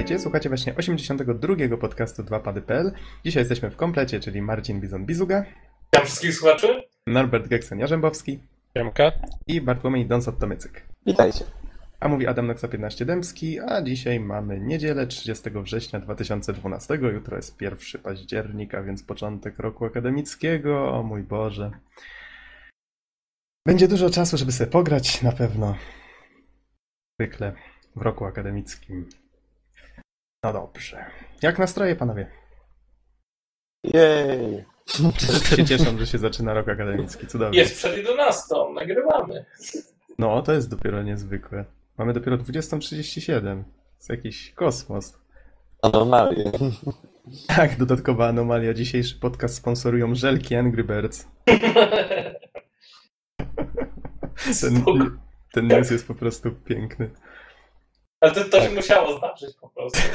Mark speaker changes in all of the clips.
Speaker 1: Witajcie, słuchacie właśnie 82 podcastu 2pady.pl. Dzisiaj jesteśmy w komplecie, czyli Marcin Bizon-Bizuga,
Speaker 2: Witam wszystkich słuchaczy.
Speaker 1: Norbert Geksen-Jarzębowski
Speaker 3: Siemka.
Speaker 1: i Bartłomiej Donsot-Tomycyk.
Speaker 4: Witajcie.
Speaker 1: A mówi Adam Noxa 15 Dębski, a dzisiaj mamy niedzielę 30 września 2012. Jutro jest 1 października, więc początek roku akademickiego. O mój Boże. Będzie dużo czasu, żeby sobie pograć, na pewno. Zwykle w roku akademickim. No dobrze. Jak nastroje, panowie?
Speaker 4: Jej.
Speaker 1: Wszyscy się cieszą, że się zaczyna rok akademicki. Cudownie.
Speaker 2: Jest przed 11, nagrywamy.
Speaker 1: No, to jest dopiero niezwykłe. Mamy dopiero 20.37. To jest jakiś kosmos.
Speaker 4: Anomalie.
Speaker 1: Tak, dodatkowa anomalia. Dzisiejszy podcast sponsorują żelki Angry Birds. Ten, ten news jest po prostu piękny.
Speaker 2: Ale to, to się musiało zdarzyć po prostu.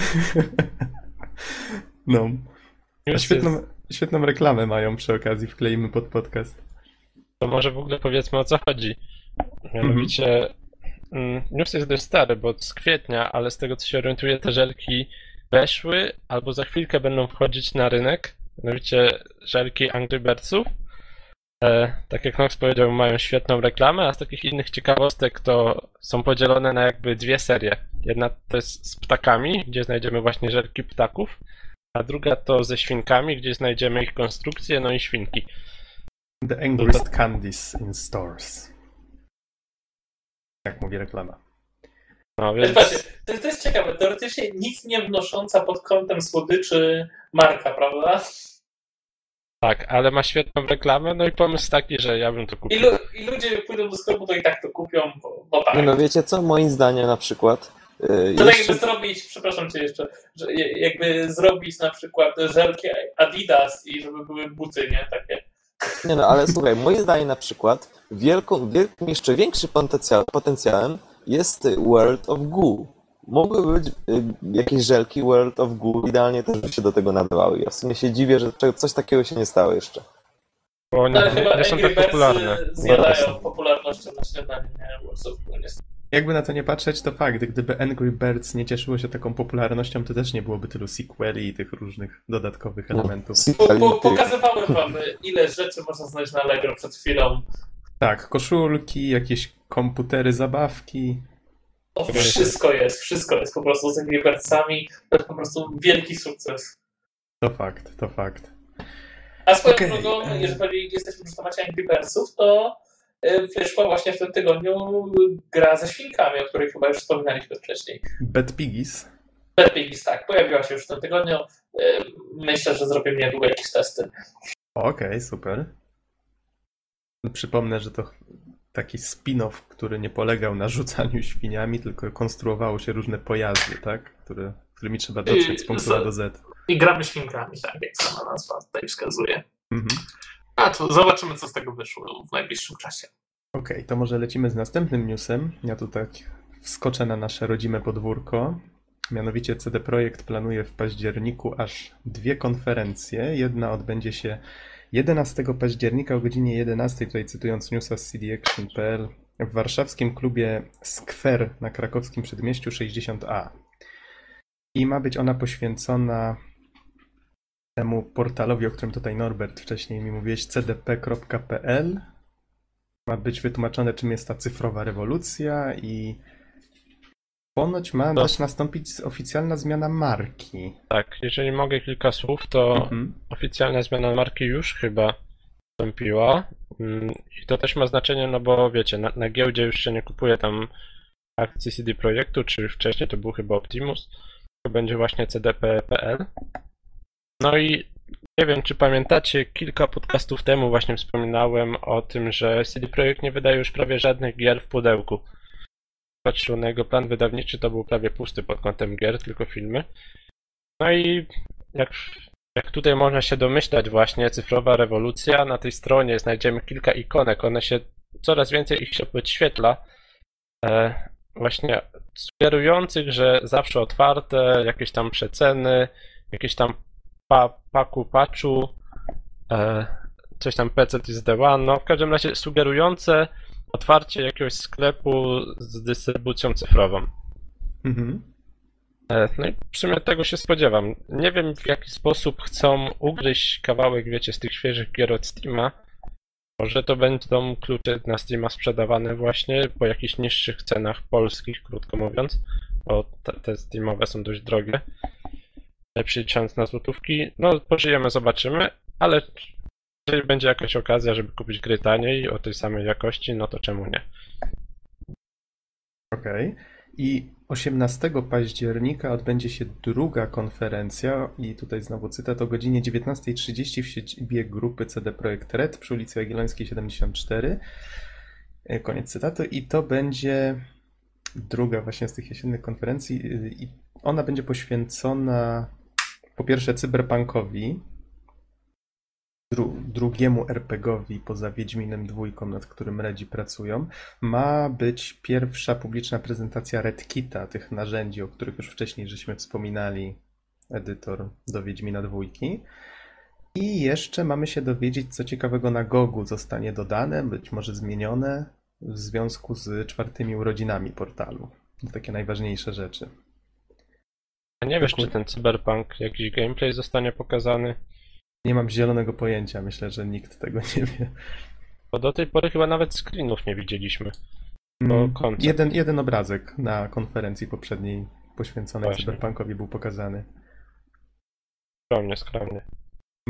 Speaker 1: No. A świetną, świetną reklamę mają przy okazji, wkleimy pod podcast.
Speaker 3: to może w ogóle powiedzmy o co chodzi. Mianowicie mm, news jest dość stary, bo z kwietnia, ale z tego co się orientuję, te żelki weszły albo za chwilkę będą wchodzić na rynek. Mianowicie żelki Angry Birdsów. E, tak jak Nox powiedział, mają świetną reklamę, a z takich innych ciekawostek to są podzielone na jakby dwie serie. Jedna to jest z ptakami, gdzie znajdziemy właśnie żelki ptaków, a druga to ze świnkami, gdzie znajdziemy ich konstrukcje, no i świnki.
Speaker 1: The angriest candies in stores. Jak mówi reklama.
Speaker 3: No więc...
Speaker 2: patrzcie, to, to jest ciekawe. Teoretycznie nic nie wnosząca pod kątem słodyczy marka, prawda?
Speaker 3: Tak, ale ma świetną reklamę, no i pomysł taki, że ja bym to
Speaker 2: I,
Speaker 3: kupił.
Speaker 2: lu- I ludzie pójdą do sklepu, to i tak to kupią, bo, bo tak.
Speaker 4: No wiecie co, moim zdaniem na przykład yy,
Speaker 2: To tak
Speaker 4: jeszcze,
Speaker 2: jakby zrobić, przepraszam cię jeszcze, że jakby zrobić na przykład żelki Adidas i żeby były buty, nie? Takie.
Speaker 4: nie no, ale słuchaj, moim zdaniem na przykład wielką, wielkim, jeszcze większym potencjał, potencjałem jest World of Goo. Mogły być y, jakieś żelki World of Goo, idealnie też by się do tego nadawały. Ja w sumie się dziwię, że coś takiego się nie stało jeszcze.
Speaker 3: Bo
Speaker 2: ale
Speaker 3: nie,
Speaker 2: chyba
Speaker 3: nie są tak
Speaker 2: Birds
Speaker 3: popularne.
Speaker 2: y, zjadają popularnością na śniadanie, nie? Words of Goo, niestety.
Speaker 1: Jakby na to nie patrzeć, to fakt, gdyby Angry Birds nie cieszyło się taką popularnością, to też nie byłoby tylu sequeli i tych różnych dodatkowych
Speaker 4: No,
Speaker 1: elementów.
Speaker 2: Po, po, pokazywałem wam, y, ile rzeczy można znaleźć na Allegro przed chwilą.
Speaker 1: Tak, koszulki, jakieś komputery, zabawki.
Speaker 2: O, wszystko jest, wszystko jest po prostu z Angry Birdsami. To jest po prostu wielki sukces.
Speaker 1: To fakt, to fakt.
Speaker 2: A swoją
Speaker 1: Okej,
Speaker 2: drogą,
Speaker 1: e-
Speaker 2: jeżeli jesteśmy przy temacie Angry Birdsów, to wyszła właśnie w tym tygodniu gra ze świnkami, o której chyba już wspominaliśmy wcześniej.
Speaker 1: Bad Piggies.
Speaker 2: Bad Piggies, tak, pojawiła się już w tym tygodniu. Myślę, że zrobimy niedługo jakieś testy.
Speaker 1: Okej, super. Przypomnę, że to taki spin-off, który nie polegał na rzucaniu świniami, tylko konstruowało się różne pojazdy, tak? Które, którymi trzeba dotrzeć z punktu A do Z.
Speaker 2: I gramy świnkami, tak jak sama nazwa tutaj wskazuje.
Speaker 1: Mhm.
Speaker 2: A to zobaczymy, co z tego wyszło w najbliższym czasie.
Speaker 1: Okej, to może lecimy z następnym newsem. Ja tu tak wskoczę na nasze rodzime podwórko. Mianowicie CD Projekt planuje w październiku aż dwie konferencje. Jedna odbędzie się 11 października o godzinie 11, tutaj cytując newsa z cdaction.pl, w warszawskim klubie Skwer na krakowskim przedmieściu 60A. I ma być ona poświęcona temu portalowi, o którym tutaj Norbert wcześniej mi mówiłeś, cdp.pl ma być wytłumaczone, czym jest ta cyfrowa rewolucja i ponoć ma
Speaker 3: No.
Speaker 1: też nastąpić oficjalna zmiana marki.
Speaker 3: Tak, jeżeli mogę kilka słów, to
Speaker 1: Mhm.
Speaker 3: oficjalna zmiana marki już chyba nastąpiła. Mm, I to też ma znaczenie, no bo wiecie, na, na giełdzie już się nie kupuje tam akcji CD Projektu, czy wcześniej to był chyba Optimus. To będzie właśnie CDP.pl. No i nie wiem, czy pamiętacie, kilka podcastów temu właśnie wspominałem o tym, że CD Projekt nie wydaje już prawie żadnych gier w pudełku. Patrzył na jego plan wydawniczy, to był prawie pusty pod kątem gier, tylko filmy. No i jak, jak tutaj można się domyślać właśnie, cyfrowa rewolucja, na tej stronie znajdziemy kilka ikonek, one się, coraz więcej ich się podświetla, e, właśnie sugerujących, że zawsze otwarte, jakieś tam przeceny, jakieś tam pa, paku patchu, e, coś tam PC is the one, no w każdym razie sugerujące otwarcie jakiegoś sklepu z dystrybucją cyfrową.
Speaker 1: Mhm.
Speaker 3: E, No i w sumie tego się spodziewam. Nie wiem w jaki sposób chcą ugryźć kawałek, wiecie, z tych świeżych gier od Steama. Może to będą klucze na Steama sprzedawane właśnie po jakichś niższych cenach polskich, krótko mówiąc, bo te, te Steamowe są dość drogie. Przeliczając na złotówki, no pożyjemy, zobaczymy, ale jeżeli będzie jakaś okazja, żeby kupić gry taniej o tej samej jakości, no to czemu nie?
Speaker 1: Okej. I 18 października odbędzie się druga konferencja i tutaj znowu cytat o godzinie 19.30 w siedzibie grupy CD Projekt Red przy ulicy Jagiellońskiej 74. E, Koniec cytatu. I to będzie druga właśnie z tych jesiennych konferencji y, i ona będzie poświęcona po pierwsze cyberpunkowi, drugiemu RPGowi poza Wiedźminem dwójką, nad którym Redzi pracują, ma być pierwsza publiczna prezentacja RedKita, tych narzędzi, o których już wcześniej żeśmy wspominali, edytor do Wiedźmina dwójki. I jeszcze mamy się dowiedzieć, co ciekawego na Gogu zostanie dodane, być może zmienione w związku z czwartymi urodzinami portalu. To takie najważniejsze rzeczy.
Speaker 3: A nie wiesz, czy ten cyberpunk jakiś gameplay zostanie pokazany?
Speaker 1: Nie mam zielonego pojęcia, myślę, że nikt tego nie wie.
Speaker 3: Bo do tej pory chyba nawet screenów nie widzieliśmy. To
Speaker 1: Mm,
Speaker 3: koncept.
Speaker 1: Jeden, jeden obrazek na konferencji poprzedniej poświęconej
Speaker 3: Właśnie.
Speaker 1: cyberpunkowi był pokazany.
Speaker 3: Skromnie, skromnie.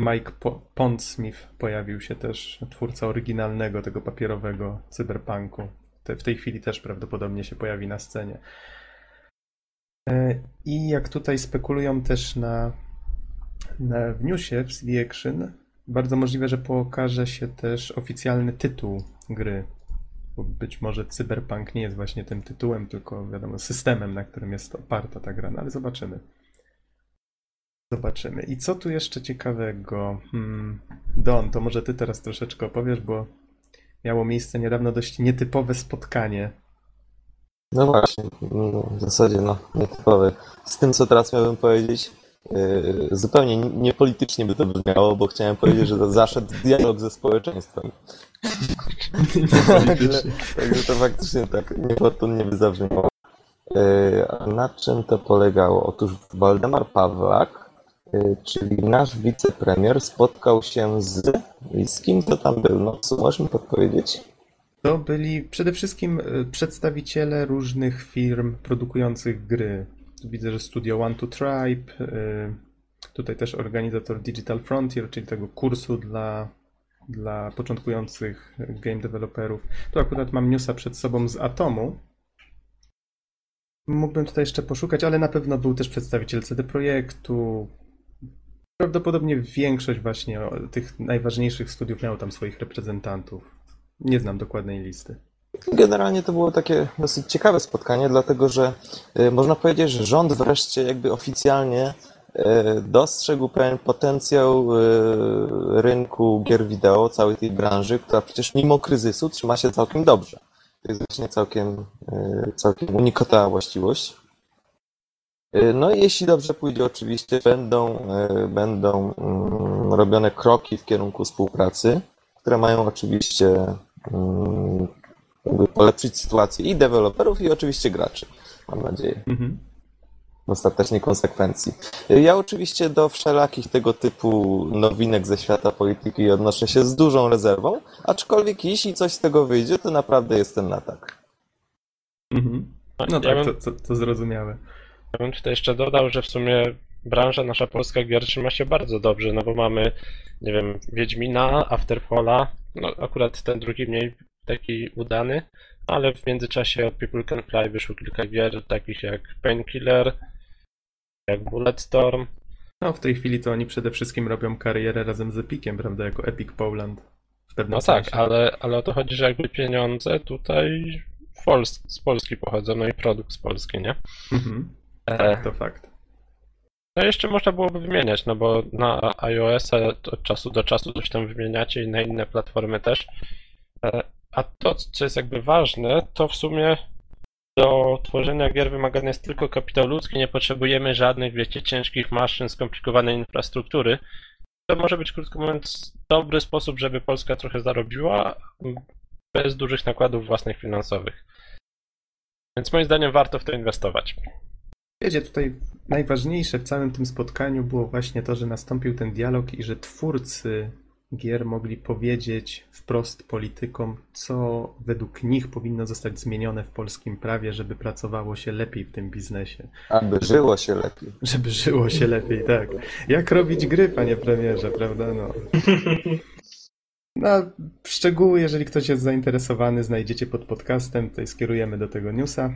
Speaker 1: Mike po Pondsmith pojawił się też, twórca oryginalnego tego papierowego cyberpunku. Te, w tej chwili też prawdopodobnie się pojawi na scenie. E, I jak tutaj spekulują też na w newsie w CD Action, bardzo możliwe, że pokaże się też oficjalny tytuł gry. Bo być może Cyberpunk nie jest właśnie tym tytułem, tylko wiadomo, systemem, na którym jest oparta ta gra, no ale zobaczymy. Zobaczymy. I co tu jeszcze ciekawego? Hmm. Don, to może ty teraz troszeczkę opowiesz, bo miało miejsce niedawno dość nietypowe spotkanie.
Speaker 4: No właśnie, w zasadzie no, nietypowy. Z tym, co teraz miałbym powiedzieć, zupełnie niepolitycznie by to brzmiało, bo chciałem powiedzieć, że to zaszedł dialog ze społeczeństwem. Także, także to faktycznie tak niefortunnie by zabrzmiało. Yy, a na czym to polegało? Otóż Waldemar Pawlak, yy, czyli nasz wicepremier, spotkał się z... Z kim to tam był? No, co możesz mi podpowiedzieć?
Speaker 1: To byli przede wszystkim przedstawiciele różnych firm produkujących gry. Widzę, że studio One to Tribe, y, tutaj też organizator Digital Frontier, czyli tego kursu dla, dla początkujących game developerów. Tu akurat mam newsa przed sobą z Atomu. Mógłbym tutaj jeszcze poszukać, ale na pewno był też przedstawiciel CD Projektu. Prawdopodobnie większość właśnie tych najważniejszych studiów miało tam swoich reprezentantów. Nie znam dokładnej listy.
Speaker 4: Generalnie to było takie dosyć ciekawe spotkanie, dlatego że y, można powiedzieć, że rząd wreszcie jakby oficjalnie y, dostrzegł pewien potencjał y, rynku gier wideo, całej tej branży, która przecież mimo kryzysu trzyma się całkiem dobrze. To jest właśnie całkiem, całkiem unikatowa właściwość. No i jeśli dobrze pójdzie, oczywiście będą, będą mm, robione kroki w kierunku współpracy, które mają oczywiście mm, jakby polepszyć sytuację i deweloperów, i oczywiście graczy. Mam nadzieję,
Speaker 1: Mhm.
Speaker 4: w ostatecznej konsekwencji. Ja oczywiście do wszelakich tego typu nowinek ze świata polityki odnoszę się z dużą rezerwą, aczkolwiek jeśli coś z tego wyjdzie, to naprawdę jestem na tak.
Speaker 1: Mhm. No
Speaker 3: ja
Speaker 1: tak,
Speaker 3: bym,
Speaker 1: to, to, to zrozumiałe.
Speaker 3: ja bym tutaj jeszcze dodał, że w sumie branża nasza polska gier trzyma się bardzo dobrze, no bo mamy, nie wiem, Wiedźmina, Afterfalla, no akurat ten drugi mniej taki udany, ale w międzyczasie od People Can Fly wyszło kilka gier takich jak Painkiller, jak Bulletstorm,
Speaker 1: No w tej chwili to oni przede wszystkim robią karierę razem z Epiciem, prawda, jako Epic Poland. W pewnym
Speaker 3: No tak,
Speaker 1: sensie.
Speaker 3: ale, ale o to chodzi, że jakby pieniądze tutaj Pols z Polski pochodzą, no i produkt z Polski, nie?
Speaker 1: Mhm.
Speaker 3: E,
Speaker 1: Tak, to fakt.
Speaker 3: No jeszcze można byłoby wymieniać, no bo na iOS-a od czasu do czasu coś tam wymieniacie i na inne platformy też. A to, co jest jakby ważne, to w sumie do tworzenia gier wymagany jest tylko kapitał ludzki, nie potrzebujemy żadnych, wiecie, ciężkich maszyn, skomplikowanej infrastruktury. To może być, krótko mówiąc, dobry sposób, żeby Polska trochę zarobiła bez dużych nakładów własnych finansowych. Więc moim zdaniem warto w to inwestować.
Speaker 1: Wiecie, tutaj najważniejsze w całym tym spotkaniu było właśnie to, że nastąpił ten dialog i że twórcy gier mogli powiedzieć wprost politykom, co według nich powinno zostać zmienione w polskim prawie, żeby pracowało się lepiej w tym biznesie.
Speaker 4: Aby żyło się lepiej.
Speaker 1: Żeby żyło się lepiej, tak. Jak robić gry, panie premierze, prawda? No. No, szczegóły, jeżeli ktoś jest zainteresowany, znajdziecie pod podcastem, tutaj skierujemy do tego newsa.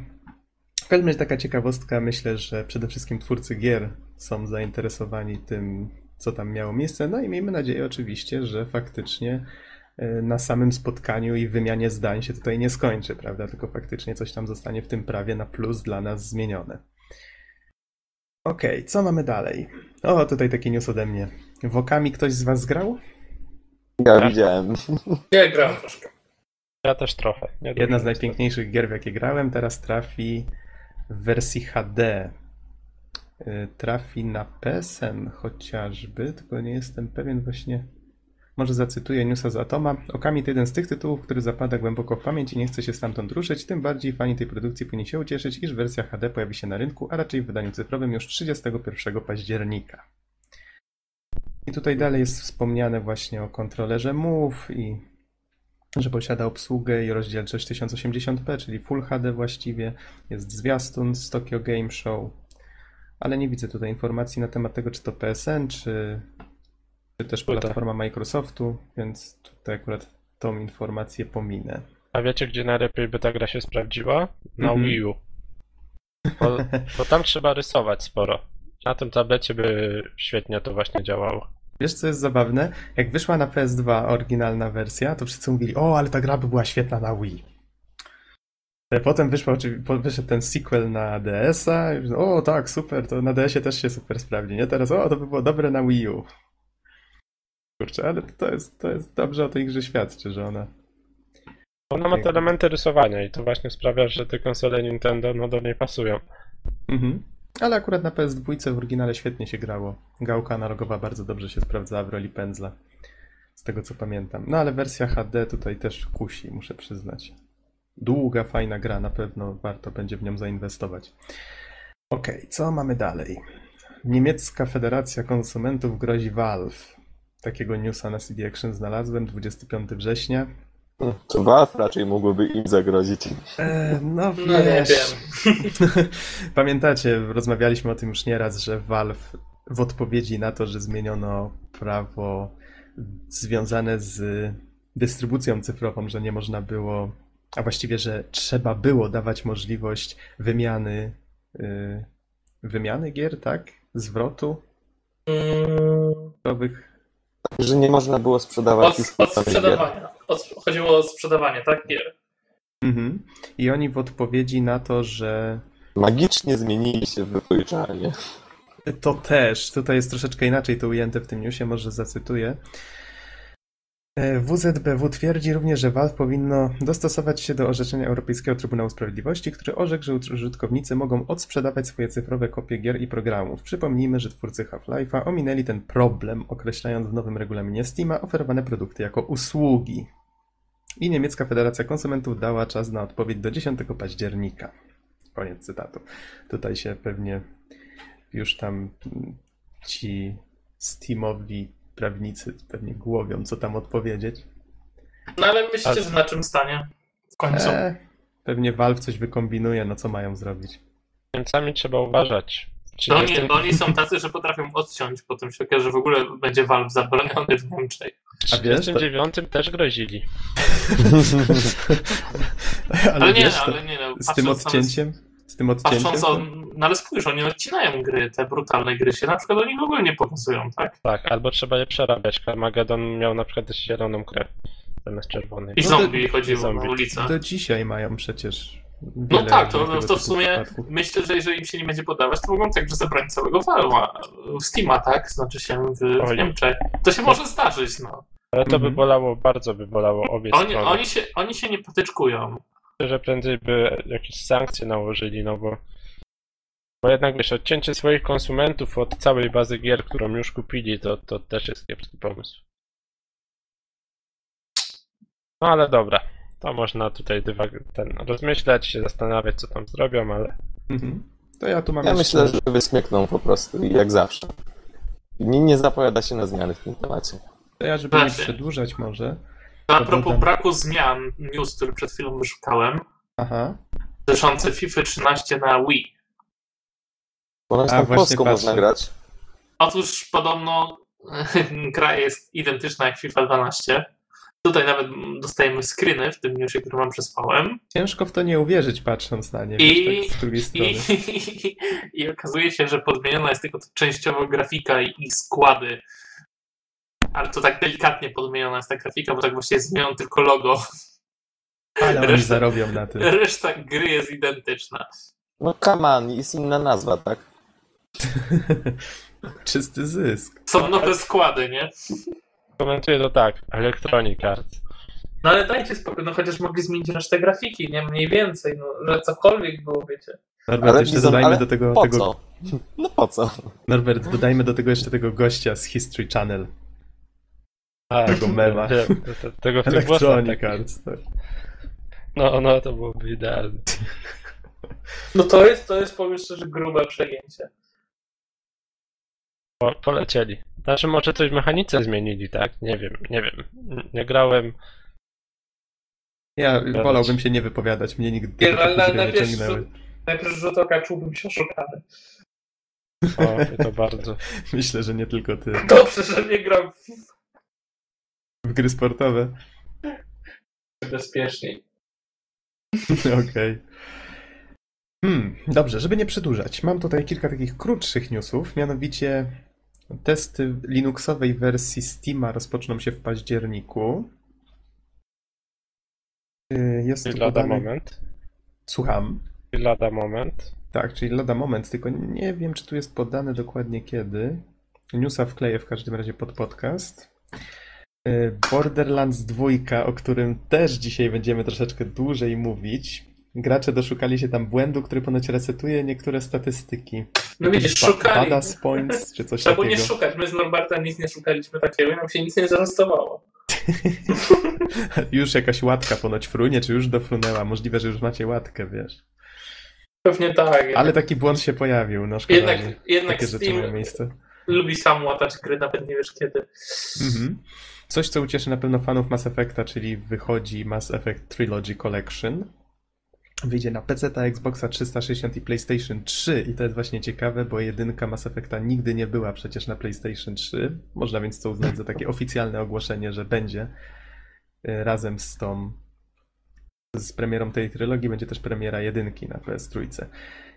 Speaker 1: W każdym razie taka ciekawostka, myślę, że przede wszystkim twórcy gier są zainteresowani tym, co tam miało miejsce, no i miejmy nadzieję oczywiście, że faktycznie e, na samym spotkaniu i wymianie zdań się tutaj nie skończy, prawda? Tylko faktycznie coś tam zostanie w tym prawie na plus dla nas zmienione. Okej, co mamy dalej? O, tutaj taki news ode mnie. Wokami ktoś z was grał?
Speaker 4: Ja widziałem.
Speaker 2: Ja grałem troszkę.
Speaker 3: Ja też trochę. Nie
Speaker 1: Jedna z najpiękniejszych gier, w jakie grałem, teraz trafi w wersji HD. Y, Trafi na PSN chociażby, tylko nie jestem pewien właśnie. Może zacytuję newsa z Atoma. Okami to jeden z tych tytułów, który zapada głęboko w pamięć i nie chce się stamtąd ruszyć, tym bardziej fani tej produkcji powinni się ucieszyć, iż wersja HD pojawi się na rynku, a raczej w wydaniu cyfrowym już 31 października. I tutaj dalej jest wspomniane właśnie o kontrolerze Move i że posiada obsługę i rozdzielczość 1080p, czyli Full HD właściwie. Jest zwiastun z Tokyo Game Show, ale nie widzę tutaj informacji na temat tego, czy to PSN, czy, czy też platforma Microsoftu, więc tutaj akurat tą informację pominę.
Speaker 3: A wiecie, gdzie najlepiej by ta gra się sprawdziła? Na
Speaker 1: Mhm.
Speaker 3: Wii U. Bo, bo tam trzeba rysować sporo. Na tym tablecie by świetnie to właśnie działało.
Speaker 1: Wiesz, co jest zabawne? Jak wyszła na PS2 oryginalna wersja, to wszyscy mówili, o, ale ta gra by była świetna na Wii. Ale Potem po- wyszedł ten sequel na DS-a. i O, tak, super, to na DS-ie też się super sprawdzi, nie? Teraz, o, to by było dobre na Wii U. Kurczę, ale to jest, to jest dobrze o tej grze świadczy, że ona...
Speaker 3: Ona ma te elementy rysowania i to właśnie sprawia, że te konsole Nintendo no, do niej pasują.
Speaker 1: Mhm. Ale akurat na PS2 w oryginale świetnie się grało. Gałka analogowa bardzo dobrze się sprawdzała w roli pędzla. Z tego co pamiętam. No ale wersja HD tutaj też kusi, muszę przyznać. Długa, fajna gra, na pewno warto będzie w nią zainwestować. Okej, co mamy dalej? Niemiecka Federacja Konsumentów grozi Valve. Takiego newsa na CD Action znalazłem 25 września.
Speaker 4: To Valve raczej mógłby im zagrozić.
Speaker 1: E, no
Speaker 2: No nie
Speaker 1: wiesz.
Speaker 2: wiem.
Speaker 1: Pamiętacie, rozmawialiśmy o tym już nieraz, że Valve w odpowiedzi na to, że zmieniono prawo związane z dystrybucją cyfrową, że nie można było, a właściwie, że trzeba było dawać możliwość wymiany y, wymiany gier, tak? Zwrotu cyfrowych.
Speaker 4: Że nie można było sprzedawać
Speaker 2: Od,
Speaker 4: już
Speaker 2: od sprzedawania. Od, chodziło o sprzedawanie, tak? Gier.
Speaker 1: Mhm. I oni w odpowiedzi na to, że
Speaker 4: Magicznie zmienili się w wypożyczalnie.
Speaker 1: To też. Tutaj jest troszeczkę inaczej to ujęte w tym newsie, może zacytuję. E, WZBW twierdzi również, że Valve powinno dostosować się do orzeczenia Europejskiego Trybunału Sprawiedliwości, który orzekł, że użytkownicy mogą odsprzedawać swoje cyfrowe kopie gier i programów. Przypomnijmy, że twórcy Half-Life'a ominęli ten problem, określając w nowym regulaminie Steama oferowane produkty jako usługi. I niemiecka Federacja Konsumentów dała czas na odpowiedź do 10 października. Koniec cytatu. Tutaj się pewnie już tam ci Steamowi prawnicy pewnie głowią, co tam odpowiedzieć.
Speaker 2: No ale myślicie, że na czym stanie? W końcu.
Speaker 1: E, pewnie Valve coś wykombinuje, no co mają zrobić.
Speaker 3: Niemcami trzeba uważać. W
Speaker 2: To
Speaker 3: 30
Speaker 2: oni, oni są tacy, że potrafią odciąć, potem się okaże, że w ogóle będzie Valve zabroniony w Niemczech.
Speaker 3: w
Speaker 1: A wiesz, to-
Speaker 3: 39 też grozili.
Speaker 1: ale,
Speaker 2: Ale, nie,
Speaker 1: wiesz,
Speaker 2: no,
Speaker 1: to
Speaker 2: ale nie, no,
Speaker 1: z tym odcięciem, z tym odcięciem,
Speaker 2: patrząc
Speaker 1: to,
Speaker 2: o, no ale spójrz, oni odcinają gry, te brutalne gry się na przykład oni w ogóle nie pokazują, tak?
Speaker 3: Tak, albo trzeba je przerabiać. Carmageddon miał na przykład zieloną krew zamiast czerwonej.
Speaker 2: I
Speaker 1: No to-
Speaker 2: zombie chodziło
Speaker 3: zombie.
Speaker 2: po ulicach.
Speaker 1: do dzisiaj mają przecież
Speaker 2: No tak, to, to w sumie
Speaker 1: przypadków.
Speaker 2: myślę, że jeżeli im się nie będzie podawać, to mogą także zabrać całego Valve'a. Steama, tak? Znaczy się w, w. Niemczech. To się może zdarzyć, no.
Speaker 3: Ale to by
Speaker 1: Mhm.
Speaker 3: bolało, bardzo by bolało obie
Speaker 2: Oni,
Speaker 3: strony.
Speaker 2: oni, się, oni się nie potyczkują.
Speaker 3: Że prędzej by jakieś sankcje nałożyli, no bo bo jednak wiesz, odcięcie swoich konsumentów od całej bazy gier, którą już kupili, to, to też jest kiepski pomysł. No ale dobra, to można tutaj dywag- ten, rozmyślać, się zastanawiać, co tam zrobią, ale
Speaker 1: Mhm. To ja tu mam
Speaker 4: Ja
Speaker 1: jeszcze...
Speaker 4: myślę, że wysmykną po prostu, jak zawsze. Nie, nie zapowiada się na zmiany w tym temacie.
Speaker 1: To ja, żeby nie
Speaker 2: Właśnie.
Speaker 1: przedłużać może.
Speaker 2: A propos braku zmian, news, który przed chwilą wyszukałem,
Speaker 1: Aha.
Speaker 2: dotyczący FIFA 13 na Wii.
Speaker 4: Bo nas
Speaker 1: A,
Speaker 4: tam
Speaker 1: właśnie
Speaker 4: polską można grać.
Speaker 2: Otóż podobno gra jest identyczna jak FIFA 12. Tutaj nawet dostajemy screeny w tym newsie, który wam przesłałem.
Speaker 1: Ciężko w to nie uwierzyć, patrząc na nie,
Speaker 2: I-
Speaker 1: wiesz, tak z drugiej strony.
Speaker 2: I, I okazuje się, że podmieniona jest tylko częściowo grafika i, i składy. Ale to tak delikatnie podmieniona jest ta grafika, bo tak właściwie zmieniono tylko logo.
Speaker 1: Ale oni
Speaker 2: reszta-
Speaker 1: zarobią na tym.
Speaker 2: Reszta gry jest identyczna.
Speaker 4: No come on, jest inna nazwa, tak?
Speaker 1: Czysty zysk.
Speaker 2: Są nowe składy, nie?
Speaker 3: Komentuję to tak, Electronic Arts.
Speaker 2: No ale dajcie spokój, no chociaż mogli zmienić resztę grafiki, nie? Mniej więcej, no, że cokolwiek było, wiecie.
Speaker 1: Norbert,
Speaker 4: Ale
Speaker 1: jeszcze
Speaker 4: widzą,
Speaker 1: dodajmy
Speaker 4: ale
Speaker 1: do tego,
Speaker 4: po
Speaker 1: tego
Speaker 4: co? No po co?
Speaker 1: Norbert, dodajmy do tego jeszcze tego gościa z History Channel.
Speaker 3: A,
Speaker 1: Tego mema.
Speaker 3: wiem, te- tego w tych włosach
Speaker 1: Electronic
Speaker 3: takich.
Speaker 1: Arts, tak.
Speaker 3: No, no, to byłoby idealne.
Speaker 2: No to jest, to jest powiem szczerze, grube przejęcie.
Speaker 3: Po, polecieli. Znaczy może coś w mechanice zmienili, tak? Nie wiem, nie wiem. Nie grałem.
Speaker 1: Ja wolałbym się nie wypowiadać, mnie nigdy
Speaker 2: Nie, ale
Speaker 1: gry nie
Speaker 2: najpierw-
Speaker 1: ciągnęły.
Speaker 2: Najpierw rzut oka czułbym się oszukany.
Speaker 3: O, to bardzo.
Speaker 1: Myślę, że nie tylko ty.
Speaker 2: Dobrze, że nie gram w FIFA
Speaker 1: W gry sportowe.
Speaker 2: bezpieczniej.
Speaker 1: Okej. Hmm, dobrze, żeby nie przedłużać. Mam tutaj kilka takich krótszych newsów, mianowicie testy Linuxowej wersji Steama rozpoczną się w październiku. Y, Jest
Speaker 3: I
Speaker 1: to
Speaker 3: lada
Speaker 1: podane...
Speaker 3: moment.
Speaker 1: Słucham.
Speaker 3: I lada moment.
Speaker 1: Tak, czyli lada moment, tylko nie wiem, czy tu jest podane dokładnie kiedy. Newsa wkleję w każdym razie pod podcast. Y, Borderlands 2, o którym też dzisiaj będziemy troszeczkę dłużej mówić. Gracze doszukali się tam błędu, który ponoć resetuje niektóre statystyki.
Speaker 2: No widzisz, szukali.
Speaker 1: Badass points, czy coś
Speaker 2: Trzeba było nie
Speaker 1: takiego.
Speaker 2: szukać. My z Norbertem nic nie szukaliśmy takiego i nam się nic nie zarejestrowało.
Speaker 1: Już jakaś łatka ponoć frunie, czy już dofrunęła. Możliwe, że już macie łatkę, wiesz.
Speaker 2: Pewnie tak.
Speaker 1: Ale taki błąd się pojawił, no szkoda,
Speaker 2: jednak, jednak Steam
Speaker 1: miejsce.
Speaker 2: Lubi sam łatać gry, nawet nie wiesz kiedy.
Speaker 1: Mhm. Coś, co ucieszy na pewno fanów Mass Effecta, czyli wychodzi Mass Effect Trilogy Collection. Wyjdzie na PC, Xboxa 360 i PlayStation 3 i to jest właśnie ciekawe, bo jedynka Mass Effecta nigdy nie była przecież na PlayStation 3. Można więc to uznać za takie oficjalne ogłoszenie, że będzie y, razem z tą z premierą tej trylogii będzie też premiera jedynki na PS3.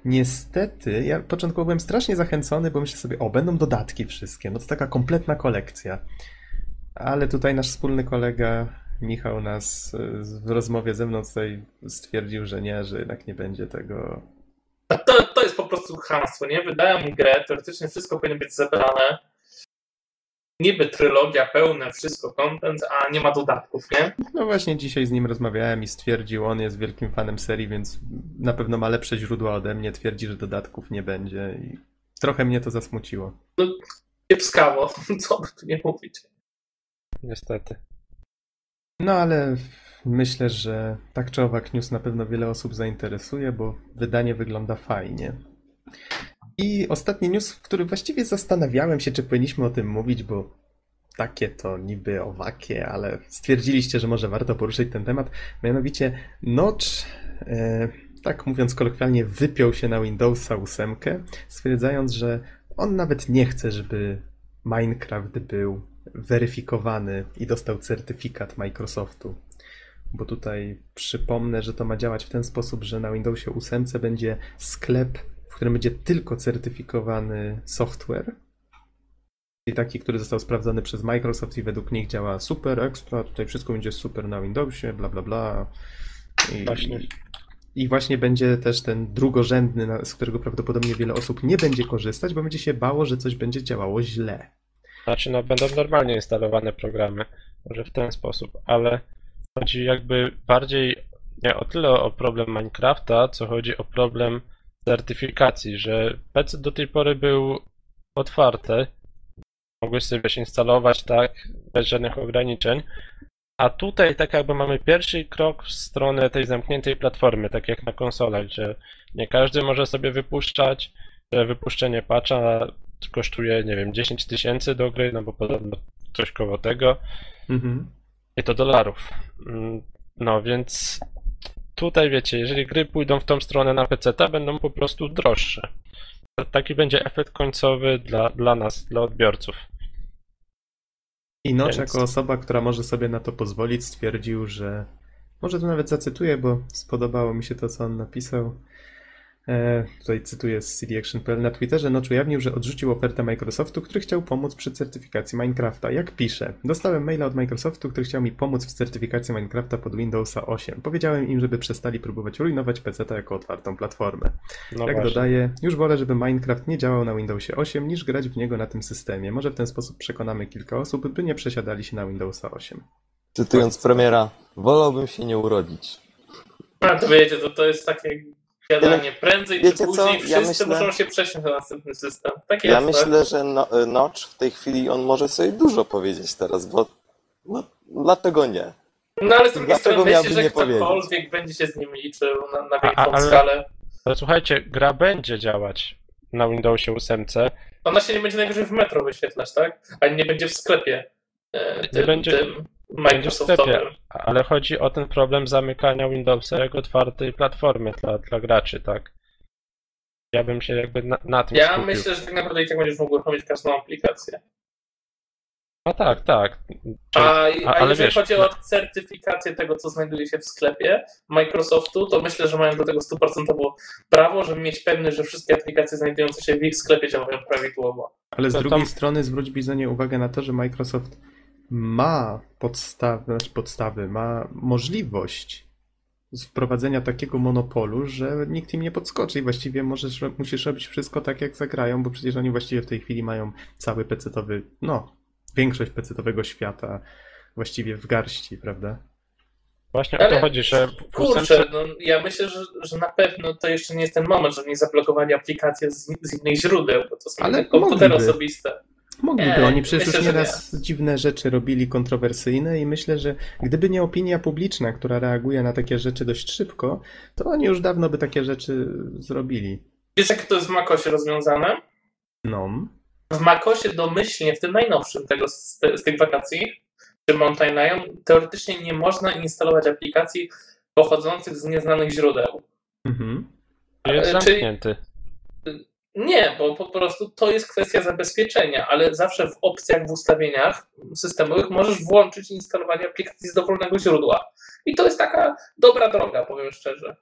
Speaker 1: Niestety, ja początkowo byłem strasznie zachęcony, bo myślę sobie, o, będą dodatki wszystkie, no to taka kompletna kolekcja. Ale tutaj nasz wspólny kolega Michał nas y, w rozmowie ze mną tutaj stwierdził, że nie, że jednak nie będzie tego.
Speaker 2: To, to jest po prostu chamstwo, nie? Wydają mi grę, teoretycznie wszystko powinno być zebrane. Niby trylogia, pełne, wszystko, content, a nie ma dodatków, nie?
Speaker 1: No właśnie dzisiaj z nim rozmawiałem i stwierdził, on jest wielkim fanem serii, więc na pewno ma lepsze źródła ode mnie. Twierdzi, że dodatków nie będzie i trochę mnie to zasmuciło.
Speaker 2: Kiepskawo, co by tu nie mówić.
Speaker 3: Niestety.
Speaker 1: No ale myślę, że tak czy owak news na pewno wiele osób zainteresuje, bo wydanie wygląda fajnie. I ostatni news, w który właściwie zastanawiałem się, czy powinniśmy o tym mówić, bo takie to niby owakie, ale stwierdziliście, że może warto poruszyć ten temat. Mianowicie Notch, e, tak mówiąc kolokwialnie, wypiął się na Windowsa 8, stwierdzając, że on nawet nie chce, żeby Minecraft był weryfikowany i dostał certyfikat Microsoftu. Bo tutaj przypomnę, że to ma działać w ten sposób, że na Windowsie 8 będzie sklep, w którym będzie tylko certyfikowany software. I taki, który został sprawdzony przez Microsoft i według nich działa super, ekstra, tutaj wszystko będzie super na Windowsie, bla bla bla. I,
Speaker 3: Właśnie.
Speaker 1: I właśnie będzie też ten drugorzędny, z którego prawdopodobnie wiele osób nie będzie korzystać, bo będzie się bało, że coś będzie działało źle.
Speaker 3: Znaczy, no będą normalnie instalowane programy, może w ten sposób, ale chodzi jakby bardziej nie o tyle o problem Minecrafta, co chodzi o problem certyfikacji, że PC do tej pory był otwarty, mogłeś sobie instalować tak, bez żadnych ograniczeń, A tutaj tak jakby mamy pierwszy krok w stronę tej zamkniętej platformy, tak jak na konsolach, gdzie nie każdy może sobie wypuszczać, że wypuszczenie patcha kosztuje, nie wiem, 10 tysięcy do gry, no bo podobno coś koło tego.
Speaker 1: Mhm.
Speaker 3: I to dolarów. Mm, No więc tutaj wiecie, jeżeli gry pójdą w tą stronę na PC, będą po prostu droższe. Taki będzie efekt końcowy dla, dla nas, dla odbiorców.
Speaker 1: I Notch
Speaker 3: Więc-
Speaker 1: jako osoba, która może sobie na to pozwolić, stwierdził, że może to nawet zacytuję, bo spodobało mi się to, co on napisał. E, tutaj cytuję z cdaction.pl na Twitterze. Notch ujawnił, że odrzucił ofertę Microsoftu, który chciał pomóc przy certyfikacji Minecrafta. Jak pisze, dostałem maila od Microsoftu, który chciał mi pomóc w certyfikacji Minecrafta pod Windowsa 8. Powiedziałem im, żeby przestali próbować rujnować PC jako otwartą platformę.
Speaker 3: No
Speaker 1: Jak
Speaker 3: właśnie.
Speaker 1: dodaje, już wolę, żeby Minecraft nie działał na Windowsie 8, niż grać w niego na tym systemie. Może w ten sposób przekonamy kilka osób, by nie przesiadali się na Windowsa 8.
Speaker 4: Cytując premiera, wolałbym się nie urodzić.
Speaker 2: A to wiecie, to, to jest takie gadanie. Prędzej czy
Speaker 4: Wiecie co?
Speaker 2: później
Speaker 4: Ja
Speaker 2: wszyscy
Speaker 4: myślę-
Speaker 2: muszą się przesiąść na następny system. Tak
Speaker 4: Ja
Speaker 2: jest.
Speaker 4: myślę, że no, y, Notch w tej chwili on może sobie dużo powiedzieć teraz, bo no, dlaczego nie?
Speaker 2: tak. No ale z drugiej
Speaker 4: Dlaczego
Speaker 2: strony
Speaker 4: miałby
Speaker 2: myślę, że
Speaker 4: nie powiedzieć?
Speaker 2: ktokolwiek będzie się z nim liczył na, na większą
Speaker 3: a- ale-
Speaker 2: skalę.
Speaker 3: Ale słuchajcie, gra będzie działać na Windowsie 8.
Speaker 2: Ona się nie będzie najwyżej w metro wyświetlać, tak? Ani nie będzie w sklepie e, tym,
Speaker 3: będzie-
Speaker 2: tym
Speaker 3: Będzie w sklepie,
Speaker 2: Microsoftowym.
Speaker 3: ale chodzi o ten problem zamykania Windowsa jako otwartej platformy dla, dla graczy, tak? Ja bym się jakby na, na tym
Speaker 2: Ja
Speaker 3: skupił.
Speaker 2: myślę, że tak naprawdę i tak będziesz mógł uruchomić każdą aplikację.
Speaker 3: No tak, tak.
Speaker 2: A, a-
Speaker 3: ale
Speaker 2: jeżeli
Speaker 3: wiesz,
Speaker 2: chodzi
Speaker 3: no-
Speaker 2: o certyfikację tego, co znajduje się w sklepie Microsoftu, to myślę, że mają do tego stuprocentowo prawo, żeby mieć pewność, że wszystkie aplikacje znajdujące się w ich sklepie działają prawidłowo.
Speaker 1: Ale z
Speaker 3: To
Speaker 1: drugiej
Speaker 3: tam-
Speaker 1: strony zwróć Bizonie uwagę na to, że Microsoft ma podstawy, znaczy podstawy, ma możliwość wprowadzenia takiego monopolu, że nikt im nie podskoczy i właściwie możesz, musisz robić wszystko tak, jak zagrają, bo przecież oni właściwie w tej chwili mają cały pecetowy, no, większość pecetowego świata właściwie w garści, prawda?
Speaker 3: Właśnie o
Speaker 2: Ale
Speaker 3: to chodzi, że
Speaker 2: Kurczę, no, ja myślę, że, że na pewno to jeszcze nie jest ten moment, żeby nie zablokowali aplikacji z, z innych źródeł, bo to są
Speaker 1: Ale
Speaker 2: Ale komputery osobiste.
Speaker 1: Mogliby,
Speaker 2: Nie,
Speaker 1: oni przecież
Speaker 2: myślę,
Speaker 1: już nieraz dziwne rzeczy robili kontrowersyjne i myślę, że gdyby nie opinia publiczna, która reaguje na takie rzeczy dość szybko, to oni już dawno by takie rzeczy zrobili.
Speaker 2: Wiesz, jak to jest w macOSie rozwiązane?
Speaker 1: No.
Speaker 2: W macOSie domyślnie, w tym najnowszym tego, z, te, z tych wakacji, czy Mountain Lion, teoretycznie nie można instalować aplikacji pochodzących z nieznanych źródeł.
Speaker 1: Mhm.
Speaker 3: jest
Speaker 2: czyli-
Speaker 3: zamknięty.
Speaker 2: Nie, bo po prostu to jest kwestia zabezpieczenia, ale zawsze w opcjach w ustawieniach systemowych możesz włączyć instalowanie aplikacji z dowolnego źródła. I to jest taka dobra droga, powiem szczerze.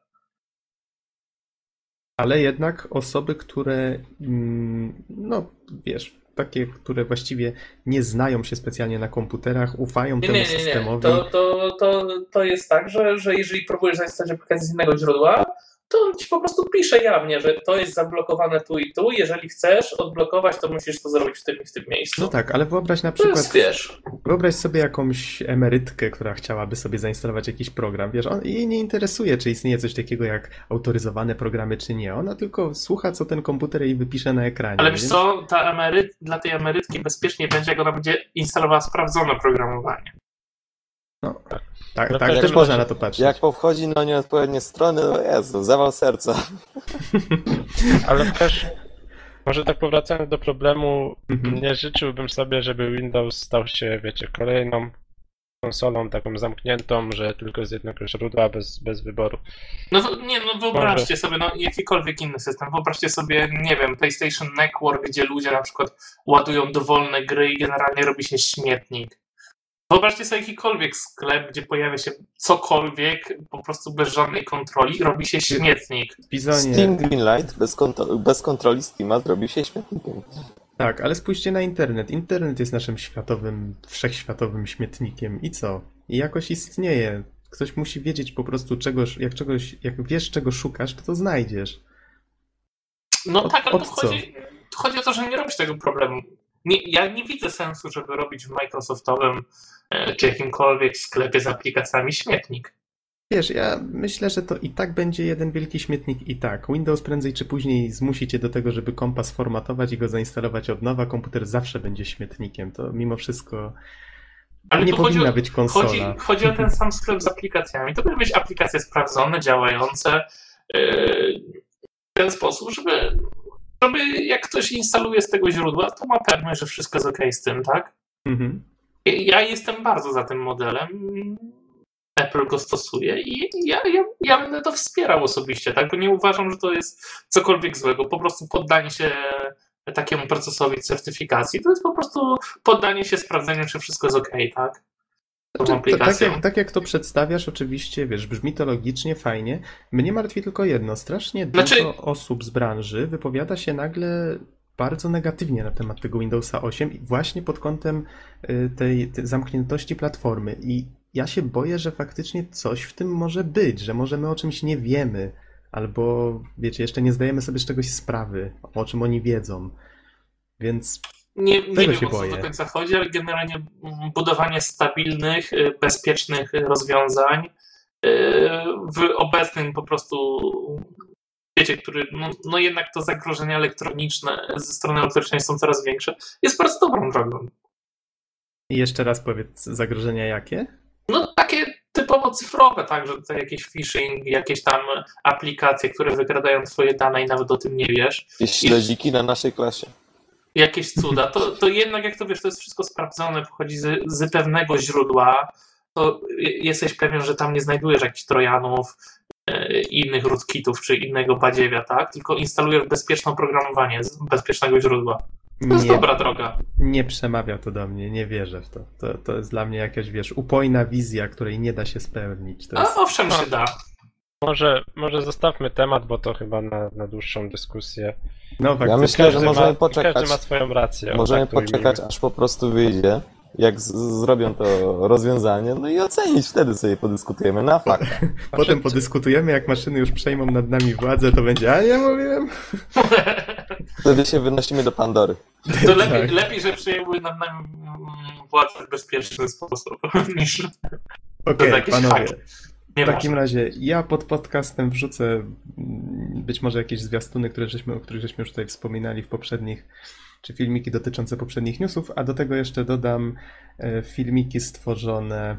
Speaker 1: Ale jednak osoby, które, mm, no wiesz, takie, które właściwie nie znają się specjalnie na komputerach, ufają
Speaker 2: Nie,
Speaker 1: temu
Speaker 2: nie, nie, nie.
Speaker 1: systemowi.
Speaker 2: To, to, to, to jest tak, że, że jeżeli próbujesz zainstalować aplikację z innego źródła, to on ci po prostu pisze jawnie, że to jest zablokowane tu i tu. Jeżeli chcesz odblokować, to musisz to zrobić w tym i w tym miejscu.
Speaker 1: No tak, ale wyobraź na przykład,
Speaker 2: jest, wiesz,
Speaker 1: wyobraź sobie jakąś emerytkę, która chciałaby sobie zainstalować jakiś program. Wiesz, on, jej nie interesuje, czy istnieje coś takiego jak autoryzowane programy, czy nie. Ona tylko słucha, co ten komputer jej wypisze na ekranie.
Speaker 2: ale wiesz co, ta emeryt, dla tej emerytki bezpiecznie będzie, jak ona będzie instalowała sprawdzone programowanie.
Speaker 1: Tak,
Speaker 3: No
Speaker 1: tak też można na to patrzeć.
Speaker 4: Jak powchodzi na nieodpowiednie strony, no Jezu, zawał serca.
Speaker 3: Ale też, może tak powracając do problemu,
Speaker 1: Mhm.
Speaker 3: nie życzyłbym sobie, żeby Windows stał się, wiecie, kolejną konsolą taką zamkniętą, że tylko z jednego źródła, bez, bez wyboru.
Speaker 2: No nie, no wyobraźcie sobie, no jakikolwiek inny system, wyobraźcie sobie, nie wiem, PlayStation Network, gdzie ludzie na przykład ładują dowolne gry i generalnie robi się śmietnik. Wyobraźcie sobie jakikolwiek sklep, gdzie pojawia się cokolwiek, po prostu bez żadnej kontroli, robi się śmietnik.
Speaker 1: Bizonie,
Speaker 4: Steam Greenlight bez, kontro- bez kontroli Steama zrobił się śmietnikiem.
Speaker 1: tak, ale spójrzcie na internet. Internet jest naszym światowym, wszechświatowym śmietnikiem. I co? I jakoś istnieje. Ktoś musi wiedzieć po prostu czegoś, jak czegoś, jak wiesz czego szukasz, to to znajdziesz.
Speaker 2: No
Speaker 1: Od-
Speaker 2: tak, ale
Speaker 1: co?
Speaker 2: chodzi, tu chodzi o to, że nie robisz tego problemu. Nie, ja nie widzę sensu, żeby robić w Microsoftowym czy jakimkolwiek sklepie z aplikacjami śmietnik.
Speaker 1: Wiesz, ja myślę, że to i tak będzie jeden wielki śmietnik i tak. Windows prędzej czy później zmusi cię do tego, żeby kompa sformatować i go zainstalować od nowa. Komputer zawsze będzie śmietnikiem. To mimo wszystko
Speaker 2: Ale
Speaker 1: nie powinna
Speaker 2: o,
Speaker 1: być konsola.
Speaker 2: chodzi, chodzi o ten sam sklep z aplikacjami. To powinny być aplikacje sprawdzone, działające yy, w ten sposób, żeby, żeby jak ktoś instaluje z tego źródła, to ma pewność, że wszystko jest ok z tym, tak?
Speaker 1: Mhm.
Speaker 2: Ja jestem bardzo za tym modelem. Apple go stosuje i ja, ja, ja będę to wspierał osobiście, tak? Bo nie uważam, że to jest cokolwiek złego. Po prostu poddanie się takiemu procesowi certyfikacji to jest po prostu poddanie się sprawdzeniu, czy wszystko jest ok, tak?
Speaker 1: Znaczy, tak, jak, tak jak to przedstawiasz, oczywiście, wiesz, brzmi to logicznie, fajnie. Mnie martwi tylko jedno. Strasznie
Speaker 2: Znaczy-
Speaker 1: dużo osób z branży wypowiada się nagle bardzo negatywnie na temat tego Windowsa 8 i właśnie pod kątem y, tej, tej zamkniętości platformy. I ja się boję, że faktycznie coś w tym może być, że może my o czymś nie wiemy, albo wiecie, jeszcze nie zdajemy sobie z czegoś sprawy, o czym oni wiedzą. Więc
Speaker 2: Nie, nie wiem
Speaker 1: się
Speaker 2: o co
Speaker 1: boję.
Speaker 2: do końca chodzi, ale generalnie budowanie stabilnych, y, bezpiecznych rozwiązań y, w obecnym po prostu świecie, który no, no jednak to zagrożenia elektroniczne ze strony elektrycznej są coraz większe, jest bardzo dobrą drogą.
Speaker 1: i jeszcze raz powiedz, zagrożenia jakie?
Speaker 2: No takie typowo cyfrowe, tak, że to jakieś phishing, jakieś tam aplikacje, które wykradają twoje dane i nawet o tym nie wiesz.
Speaker 4: Jakieś śledziki na naszej klasie.
Speaker 2: jakieś cuda, to, to jednak jak to wiesz, to jest wszystko sprawdzone, pochodzi z, z pewnego źródła, to jesteś pewien, że tam nie znajdujesz jakichś trojanów, innych rootkitów czy innego badziewia, tak? Tylko instalujesz bezpieczne oprogramowanie z bezpiecznego źródła. To jest
Speaker 1: Nie,
Speaker 2: dobra droga.
Speaker 1: nie przemawia to do mnie, nie wierzę w to. to. To jest dla mnie jakaś, wiesz, upojna wizja, której nie da się spełnić. To jest...
Speaker 2: A owszem się da.
Speaker 3: Może, może zostawmy temat, bo to chyba na, na dłuższą dyskusję.
Speaker 1: No,
Speaker 4: Ja myślę, że
Speaker 3: Każdy
Speaker 4: możemy
Speaker 3: ma,
Speaker 4: poczekać.
Speaker 3: Każdy ma swoją rację.
Speaker 4: Możemy
Speaker 3: tak
Speaker 4: poczekać, aż po prostu wyjdzie, jak z- zrobią to rozwiązanie, no i ocenić, wtedy sobie podyskutujemy na fakt.
Speaker 1: Potem podyskutujemy, jak maszyny już przejmą nad nami władzę, to będzie, a ja mówiłem.
Speaker 4: Wtedy się wynosimy do Pandory.
Speaker 2: To lepiej,
Speaker 1: Tak.
Speaker 2: lepiej że przejęły nad nami mm, władzę w bezpieczny sposób, niż to jest jakiś
Speaker 1: panowie.
Speaker 2: hack.
Speaker 1: W
Speaker 2: Nie
Speaker 1: takim razie ja pod podcastem wrzucę mm, być może jakieś zwiastuny, które żeśmy, o których żeśmy już tutaj wspominali w poprzednich, czy filmiki dotyczące poprzednich newsów, a do tego jeszcze dodam e, filmiki stworzone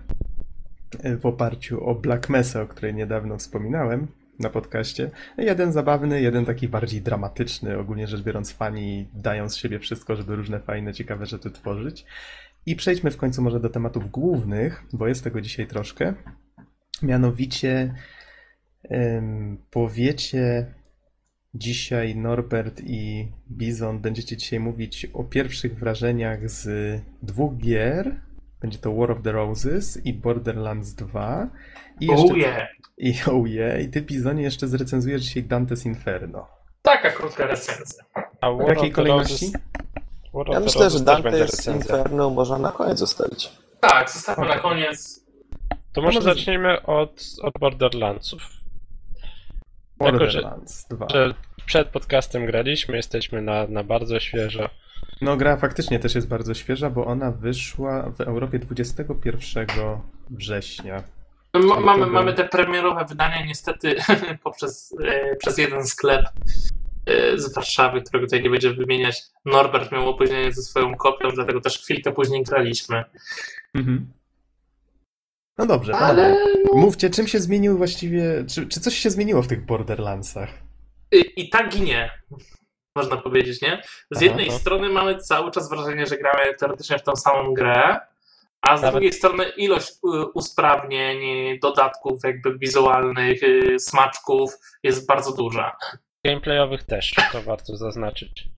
Speaker 1: e, w oparciu o Black Mesa, o której niedawno wspominałem na podcaście. Jeden zabawny, jeden taki bardziej dramatyczny. Ogólnie rzecz biorąc, fani dają z siebie wszystko, żeby różne fajne, ciekawe rzeczy tworzyć. I przejdźmy w końcu może do tematów głównych, bo jest tego dzisiaj troszkę. Mianowicie powiecie dzisiaj Norbert i Bizon, będziecie dzisiaj mówić o pierwszych wrażeniach z dwóch gier. Będzie to War of the Roses i Borderlands 2. I jeszcze,
Speaker 2: Oh yeah.
Speaker 1: i, oh yeah, I ty, Bizonie, jeszcze zrecenzujesz dzisiaj Dante's Inferno.
Speaker 2: Taka krótka recenzja.
Speaker 3: A
Speaker 1: W jakiej kolejności?
Speaker 3: Roses-
Speaker 4: Ja myślę, że Dante's. Inferno można na koniec zostawić.
Speaker 2: Tak, zostawmy na koniec.
Speaker 3: To może zacznijmy od, od Borderlandsów. Jako, że,
Speaker 1: Borderlands 2.
Speaker 3: że przed podcastem graliśmy, jesteśmy na, na bardzo świeżo.
Speaker 1: No, gra faktycznie też jest bardzo świeża, bo ona wyszła w Europie 21 września.
Speaker 2: Ma,
Speaker 1: to
Speaker 2: mamy,
Speaker 1: był-
Speaker 2: mamy te premierowe wydania niestety poprzez e, przez jeden sklep e, z Warszawy, którego tutaj nie będziemy wymieniać. Norbert miał opóźnienie ze swoją kopią, dlatego też chwilkę później graliśmy.
Speaker 1: Mhm. No dobrze,
Speaker 2: Ale
Speaker 1: panowie.
Speaker 2: no,
Speaker 1: Mówcie, czym się zmienił właściwie, czy, czy coś się zmieniło w tych Borderlandsach?
Speaker 2: i, i tak i nie. Można powiedzieć, nie? Z
Speaker 1: Aha,
Speaker 2: jednej
Speaker 3: no.
Speaker 2: strony mamy cały czas wrażenie, że gramy teoretycznie w tą samą grę, a z
Speaker 3: Nawet-
Speaker 2: drugiej strony ilość y, usprawnień, dodatków jakby wizualnych, y, smaczków jest bardzo duża.
Speaker 3: Gameplayowych też, to warto zaznaczyć.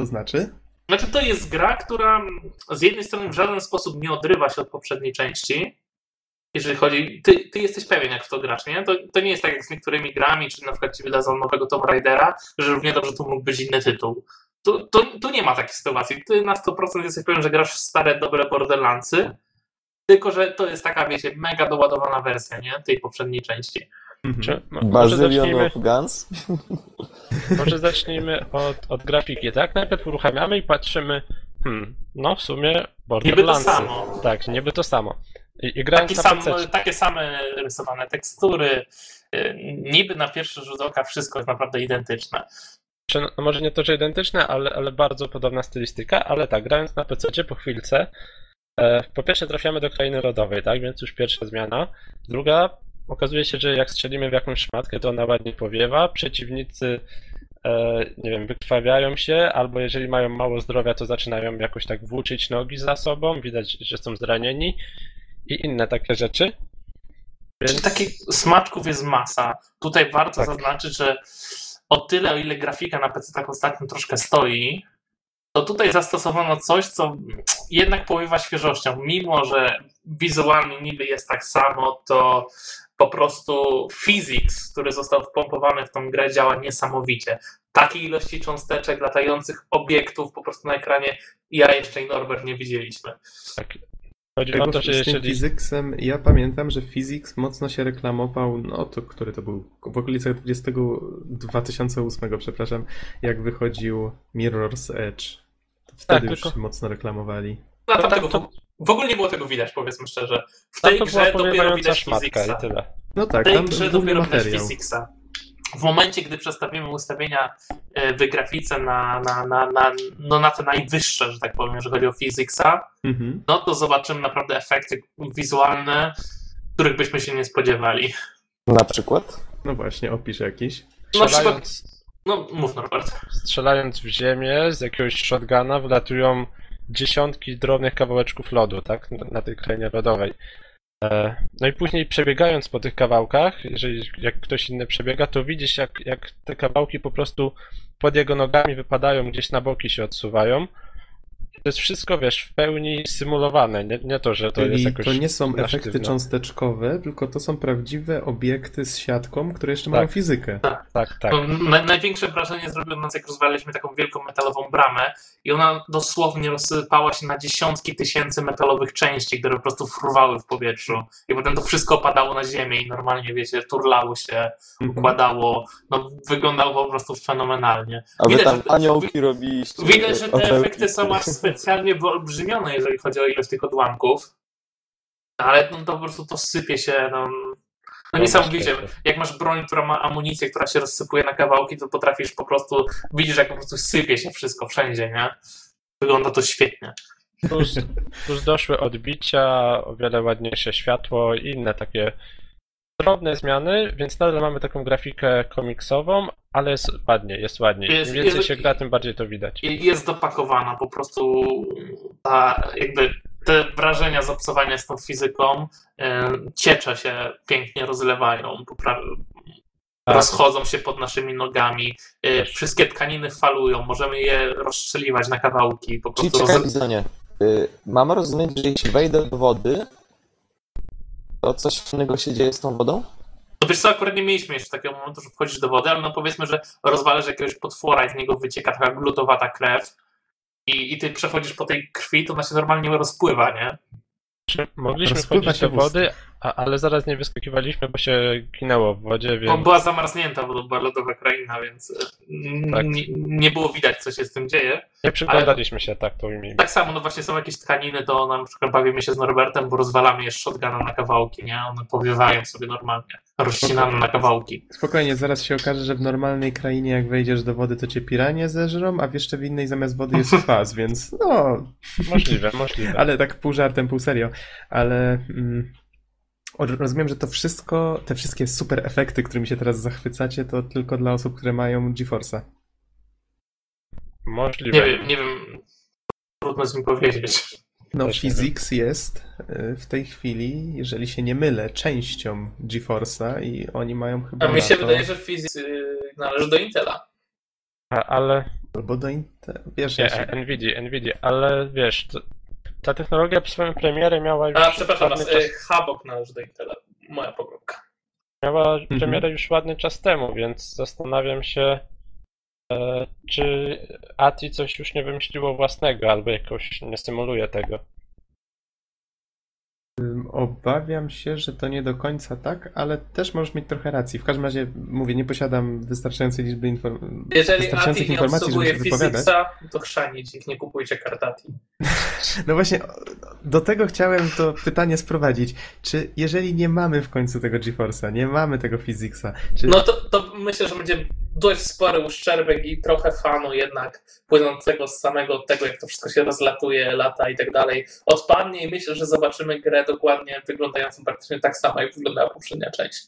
Speaker 1: To znaczy?
Speaker 2: Znaczy, to jest gra, która z jednej strony w żaden sposób nie odrywa się od poprzedniej części. Jeżeli chodzi. Ty, ty jesteś pewien, jak w to grasz, nie? To, to nie jest tak jak z niektórymi grami, czy na przykład ci wydadzą nowego Tomb Raidera, że równie dobrze tu mógł być inny tytuł. Tu, tu, tu nie ma takiej sytuacji. Ty na 100% jesteś pewien, że grasz w stare, dobre Borderlandsy, tylko że to jest taka, wiecie, mega doładowana wersja, nie? Tej poprzedniej części.
Speaker 1: Mhm.
Speaker 3: Czy,
Speaker 4: Bazylion
Speaker 3: zacznijmy,
Speaker 4: of Guns?
Speaker 3: może zacznijmy od, od grafiki, tak? Najpierw uruchamiamy i patrzymy, hmm, no w sumie Borderlandsy.
Speaker 2: samo.
Speaker 3: Tak, niby to samo. I, i grając
Speaker 2: Taki
Speaker 3: na
Speaker 2: sam, takie same rysowane tekstury. y, Niby na pierwszy rzut oka wszystko jest naprawdę identyczne.
Speaker 3: Czy, no, może nie to, że identyczne, ale, ale bardzo podobna stylistyka, ale tak, grając na PC po chwilce, E, Po pierwsze trafiamy do krainy rodowej, tak? Więc już pierwsza zmiana. Druga, okazuje się, że jak strzelimy w jakąś szmatkę, to ona ładnie powiewa. Przeciwnicy, e, nie wiem, wykrwawiają się, albo jeżeli mają mało zdrowia, to zaczynają jakoś tak włóczyć nogi za sobą. Widać, że są zranieni i inne takie rzeczy.
Speaker 2: Czyli takich smaczków jest masa. Tutaj warto
Speaker 3: Tak.
Speaker 2: zaznaczyć, że o tyle, o ile grafika na PC tak ostatnio troszkę stoi, to tutaj zastosowano coś, co jednak powiewa świeżością. Mimo, że wizualnie niby jest tak samo, to po prostu physics, który został wpompowany w tą grę, działa niesamowicie. Takiej ilości cząsteczek, latających obiektów po prostu na ekranie ja jeszcze i Norbert nie widzieliśmy.
Speaker 3: Chodzi
Speaker 1: Tego
Speaker 3: o to, że
Speaker 1: z
Speaker 3: jeżeli...
Speaker 1: Physicsem, ja pamiętam, że Physics mocno się reklamował, no to który to był, w okolicach 20, 2008, przepraszam, jak wychodził Mirror's Edge. To wtedy już
Speaker 3: tylko-
Speaker 1: się mocno reklamowali.
Speaker 2: No, tam
Speaker 3: tak,
Speaker 2: tego,
Speaker 3: to-
Speaker 2: w ogóle nie było tego widać, powiedzmy szczerze. W tej grze dopiero widać Physicsa.
Speaker 1: No
Speaker 2: W
Speaker 1: tak,
Speaker 2: tej
Speaker 1: tam
Speaker 2: dopiero widać. Physicsa. W momencie, gdy przestawimy ustawienia e, w grafice na, na, na, na, no na te najwyższe, że tak powiem, jeżeli chodzi o Physicsa,
Speaker 1: Mhm.
Speaker 2: no to zobaczymy naprawdę efekty wizualne, których byśmy się nie spodziewali.
Speaker 4: Na przykład?
Speaker 1: No właśnie, opisz jakiś.
Speaker 2: Na przykład, no mów Norbert.
Speaker 3: strzelając w ziemię z jakiegoś shotguna wylatują dziesiątki drobnych kawałeczków lodu, tak? Na, na tej krainie lodowej. E, No i później przebiegając po tych kawałkach, jeżeli jak ktoś inny przebiega, to widzisz jak, jak te kawałki po prostu pod jego nogami wypadają, gdzieś na boki się odsuwają. To jest wszystko, wiesz, w pełni symulowane, nie, nie to, że to jest
Speaker 1: Czyli
Speaker 3: jakoś
Speaker 1: to nie są efekty
Speaker 3: sztywno.
Speaker 1: cząsteczkowe, tylko to są prawdziwe obiekty z siatką, które jeszcze
Speaker 3: Tak.
Speaker 1: mają fizykę.
Speaker 3: Tak, tak.
Speaker 2: No, na, największe wrażenie zrobiło nas, jak rozwaliliśmy taką wielką metalową bramę i ona dosłownie rozsypała się na dziesiątki tysięcy metalowych części, które po prostu fruwały w powietrzu. I potem to wszystko opadało na ziemię i normalnie, wiecie, turlało się,
Speaker 1: Mhm.
Speaker 2: układało. No, wyglądało po prostu fenomenalnie.
Speaker 4: A wy
Speaker 2: Widać,
Speaker 4: tam
Speaker 2: że-
Speaker 4: aniołki robiliście.
Speaker 2: Widać, że te efekty są aż specjalnie wyolbrzymione, jeżeli chodzi o ilość tych odłamków. Ale no, to po prostu to sypie się. No, no niesamowicie. Jak masz broń, która ma amunicję, która się rozsypuje na kawałki, to potrafisz po prostu. Widzisz, jak po prostu sypie się wszystko wszędzie, nie? Wygląda to świetnie.
Speaker 3: Plus, plus doszły odbicia, o wiele ładniejsze światło i inne takie drobne zmiany, więc nadal mamy taką grafikę komiksową, ale jest ładnie, jest ładnie.
Speaker 2: Jest-
Speaker 3: Im więcej
Speaker 2: jest-
Speaker 3: się gra, tym bardziej to widać.
Speaker 2: Jest dopakowana po prostu ta, jakby te wrażenia z obcowania z tą fizyką, ciecze się pięknie rozlewają,
Speaker 3: Tak.
Speaker 2: rozchodzą się pod naszymi nogami, e, wszystkie tkaniny falują, możemy je rozstrzeliwać na kawałki, po
Speaker 4: Czyli
Speaker 2: prostu
Speaker 4: czekaj,
Speaker 2: roz...
Speaker 4: Y, mam rozumieć, że jeśli wejdę do wody, to coś innego się dzieje z tą wodą?
Speaker 2: No wiesz co, akurat nie mieliśmy jeszcze takiego momentu, że wchodzisz do wody, ale no powiedzmy, że rozwalasz jakiegoś potwora i z niego wycieka taka glutowata krew i, i ty przechodzisz po tej krwi, to ona się normalnie rozpływa, nie?
Speaker 3: Czy mogliśmy
Speaker 1: Rozpływa
Speaker 3: wchodzić
Speaker 1: się
Speaker 3: do wody, a, ale zaraz nie wyskakiwaliśmy, bo się ginęło w wodzie,
Speaker 2: Bo
Speaker 3: więc
Speaker 2: była zamarznięta, bo to była lodowa kraina, więc e,
Speaker 3: Tak.
Speaker 2: nie, było widać, co się z tym dzieje.
Speaker 3: nie przyglądaliśmy się tak, to ujmijmy.
Speaker 2: Tak samo, no właśnie są jakieś tkaniny, to na przykład bawimy się z Norbertem, bo rozwalamy je shotguna na kawałki, nie? One powiewają sobie normalnie, rozcinane na kawałki.
Speaker 1: Spokojnie, zaraz się okaże, że w normalnej krainie jak wejdziesz do wody, to cię piranie zeżrą, a w jeszcze w innej zamiast wody jest kwas, więc no,
Speaker 3: Możliwe, możliwe.
Speaker 1: ale tak pół żartem, pół serio. Ale mm, rozumiem, że to wszystko, te wszystkie super efekty, którymi się teraz zachwycacie, to tylko dla osób, które mają GeForce'a.
Speaker 3: Możliwe.
Speaker 2: Nie wiem, nie wiem, trudno z nim powiedzieć.
Speaker 1: No,
Speaker 3: Też nie
Speaker 1: Physics jest y, w tej chwili, jeżeli się nie mylę, częścią GeForce'a i oni mają chyba
Speaker 2: A mi się
Speaker 1: to,
Speaker 2: wydaje, że Physics y, należy do Intela.
Speaker 3: A, ale
Speaker 1: albo do Intel, wiesz,
Speaker 3: nie,
Speaker 1: ja się...
Speaker 3: Nvidia, Nvidia, ale wiesz, to, ta technologia przy swoją premierę miała już
Speaker 2: A, przepraszam
Speaker 3: ładny
Speaker 2: was,
Speaker 3: czas,
Speaker 2: y, Habok należy do Intela. Moja pomyłka.
Speaker 3: miała
Speaker 1: Mhm.
Speaker 3: premierę już ładny czas temu, więc zastanawiam się, e, czy ATI coś już nie wymyśliło własnego, albo jakoś nie symuluje tego.
Speaker 1: Obawiam się, że to nie do końca tak, ale też możesz mieć trochę racji. W każdym razie, mówię, nie posiadam wystarczającej liczby inform-
Speaker 2: Jeżeli
Speaker 1: wystarczających
Speaker 2: ATI nie
Speaker 1: informacji, żeby
Speaker 2: obsługuje
Speaker 1: się wypowiadać.
Speaker 2: Physicsa, to chrzanić ich, nie kupujcie kart ATI.
Speaker 1: No właśnie, do tego chciałem to pytanie sprowadzić. Czy jeżeli nie mamy w końcu tego GeForce'a, nie mamy tego Physicsa, czy
Speaker 2: No to, to myślę, że będzie dość spory uszczerbek i trochę fanu jednak płynącego z samego tego, jak to wszystko się rozlatuje, lata i tak dalej, odpadnie i myślę, że zobaczymy grę dokładnie wyglądającą praktycznie tak samo, jak wyglądała poprzednia część.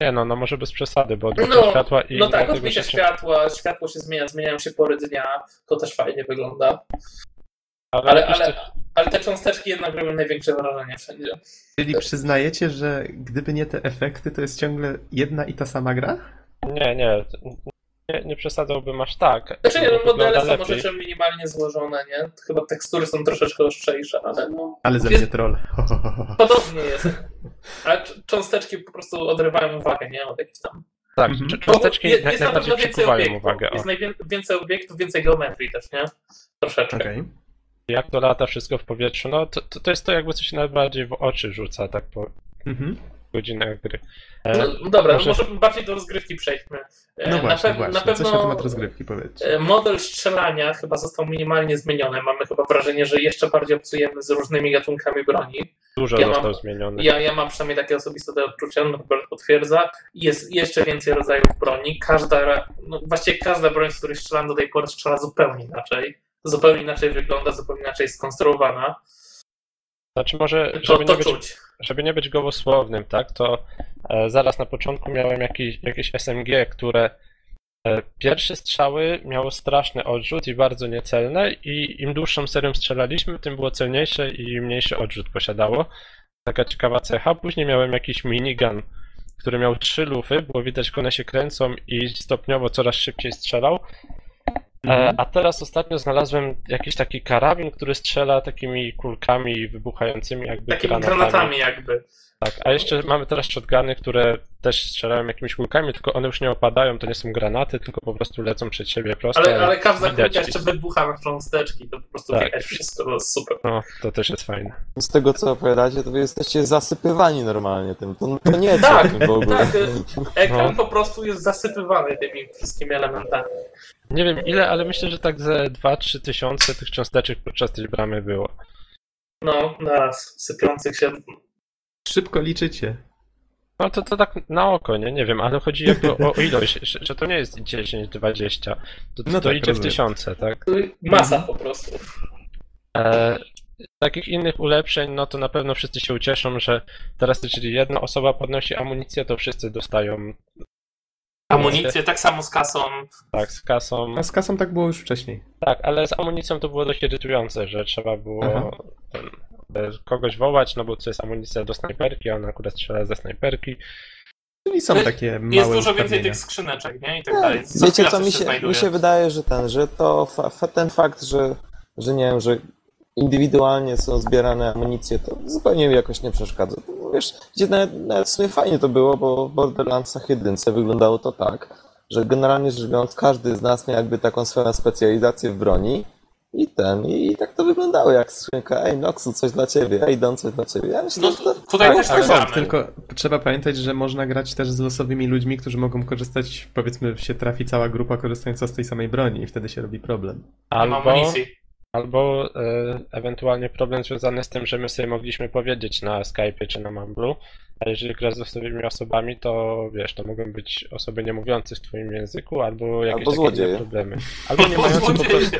Speaker 3: Nie no, no może bez przesady, bo odbicie
Speaker 2: No,
Speaker 3: światła i...
Speaker 2: No tak, odbicie
Speaker 3: się-
Speaker 2: światła, światło się zmienia, zmieniają się pory dnia, to też fajnie wygląda.
Speaker 3: Ale,
Speaker 2: Ale, ale, ale te cząsteczki jednak robią największe wrażenie wszędzie.
Speaker 1: Czyli przyznajecie, że gdyby nie te efekty, to jest ciągle jedna i ta sama gra?
Speaker 3: Nie, nie, nie, nie przesadzałbym aż tak.
Speaker 2: Znaczy nie, no modele są może czym minimalnie złożone, nie? Chyba tekstury są troszeczkę ostrzejsze, ale no...
Speaker 1: Ale ze mnie troll.
Speaker 2: Podobnie jest. Ale cząsteczki po prostu odrywają uwagę, nie? Od jakichś tam...
Speaker 3: Tak,
Speaker 1: Mhm.
Speaker 3: cząsteczki
Speaker 2: jest, jest na
Speaker 3: najbardziej
Speaker 2: więcej
Speaker 3: przykuwają
Speaker 2: obiektów.
Speaker 3: uwagę. O.
Speaker 2: Jest najwię- więcej obiektów, więcej geometrii też, nie? Troszeczkę.
Speaker 1: Okej.
Speaker 3: Jak to lata wszystko w powietrzu, no to, to, to jest to jakby coś najbardziej w oczy rzuca, tak po
Speaker 1: Mhm.
Speaker 3: Godzinach gry. E,
Speaker 2: No, dobra,
Speaker 3: może-
Speaker 2: może... może bardziej do rozgrywki przejdźmy. E,
Speaker 1: No właśnie,
Speaker 2: na, pew-
Speaker 1: właśnie.
Speaker 2: na pewno
Speaker 1: na temat rozgrywki powiedzcie.
Speaker 2: e, model strzelania chyba został minimalnie zmieniony. Mamy chyba wrażenie, że jeszcze bardziej obcujemy z różnymi gatunkami broni.
Speaker 3: Dużo
Speaker 2: ja
Speaker 3: został
Speaker 2: mam-
Speaker 3: zmieniony.
Speaker 2: Ja, ja mam przynajmniej takie osobiste te odczucia, no Robert potwierdza. Jest jeszcze więcej rodzajów broni. Każda, no właściwie każda broń, z której strzelam do tej pory, strzela zupełnie inaczej. Zupełnie inaczej wygląda, zupełnie inaczej jest skonstruowana.
Speaker 3: Znaczy może,
Speaker 2: To,
Speaker 3: żeby
Speaker 2: to
Speaker 3: nie być, żeby nie być gołosłownym, tak, to e, zaraz na początku miałem jakiś, jakieś SMG, które e, pierwsze strzały miało straszny odrzut i bardzo niecelne i im dłuższą serią strzelaliśmy, tym było celniejsze i mniejszy odrzut posiadało. Taka ciekawa cecha. Później miałem jakiś minigun, który miał trzy lufy, było widać, jak one się kręcą i stopniowo coraz szybciej strzelał. E,
Speaker 1: Mhm.
Speaker 3: a teraz ostatnio znalazłem jakiś taki karabin, który strzela takimi kulkami wybuchającymi jakby
Speaker 2: Takimi
Speaker 3: granatami.
Speaker 2: granatami jakby.
Speaker 3: Tak, a jeszcze mamy teraz shotguny, które też strzelają jakimiś kulkami, tylko one już nie opadają, to nie są granaty, tylko po prostu lecą przed siebie prosto.
Speaker 2: Ale, ale każda kulka jeszcze wybucha na cząsteczki, to po prostu
Speaker 3: Tak.
Speaker 2: widać wszystko, to jest super.
Speaker 3: No, to też jest fajne.
Speaker 4: Z tego co opowiadacie, to wy jesteście zasypywani normalnie tym. To, to nie
Speaker 2: Tak,
Speaker 4: o tym w ogóle.
Speaker 2: tak. Ekran
Speaker 3: No.
Speaker 2: po prostu jest zasypywany tymi wszystkimi elementami.
Speaker 3: Nie wiem ile, ale myślę, że tak ze 2-3 tysiące tych cząsteczek podczas tej bramy było.
Speaker 2: No, naraz sypiących się.
Speaker 1: Szybko liczycie.
Speaker 3: No to, to tak na oko, nie? Nie wiem, ale chodzi jakby o, o ilość, że, że to nie jest 10, 20, to, to
Speaker 1: No tak,
Speaker 3: idzie w
Speaker 1: rozumiem.
Speaker 3: tysiące, tak?
Speaker 2: Masa po prostu.
Speaker 3: E, takich innych ulepszeń, no to na pewno wszyscy się ucieszą, że teraz jeżeli jedna osoba podnosi amunicję, to wszyscy dostają
Speaker 2: Amunicję tak samo z kasą.
Speaker 3: tak z kasą.
Speaker 1: A z kasą tak było już wcześniej.
Speaker 3: Tak, ale z amunicją to było dość irytujące, że trzeba było
Speaker 1: Aha.
Speaker 3: ten, kogoś wołać, no bo to jest amunicja do snajperki, a on akurat strzela ze snajperki.
Speaker 1: Czyli są takie małe
Speaker 2: Jest dużo więcej tych skrzyneczek, nie? I tak dalej. Co
Speaker 4: Wiecie co, mi się,
Speaker 2: znajduje.
Speaker 4: mi się wydaje, że ten, że to fa, fa, ten fakt, że, że nie wiem, że indywidualnie są zbierane amunicje, to zupełnie mi jakoś nie przeszkadza. Wiesz, gdzie nawet, nawet w sumie fajnie to było, bo w Borderlandsach jedynce wyglądało to tak, że generalnie rzecz biorąc każdy z nas miał jakby taką swoją specjalizację w broni i ten, i tak to wyglądało jak skrzynka, ej Noxu, coś dla ciebie, ej Don, coś dla ciebie. Ja myślę,
Speaker 2: No,
Speaker 4: że to...
Speaker 2: tutaj
Speaker 1: Tak,
Speaker 2: też
Speaker 1: tak,
Speaker 2: tak
Speaker 1: tylko trzeba pamiętać, że można grać też z losowymi ludźmi, którzy mogą korzystać, powiedzmy się trafi cała grupa korzystająca z tej samej broni i wtedy się robi problem.
Speaker 2: Nie ma
Speaker 3: Albo,
Speaker 2: amunicji.
Speaker 3: Albo e, ewentualnie problem związany z tym, że my sobie mogliśmy powiedzieć na Skype'ie czy na Mumblu, a jeżeli grasz z losowymi osobami, to wiesz, to mogą być osoby nie mówiące w twoim języku, albo jakieś
Speaker 4: Albo
Speaker 3: takie
Speaker 4: złodzieje.
Speaker 3: inne problemy. Albo nie mające po prostu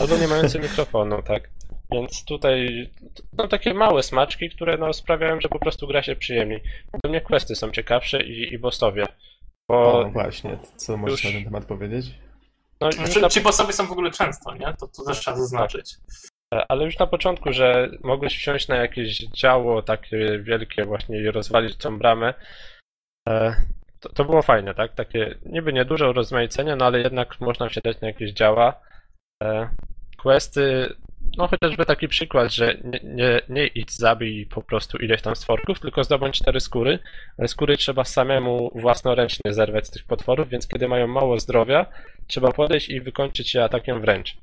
Speaker 3: albo nie mający mikrofonu, tak. Więc tutaj no takie małe smaczki, które no sprawiają, że po prostu gra się przyjemniej. Dla mnie questy są ciekawsze i, i bossowie. Bo
Speaker 1: O, właśnie, co możesz
Speaker 3: już-
Speaker 1: na ten temat powiedzieć?
Speaker 3: No,
Speaker 2: Znaczy,
Speaker 3: na,
Speaker 2: ci są w ogóle często, nie? To, to też trzeba zaznaczyć.
Speaker 3: ale już na początku, że mogłeś wsiąść na jakieś działo takie wielkie właśnie i rozwalić tą bramę. E, to, to było fajne, tak? Takie niby nieduże urozmaicenie, no ale jednak można wsiadać na jakieś działa. E, questy, no chociażby taki przykład, że nie, nie, nie idź zabij po prostu ileś tam stworków, tylko zdobądź cztery skóry, ale skóry trzeba samemu własnoręcznie zerwać z tych potworów, więc kiedy mają mało zdrowia, trzeba podejść i wykończyć je atakiem wręcz.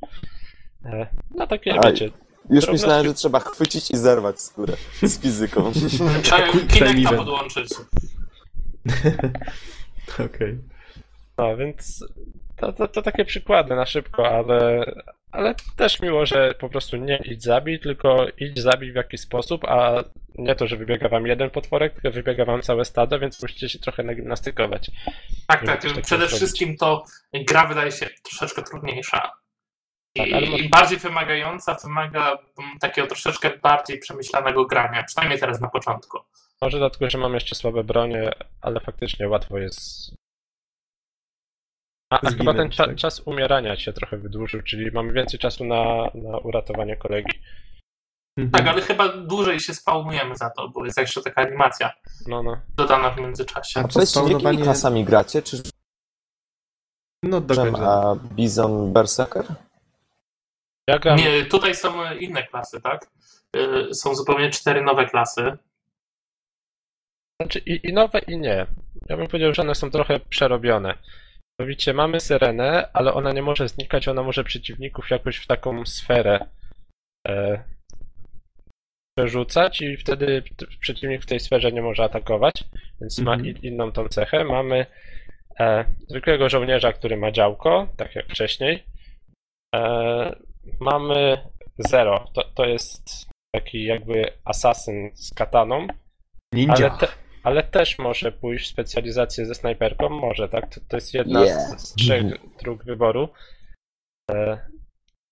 Speaker 3: E, no takie,
Speaker 4: Aj.
Speaker 3: wiecie,
Speaker 4: Już
Speaker 3: Drobne
Speaker 4: myślałem, że trzeba chwycić i zerwać skórę z fizyką.
Speaker 2: Trzeba Kinecta podłączyć.
Speaker 1: Okej.
Speaker 3: No, więc to, to, to takie przykłady na szybko, ale, ale też miło, że po prostu nie idź zabij, tylko idź zabij w jakiś sposób, a nie to, że wybiega wam jeden potworek, tylko wybiega wam całe stado, więc musicie się trochę nagimnastykować.
Speaker 2: Tak, tak. Przede
Speaker 3: zrobić.
Speaker 2: wszystkim to gra wydaje się troszeczkę trudniejsza. I,
Speaker 3: Tak, może-
Speaker 2: bardziej wymagająca, wymaga mm, takiego troszeczkę bardziej przemyślanego grania, przynajmniej teraz na początku.
Speaker 3: Może dlatego, że mam jeszcze słabe bronie, ale faktycznie łatwo jest. A, a chyba ten cza
Speaker 1: tak.
Speaker 3: czas umierania się trochę wydłużył, czyli mamy więcej czasu na, na uratowanie kolegi.
Speaker 1: Mhm.
Speaker 2: Tak, ale chyba dłużej się spawnujemy za to, bo jest jeszcze taka animacja
Speaker 3: No, no.
Speaker 2: dodana w międzyczasie.
Speaker 1: A
Speaker 4: A
Speaker 1: czy
Speaker 4: powiedzcie, jakimi
Speaker 1: spawnowanie...
Speaker 4: klasami gracie? Czy
Speaker 1: No dokończę.
Speaker 4: a Bizon Berserker?
Speaker 3: Ja gram,
Speaker 2: Nie, tutaj są inne klasy, tak? Y, Są zupełnie cztery nowe klasy.
Speaker 3: znaczy i, i nowe, i nie. Ja bym powiedział, że one są trochę przerobione. Mianowicie mamy syrenę, ale ona nie może znikać, ona może przeciwników jakoś w taką sferę e, przerzucać i wtedy przeciwnik w tej sferze nie może atakować, więc ma
Speaker 1: Mhm.
Speaker 3: inną tą cechę. Mamy e, zwykłego żołnierza, który ma działko, tak jak wcześniej. E, mamy Zero, to, to jest taki jakby asasyn z kataną,
Speaker 1: Ninja.
Speaker 3: ale, te, ale też może pójść w specjalizację ze snajperką, może, tak? To, to jest jedna
Speaker 4: Yeah.
Speaker 3: z, z trzech dróg wyboru. E,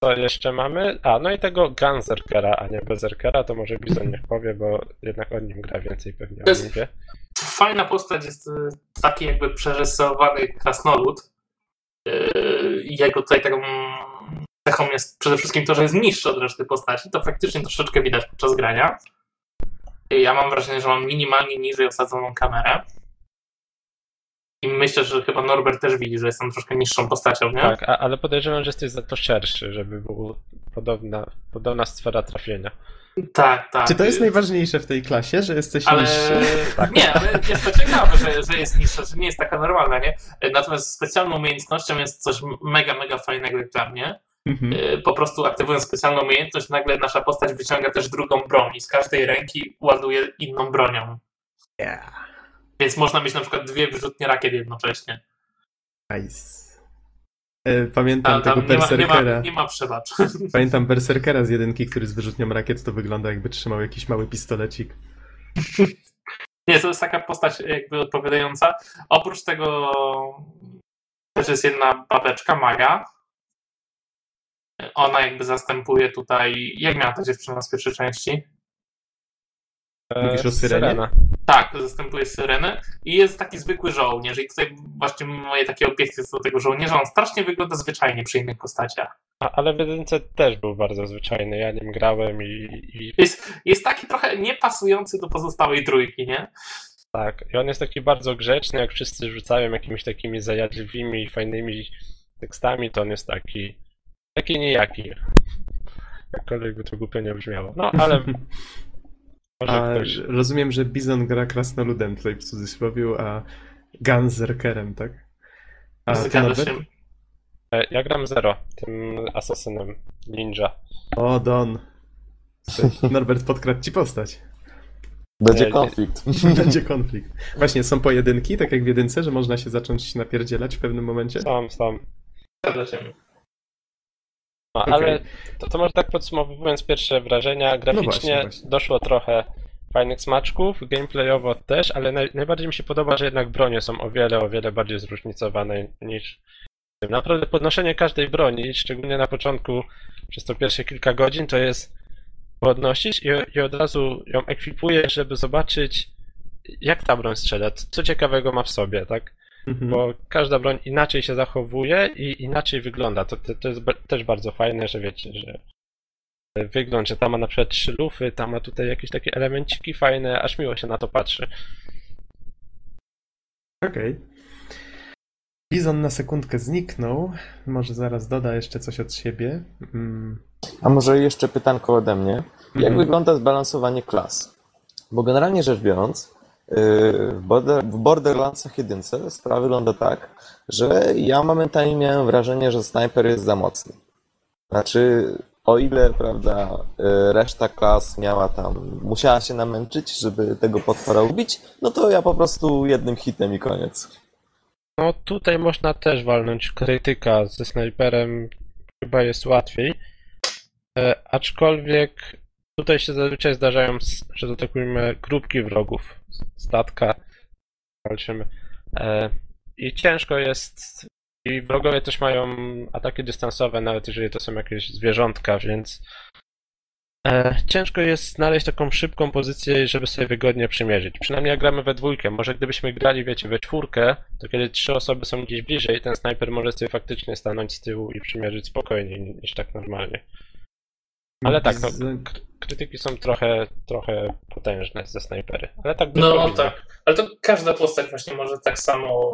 Speaker 3: co jeszcze mamy? A, no i tego Gunzerkera, a nie Berserkera, to może Bizon niech powie, bo jednak o nim gra więcej pewnie
Speaker 2: To
Speaker 3: o
Speaker 2: jest-
Speaker 3: nim wie.
Speaker 2: Fajna postać jest y, taki jakby przerysowany krasnolud. Y, Jego tutaj taką cechą jest przede wszystkim to, że jest niższy od reszty postaci. To faktycznie troszeczkę widać podczas grania. Ja mam wrażenie, że mam minimalnie niżej osadzoną kamerę. I myślę, że chyba Norbert też widzi, że jestem troszkę niższą postacią, nie?
Speaker 3: Tak, a, ale podejrzewam, że jesteś za to szerszy, żeby była podobna, podobna sfera trafienia.
Speaker 2: tak. tak.
Speaker 1: Czy to jest najważniejsze w tej klasie, że jesteś
Speaker 2: Ale
Speaker 1: niższy?
Speaker 2: nie, ale jest to ciekawe, że, że jest niższa, że nie jest taka normalna, nie? Natomiast specjalną umiejętnością jest coś mega, mega fajnego jak dla mnie.
Speaker 1: Mhm.
Speaker 2: Y, Po prostu aktywując specjalną umiejętność, nagle nasza postać wyciąga też drugą broń i z każdej ręki ładuje inną bronią.
Speaker 1: Yeah.
Speaker 2: Więc można mieć na przykład dwie wyrzutnie rakiet jednocześnie.
Speaker 1: Nice. E, Pamiętam
Speaker 2: Tam,
Speaker 1: tego
Speaker 2: tam nie, ma, nie,
Speaker 1: berserkera.
Speaker 2: ma, nie ma przebacz.
Speaker 1: Pamiętam berserkera z jedynki, który z wyrzutnią rakiet to wygląda jakby trzymał jakiś mały pistolecik.
Speaker 2: Nie, to jest taka postać jakby odpowiadająca. Oprócz tego też jest jedna babeczka, Maja. Ona jakby zastępuje tutaj. Jak miała ta dziewczyna z pierwszej części?
Speaker 3: E,
Speaker 1: Mówisz o Syrenie?
Speaker 3: Syrena.
Speaker 2: Tak, zastępuje Syrenę. I jest taki zwykły żołnierz. I tutaj właśnie moje takie obiekcje co do tego żołnierza. On strasznie wygląda zwyczajnie przy innych postaciach.
Speaker 3: A, ale w jedynce też był bardzo zwyczajny, ja nim grałem i, i
Speaker 2: Jest, jest taki trochę niepasujący do pozostałej trójki, nie?
Speaker 3: tak. I on jest taki bardzo grzeczny, jak wszyscy rzucają jakimiś takimi zajadliwymi, fajnymi tekstami, to on jest taki, taki nijaki. Jakkolwiek by to głupio nie brzmiało. No, ale może
Speaker 1: A
Speaker 3: ktoś...
Speaker 1: rozumiem, że Bizon gra krasnoludem tutaj w cudzysłowie, a Gunzerkerem, tak? A ty,
Speaker 2: Zgadza się.
Speaker 3: E, Ja gram Zero, tym asasynem ninja.
Speaker 1: O, Don. Norbert podkradł ci postać.
Speaker 4: Będzie
Speaker 3: Nie,
Speaker 4: konflikt.
Speaker 1: Będzie konflikt. Właśnie, są pojedynki, tak jak w jedynce, że można się zacząć napierdzielać w pewnym momencie?
Speaker 3: Sam, sam.
Speaker 2: Zgadza się.
Speaker 3: No,
Speaker 1: Okej.
Speaker 3: ale to, to może tak podsumowując pierwsze wrażenia, graficznie
Speaker 1: właśnie, właśnie.
Speaker 3: doszło trochę fajnych smaczków, gameplayowo też, ale naj, najbardziej mi się podoba, że jednak bronie są o wiele, o wiele bardziej zróżnicowane niż naprawdę podnoszenie każdej broni, szczególnie na początku przez to pierwsze kilka godzin, to jest podnosisz i, i od razu ją ekwipujesz, żeby zobaczyć jak ta broń strzela, co ciekawego ma w sobie, tak?
Speaker 1: Mhm.
Speaker 3: bo każda broń inaczej się zachowuje i inaczej wygląda. To, to, to jest też bardzo fajne, że wiecie, że wygląd, że ta ma na przykład trzy lufy, ta ma tutaj jakieś takie elemenciki fajne, aż miło się na to patrzy.
Speaker 1: Okej. Bizon na sekundkę zniknął. Może zaraz doda jeszcze coś od siebie. Mm.
Speaker 4: A może jeszcze pytanko ode mnie. Jak
Speaker 1: Mhm.
Speaker 4: wygląda zbalansowanie klas? Bo generalnie rzecz biorąc, w, Border, w Borderlandsach jedynce sprawa wygląda tak, że ja momentalnie miałem wrażenie, że snajper jest za mocny. Znaczy, o ile, prawda, yy, reszta klas miała tam, musiała się namęczyć, żeby tego potwora ubić, no to ja po prostu jednym hitem i koniec.
Speaker 3: No tutaj można też walnąć krytyka ze snajperem. chyba jest łatwiej. E, aczkolwiek tutaj się zazwyczaj zdarzają, że dotakujemy grupki wrogów, statka, walczymy. E, I ciężko jest. I wrogowie też mają ataki dystansowe, nawet jeżeli to są jakieś zwierzątka, więc e, ciężko jest znaleźć taką szybką pozycję, żeby sobie wygodnie przymierzyć. Przynajmniej jak gramy we dwójkę. Może gdybyśmy grali, wiecie, we czwórkę, to kiedy trzy osoby są gdzieś bliżej, ten snajper może sobie faktycznie stanąć z tyłu i przymierzyć spokojniej niż tak normalnie. Ale tak, no,
Speaker 1: Z-
Speaker 3: k- krytyki są trochę, trochę potężne ze snajpery. Ale tak by
Speaker 2: No tak, ale to każda postać właśnie może tak samo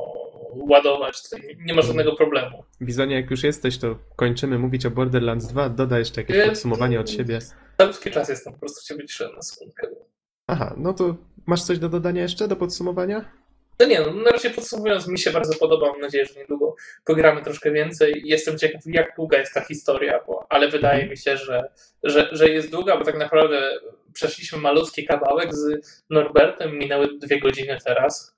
Speaker 2: ładować, to nie- ma żadnego problemu.
Speaker 1: Bizonie, jak już jesteś, to kończymy mówić o Borderlands 2. Dodaj jeszcze jakieś
Speaker 2: Nie,
Speaker 1: podsumowanie od siebie.
Speaker 2: Calutki czas jestem, po prostu cię wyciszyłem na sekundkę.
Speaker 1: Aha, no to masz coś do dodania jeszcze, do podsumowania?
Speaker 2: No nie, no na razie podsumowując, mi się bardzo podoba, mam nadzieję, że niedługo pogramy troszkę więcej. Jestem ciekaw, jak długa jest ta historia, bo, ale wydaje mi się, że, że, że jest długa, bo tak naprawdę przeszliśmy malutki kawałek z Norbertem, minęły dwie godziny teraz,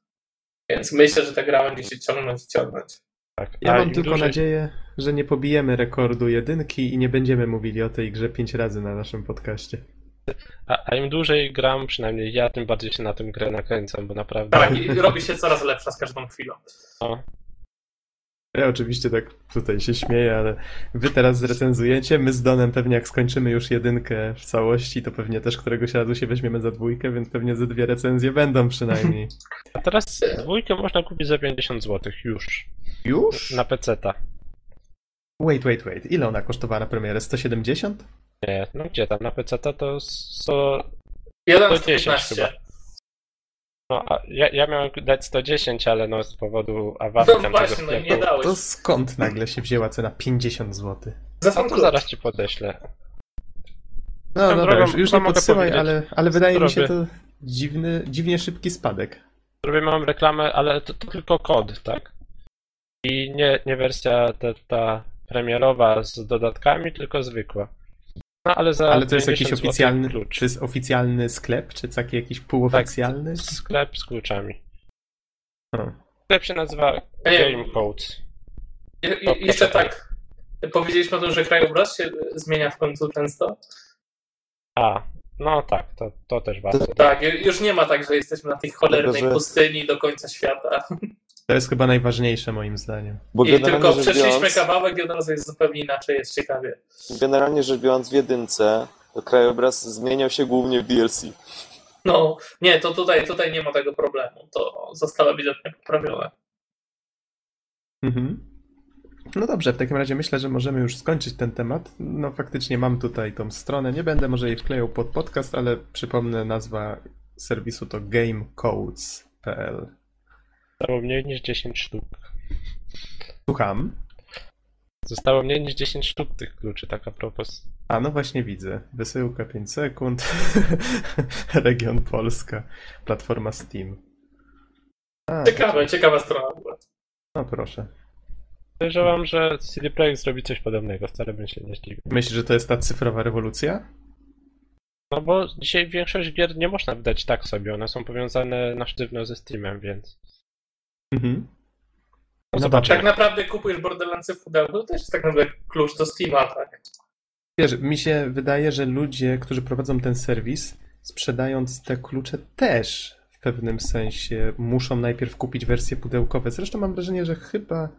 Speaker 2: więc myślę, że ta gra będzie się ciągnąć i ciągnąć.
Speaker 3: Tak.
Speaker 1: Ja
Speaker 3: A
Speaker 1: mam tylko
Speaker 3: dłużej-
Speaker 1: nadzieję, że nie pobijemy rekordu jedynki i nie będziemy mówili o tej grze pięć razy na naszym podcaście.
Speaker 3: A, a im dłużej gram, przynajmniej ja, tym bardziej się na tym grę nakręcam, bo naprawdę.
Speaker 2: Tak, i robi się coraz lepsza z każdą chwilą.
Speaker 3: No,
Speaker 1: Ja oczywiście tak tutaj się śmieję, ale wy teraz zrecenzujecie, my z Donem pewnie jak skończymy już jedynkę w całości, to pewnie też któregoś razu się weźmiemy za dwójkę, więc pewnie ze dwie recenzje będą przynajmniej.
Speaker 3: a teraz dwójkę można kupić za 50 zł już.
Speaker 1: Już?
Speaker 3: Na PC-ta.
Speaker 1: Wait, wait, wait. Ile ona kosztowała na premierę? 170?
Speaker 3: Nie, no gdzie tam? Na PC-ta to 100.
Speaker 2: 1.15.
Speaker 3: chyba. No, a ja, ja miałem dać 110, ale no z powodu awarii
Speaker 2: No
Speaker 3: tam
Speaker 2: właśnie,
Speaker 3: tego
Speaker 2: no nie dałeś.
Speaker 1: To skąd nagle się wzięła cena 50 zł?
Speaker 2: Za sam
Speaker 3: to zaraz ci podeślę.
Speaker 1: No
Speaker 3: Swoją
Speaker 1: dobra,
Speaker 3: drogą,
Speaker 1: już, nie podsyłaj, ale, ale wydaje mi się to dziwny, dziwnie szybki spadek.
Speaker 3: Zrobię małą reklamę, ale to, to tylko kod, tak? I nie, nie wersja ta, ta premierowa z dodatkami, tylko zwykła. No ale za
Speaker 1: Ale to jest jakiś
Speaker 3: 50 złotych
Speaker 1: oficjalny,
Speaker 3: klucz.
Speaker 1: czy jest oficjalny sklep, czy taki jakiś półoficjalny?
Speaker 3: Sklep z kluczami.
Speaker 1: Hmm.
Speaker 3: Sklep się nazywa. Game Codes.
Speaker 2: Je, je, jeszcze tak. Powiedzieliśmy o tym, że krajobraz się zmienia w końcu często.
Speaker 3: A, no tak, to, to też warto.
Speaker 2: Tak, ju- już nie ma tak, że jesteśmy na tej cholernej
Speaker 4: że-
Speaker 2: pustyni do końca świata.
Speaker 1: To jest chyba najważniejsze moim zdaniem.
Speaker 4: Bo
Speaker 2: I tylko przeszliśmy
Speaker 4: biorąc,
Speaker 2: kawałek i od razu jest zupełnie inaczej, jest ciekawie.
Speaker 4: generalnie rzecz biorąc w jedynce, to krajobraz zmieniał się głównie w DLC.
Speaker 2: No, nie, to tutaj, tutaj nie ma tego problemu. To zostało ewidentnie poprawione.
Speaker 1: Mhm. No dobrze, w takim razie myślę, że możemy już skończyć ten temat. No faktycznie mam tutaj tą stronę. Nie będę może jej wklejał pod podcast, ale przypomnę, nazwa serwisu to gamecodes.pl.
Speaker 3: Zostało mniej niż 10 sztuk.
Speaker 1: Słucham.
Speaker 3: Zostało mniej niż 10 sztuk tych kluczy, tak a propos.
Speaker 1: A no właśnie widzę. Wysyłka 5 sekund. Region Polska. Platforma Steam. A,
Speaker 2: Ciekawe, ciekawa strona
Speaker 1: no proszę.
Speaker 3: Podejrzewam, że CD Projekt zrobi coś podobnego, wcale bym się nie zdziwił.
Speaker 1: Myślisz, że to jest ta cyfrowa rewolucja?
Speaker 3: No bo dzisiaj większość gier nie można wydać tak sobie, one są powiązane na sztywno ze Steamem, więc...
Speaker 1: Mhm.
Speaker 3: No.
Speaker 2: Tak naprawdę kupujesz Borderlandsy w pudełku, to też jest tak naprawdę klucz do Steama, tak?
Speaker 1: Wiesz, mi się wydaje, że ludzie, którzy prowadzą ten serwis, sprzedając te klucze też w pewnym sensie muszą najpierw kupić wersje pudełkowe. Zresztą mam wrażenie, że chyba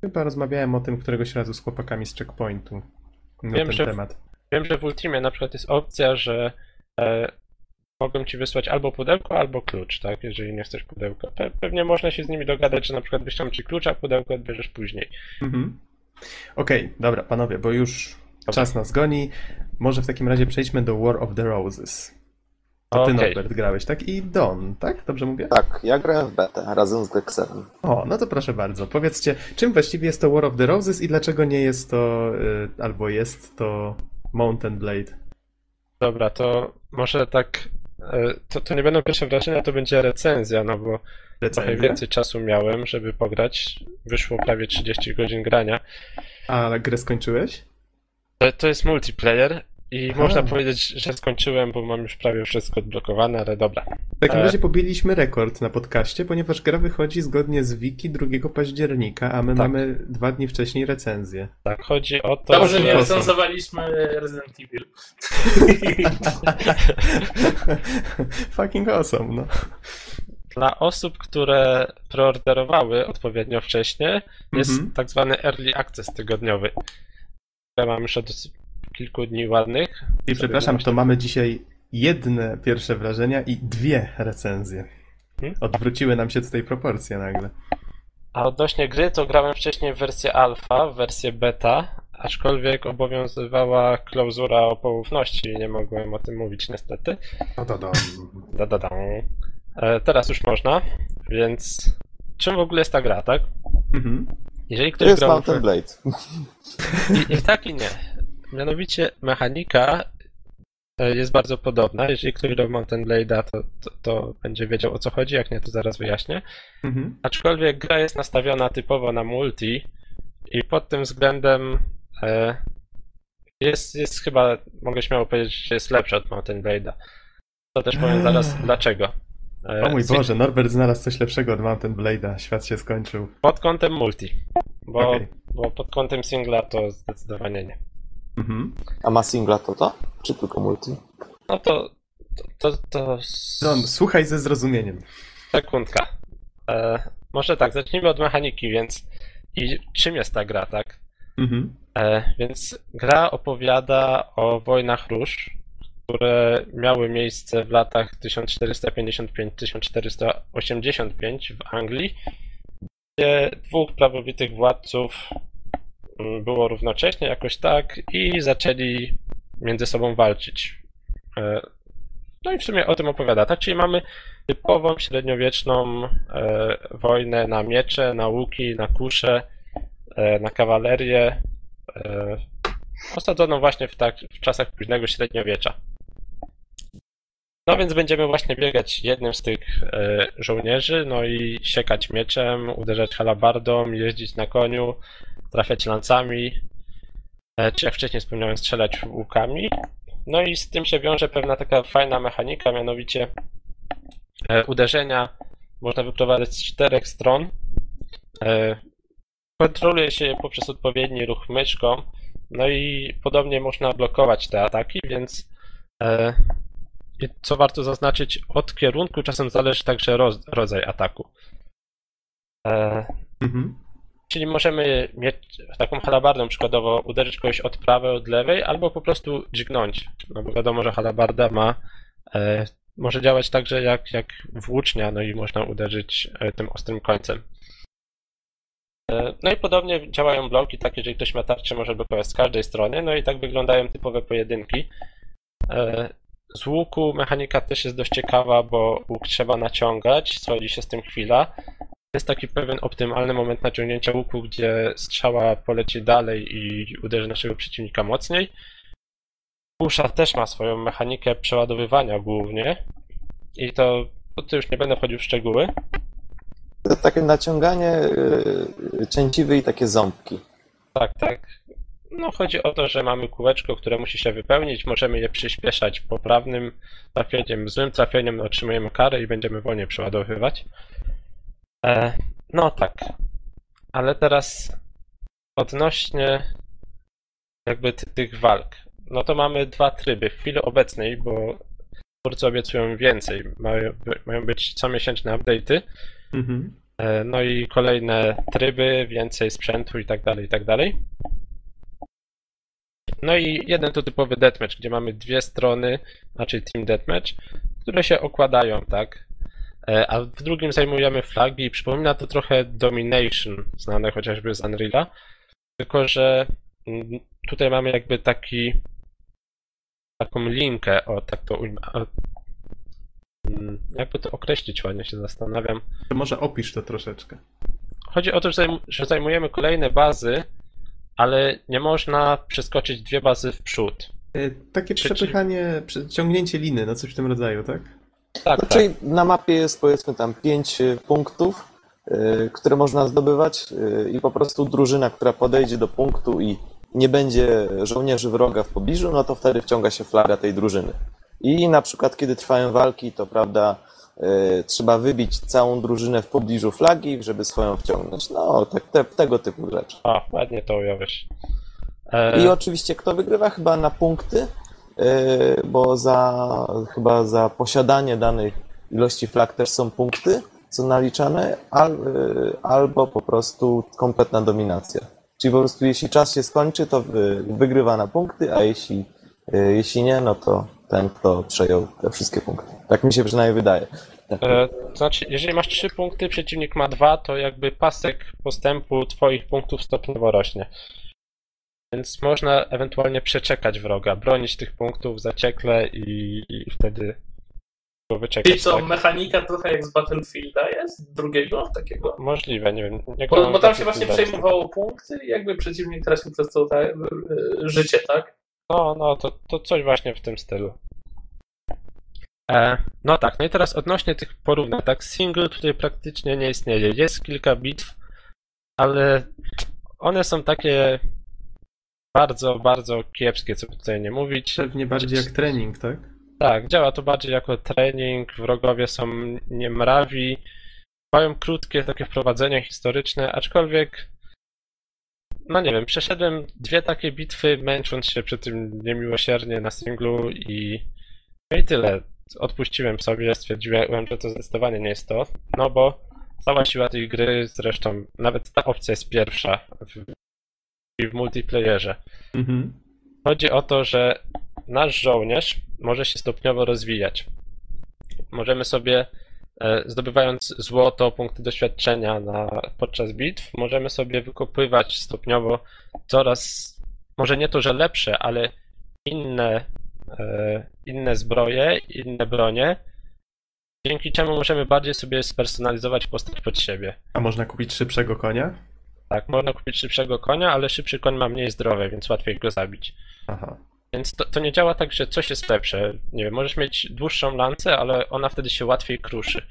Speaker 1: chyba rozmawiałem o tym któregoś razu z chłopakami z Checkpointu na
Speaker 3: Wiem,
Speaker 1: ten
Speaker 3: że-
Speaker 1: temat.
Speaker 3: Wiem, że w Ultimie na przykład jest opcja, że e, mogą ci wysłać albo pudełko, albo klucz, tak? Jeżeli nie chcesz pudełka. Pe pewnie można się z nimi dogadać, że na przykład wyślą ci klucz, a pudełko odbierzesz później.
Speaker 1: Mhm. Okej, dobra, panowie, bo już
Speaker 3: Dobra.
Speaker 1: czas nas goni. Może w takim razie przejdźmy do War of the Roses. To ty,
Speaker 3: Okej.
Speaker 1: Norbert, grałeś, tak? I Don, tak? Dobrze mówię?
Speaker 4: Tak, ja grałem w betę razem z Dexerem.
Speaker 1: O, no to proszę bardzo. Powiedzcie, czym właściwie jest to War of the Roses i dlaczego nie jest to, y, albo jest to Mountain Blade?
Speaker 3: Dobra, to może tak. E, To, to nie będą pierwsze wrażenia, to będzie recenzja, no bo trochę
Speaker 1: Recenzja?
Speaker 3: więcej czasu miałem, żeby pograć. Wyszło prawie 30 godzin grania.
Speaker 1: A grę skończyłeś?
Speaker 3: To, to jest multiplayer I
Speaker 1: Aha.
Speaker 3: można powiedzieć, że skończyłem, bo mam już prawie wszystko odblokowane, ale dobra.
Speaker 1: W takim
Speaker 3: E.
Speaker 1: razie pobiliśmy rekord na podcaście, ponieważ gra wychodzi zgodnie z wiki 2 października, a my
Speaker 3: Tak.
Speaker 1: mamy dwa dni wcześniej recenzję.
Speaker 3: Tak, chodzi o to,
Speaker 2: Dobrze, nie
Speaker 1: że-
Speaker 2: recenzowaliśmy Resident Evil.
Speaker 1: Fucking awesome, no.
Speaker 3: Dla osób, które preorderowały odpowiednio wcześnie, jest
Speaker 1: Mhm.
Speaker 3: tak zwany early access tygodniowy. Ja mam już od kilku dni ładnych.
Speaker 1: I przepraszam, to mamy dzisiaj jedne pierwsze wrażenia i dwie recenzje.
Speaker 3: Hmm?
Speaker 1: Odwróciły nam się tutaj proporcje nagle.
Speaker 3: A odnośnie gry, to grałem wcześniej w wersję alfa, w wersję beta, aczkolwiek obowiązywała klauzura o poufności i nie mogłem o tym mówić niestety.
Speaker 1: No to dom.
Speaker 3: Da, da, da. E, teraz już można, więc czym w ogóle jest ta gra, tak?
Speaker 1: Mhm.
Speaker 3: Jeżeli
Speaker 4: To
Speaker 3: ktoś
Speaker 4: jest
Speaker 3: grał
Speaker 4: Mountain
Speaker 3: w...
Speaker 4: Blade.
Speaker 3: I, I tak i nie. Mianowicie mechanika e, jest bardzo podobna. Jeżeli ktoś w Mountain Blade'a, to, to, to będzie wiedział o co chodzi, jak nie, to zaraz wyjaśnię.
Speaker 1: Mhm.
Speaker 3: Aczkolwiek gra jest nastawiona typowo na multi i pod tym względem e, jest, jest chyba, mogę śmiało powiedzieć, że jest lepsza od Mountain Blade'a. To też powiem zaraz dlaczego. E,
Speaker 1: O mój Boże, Norbert znalazł coś lepszego od Mountain Blade'a. Świat się skończył.
Speaker 3: Pod kątem multi, bo,
Speaker 1: Okej.
Speaker 3: bo pod kątem singla to zdecydowanie nie.
Speaker 1: Mhm.
Speaker 4: A ma singla to to? Czy tylko multi?
Speaker 3: No to, to, to, to
Speaker 1: John, słuchaj ze zrozumieniem.
Speaker 3: sekundka. E, może tak, zacznijmy od mechaniki, więc i czym jest ta gra, tak?
Speaker 1: Mhm.
Speaker 3: E, więc gra opowiada o wojnach róż, które miały miejsce w latach 1455-1485 w Anglii, gdzie dwóch prawowitych władców było równocześnie jakoś tak i zaczęli między sobą walczyć. E, No i w sumie o tym opowiada, tak? Czyli mamy typową średniowieczną e, wojnę na miecze, na łuki, na kusze, na kawalerię, osadzoną właśnie w, tak, w czasach późnego średniowiecza. No więc będziemy właśnie biegać jednym z tych żołnierzy, no i siekać mieczem, uderzać halabardą, jeździć na koniu, trafiać lancami, e, czy jak wcześniej wspomniałem, strzelać łukami. No i z tym się wiąże pewna taka fajna mechanika, mianowicie e, uderzenia można wyprowadzać z czterech stron. E, kontroluje się je poprzez odpowiedni ruch myszką. No i podobnie można blokować te ataki, więc co warto zaznaczyć, od kierunku czasem zależy także rodzaj ataku.
Speaker 1: Mhm.
Speaker 3: Czyli możemy mieć taką halabardą przykładowo uderzyć kogoś od prawej, od lewej, albo po prostu dźgnąć. No bo wiadomo, że halabarda ma e, może działać także jak, jak włócznia, no i można uderzyć e, tym ostrym końcem. E, no i podobnie działają bloki, tak jeżeli ktoś ma tarczę, może blokować z każdej strony, no i tak wyglądają typowe pojedynki. E, z łuku mechanika też jest dość ciekawa, bo łuk trzeba naciągać, schodzi się z tym chwila, jest taki pewien optymalny moment naciągnięcia łuku, gdzie strzała poleci dalej i uderzy naszego przeciwnika mocniej. Kusza też ma swoją mechanikę przeładowywania głównie. I to, to tu już nie będę wchodził w szczegóły.
Speaker 4: To takie naciąganie yy, cięciwy i takie ząbki.
Speaker 3: Tak, tak. No chodzi o to, że mamy kółeczko, które musi się wypełnić, możemy je przyspieszać poprawnym trafieniem, złym trafieniem otrzymujemy karę i będziemy wolniej przeładowywać. E, no tak. Ale teraz odnośnie jakby ty, tych walk. No to mamy dwa tryby w chwili obecnej, bo twórcy obiecują więcej. Mają, mają być comiesięczne update'y.
Speaker 1: Mhm.
Speaker 3: E, No i kolejne tryby, więcej sprzętu i tak dalej, i tak dalej. No i jeden to typowy deathmatch, gdzie mamy dwie strony, znaczy team deathmatch, które się okładają, tak? E, A w drugim zajmujemy flagi i przypomina to trochę Domination, znane chociażby z Unreal'a, tylko że mm, tutaj mamy jakby taki taką linkę, o tak to ujmę. mm, Jakby to określić ładnie się zastanawiam.
Speaker 1: Może opisz to troszeczkę.
Speaker 3: Chodzi o to, że zajm- że zajmujemy kolejne bazy, ale nie można przeskoczyć dwie bazy w przód.
Speaker 1: E, Takie przepychanie, przeciągnięcie liny, no coś w tym rodzaju, tak?
Speaker 3: Tak,
Speaker 4: No,
Speaker 3: tak.
Speaker 4: czyli na mapie jest powiedzmy tam pięć y, punktów, y, które można zdobywać y, i po prostu drużyna, która podejdzie do punktu i nie będzie żołnierzy wroga w pobliżu, no to wtedy wciąga się flaga tej drużyny. I na przykład, kiedy trwają walki, to prawda, trzeba wybić całą drużynę w pobliżu flagi, żeby swoją wciągnąć. No, tak, te, tego typu rzeczy.
Speaker 3: A, ładnie to ująłeś. E,
Speaker 4: I oczywiście kto wygrywa chyba na punkty, bo za, chyba za posiadanie danej ilości flag też są punkty, są naliczane, al, yy, albo po prostu kompletna dominacja. Czyli po prostu jeśli czas się skończy, to wy, wygrywa na punkty, a jeśli, yy, jeśli nie, no to ten, kto przejął te wszystkie punkty. Tak mi się przynajmniej wydaje.
Speaker 3: E, to znaczy, jeżeli masz 3 punkty, przeciwnik ma 2, to jakby pasek postępu twoich punktów stopniowo rośnie. Więc można ewentualnie przeczekać wroga, bronić tych punktów zaciekle i, i wtedy go wyczekać.
Speaker 2: I co,
Speaker 3: tak?
Speaker 2: mechanika trochę jak z Battlefielda jest? Drugiego takiego?
Speaker 3: Możliwe, nie wiem. Nie
Speaker 2: Bo, bo tam się właśnie przejmowało punkty i jakby przeciwnik tracił przez to tak, e, życie, tak?
Speaker 3: No, no, to, to coś właśnie w tym stylu. E, no tak, no i teraz odnośnie tych porównań, tak, single tutaj praktycznie nie istnieje. Jest kilka bitw, ale one są takie bardzo, bardzo kiepskie, co by tutaj nie mówić.
Speaker 1: Pewnie bardziej jak trening, tak?
Speaker 3: Tak, działa to bardziej jako trening, wrogowie są niemrawi, mają krótkie takie wprowadzenia historyczne, aczkolwiek no nie wiem, przeszedłem dwie takie bitwy, męcząc się przy tym niemiłosiernie na singlu i no i tyle. Odpuściłem sobie, stwierdziłem, że to zdecydowanie nie jest to, no bo cała siła tej gry, zresztą nawet ta opcja jest pierwsza w, w multiplayerze.
Speaker 1: Mhm.
Speaker 3: Chodzi o to, że nasz żołnierz może się stopniowo rozwijać. Możemy sobie, e, zdobywając złoto, punkty doświadczenia na, podczas bitw, możemy sobie wykopywać stopniowo coraz, może nie to, że lepsze, ale inne, e, inne zbroje, inne bronie, dzięki czemu możemy bardziej sobie spersonalizować postać pod siebie.
Speaker 1: A można kupić szybszego konia?
Speaker 3: Tak, można kupić szybszego konia, ale szybszy koń ma mniej zdrowia, więc łatwiej go zabić.
Speaker 1: Aha.
Speaker 3: Więc to, to nie działa tak, że coś jest lepsze. Nie wiem, możesz mieć dłuższą lancę, ale ona wtedy się łatwiej kruszy.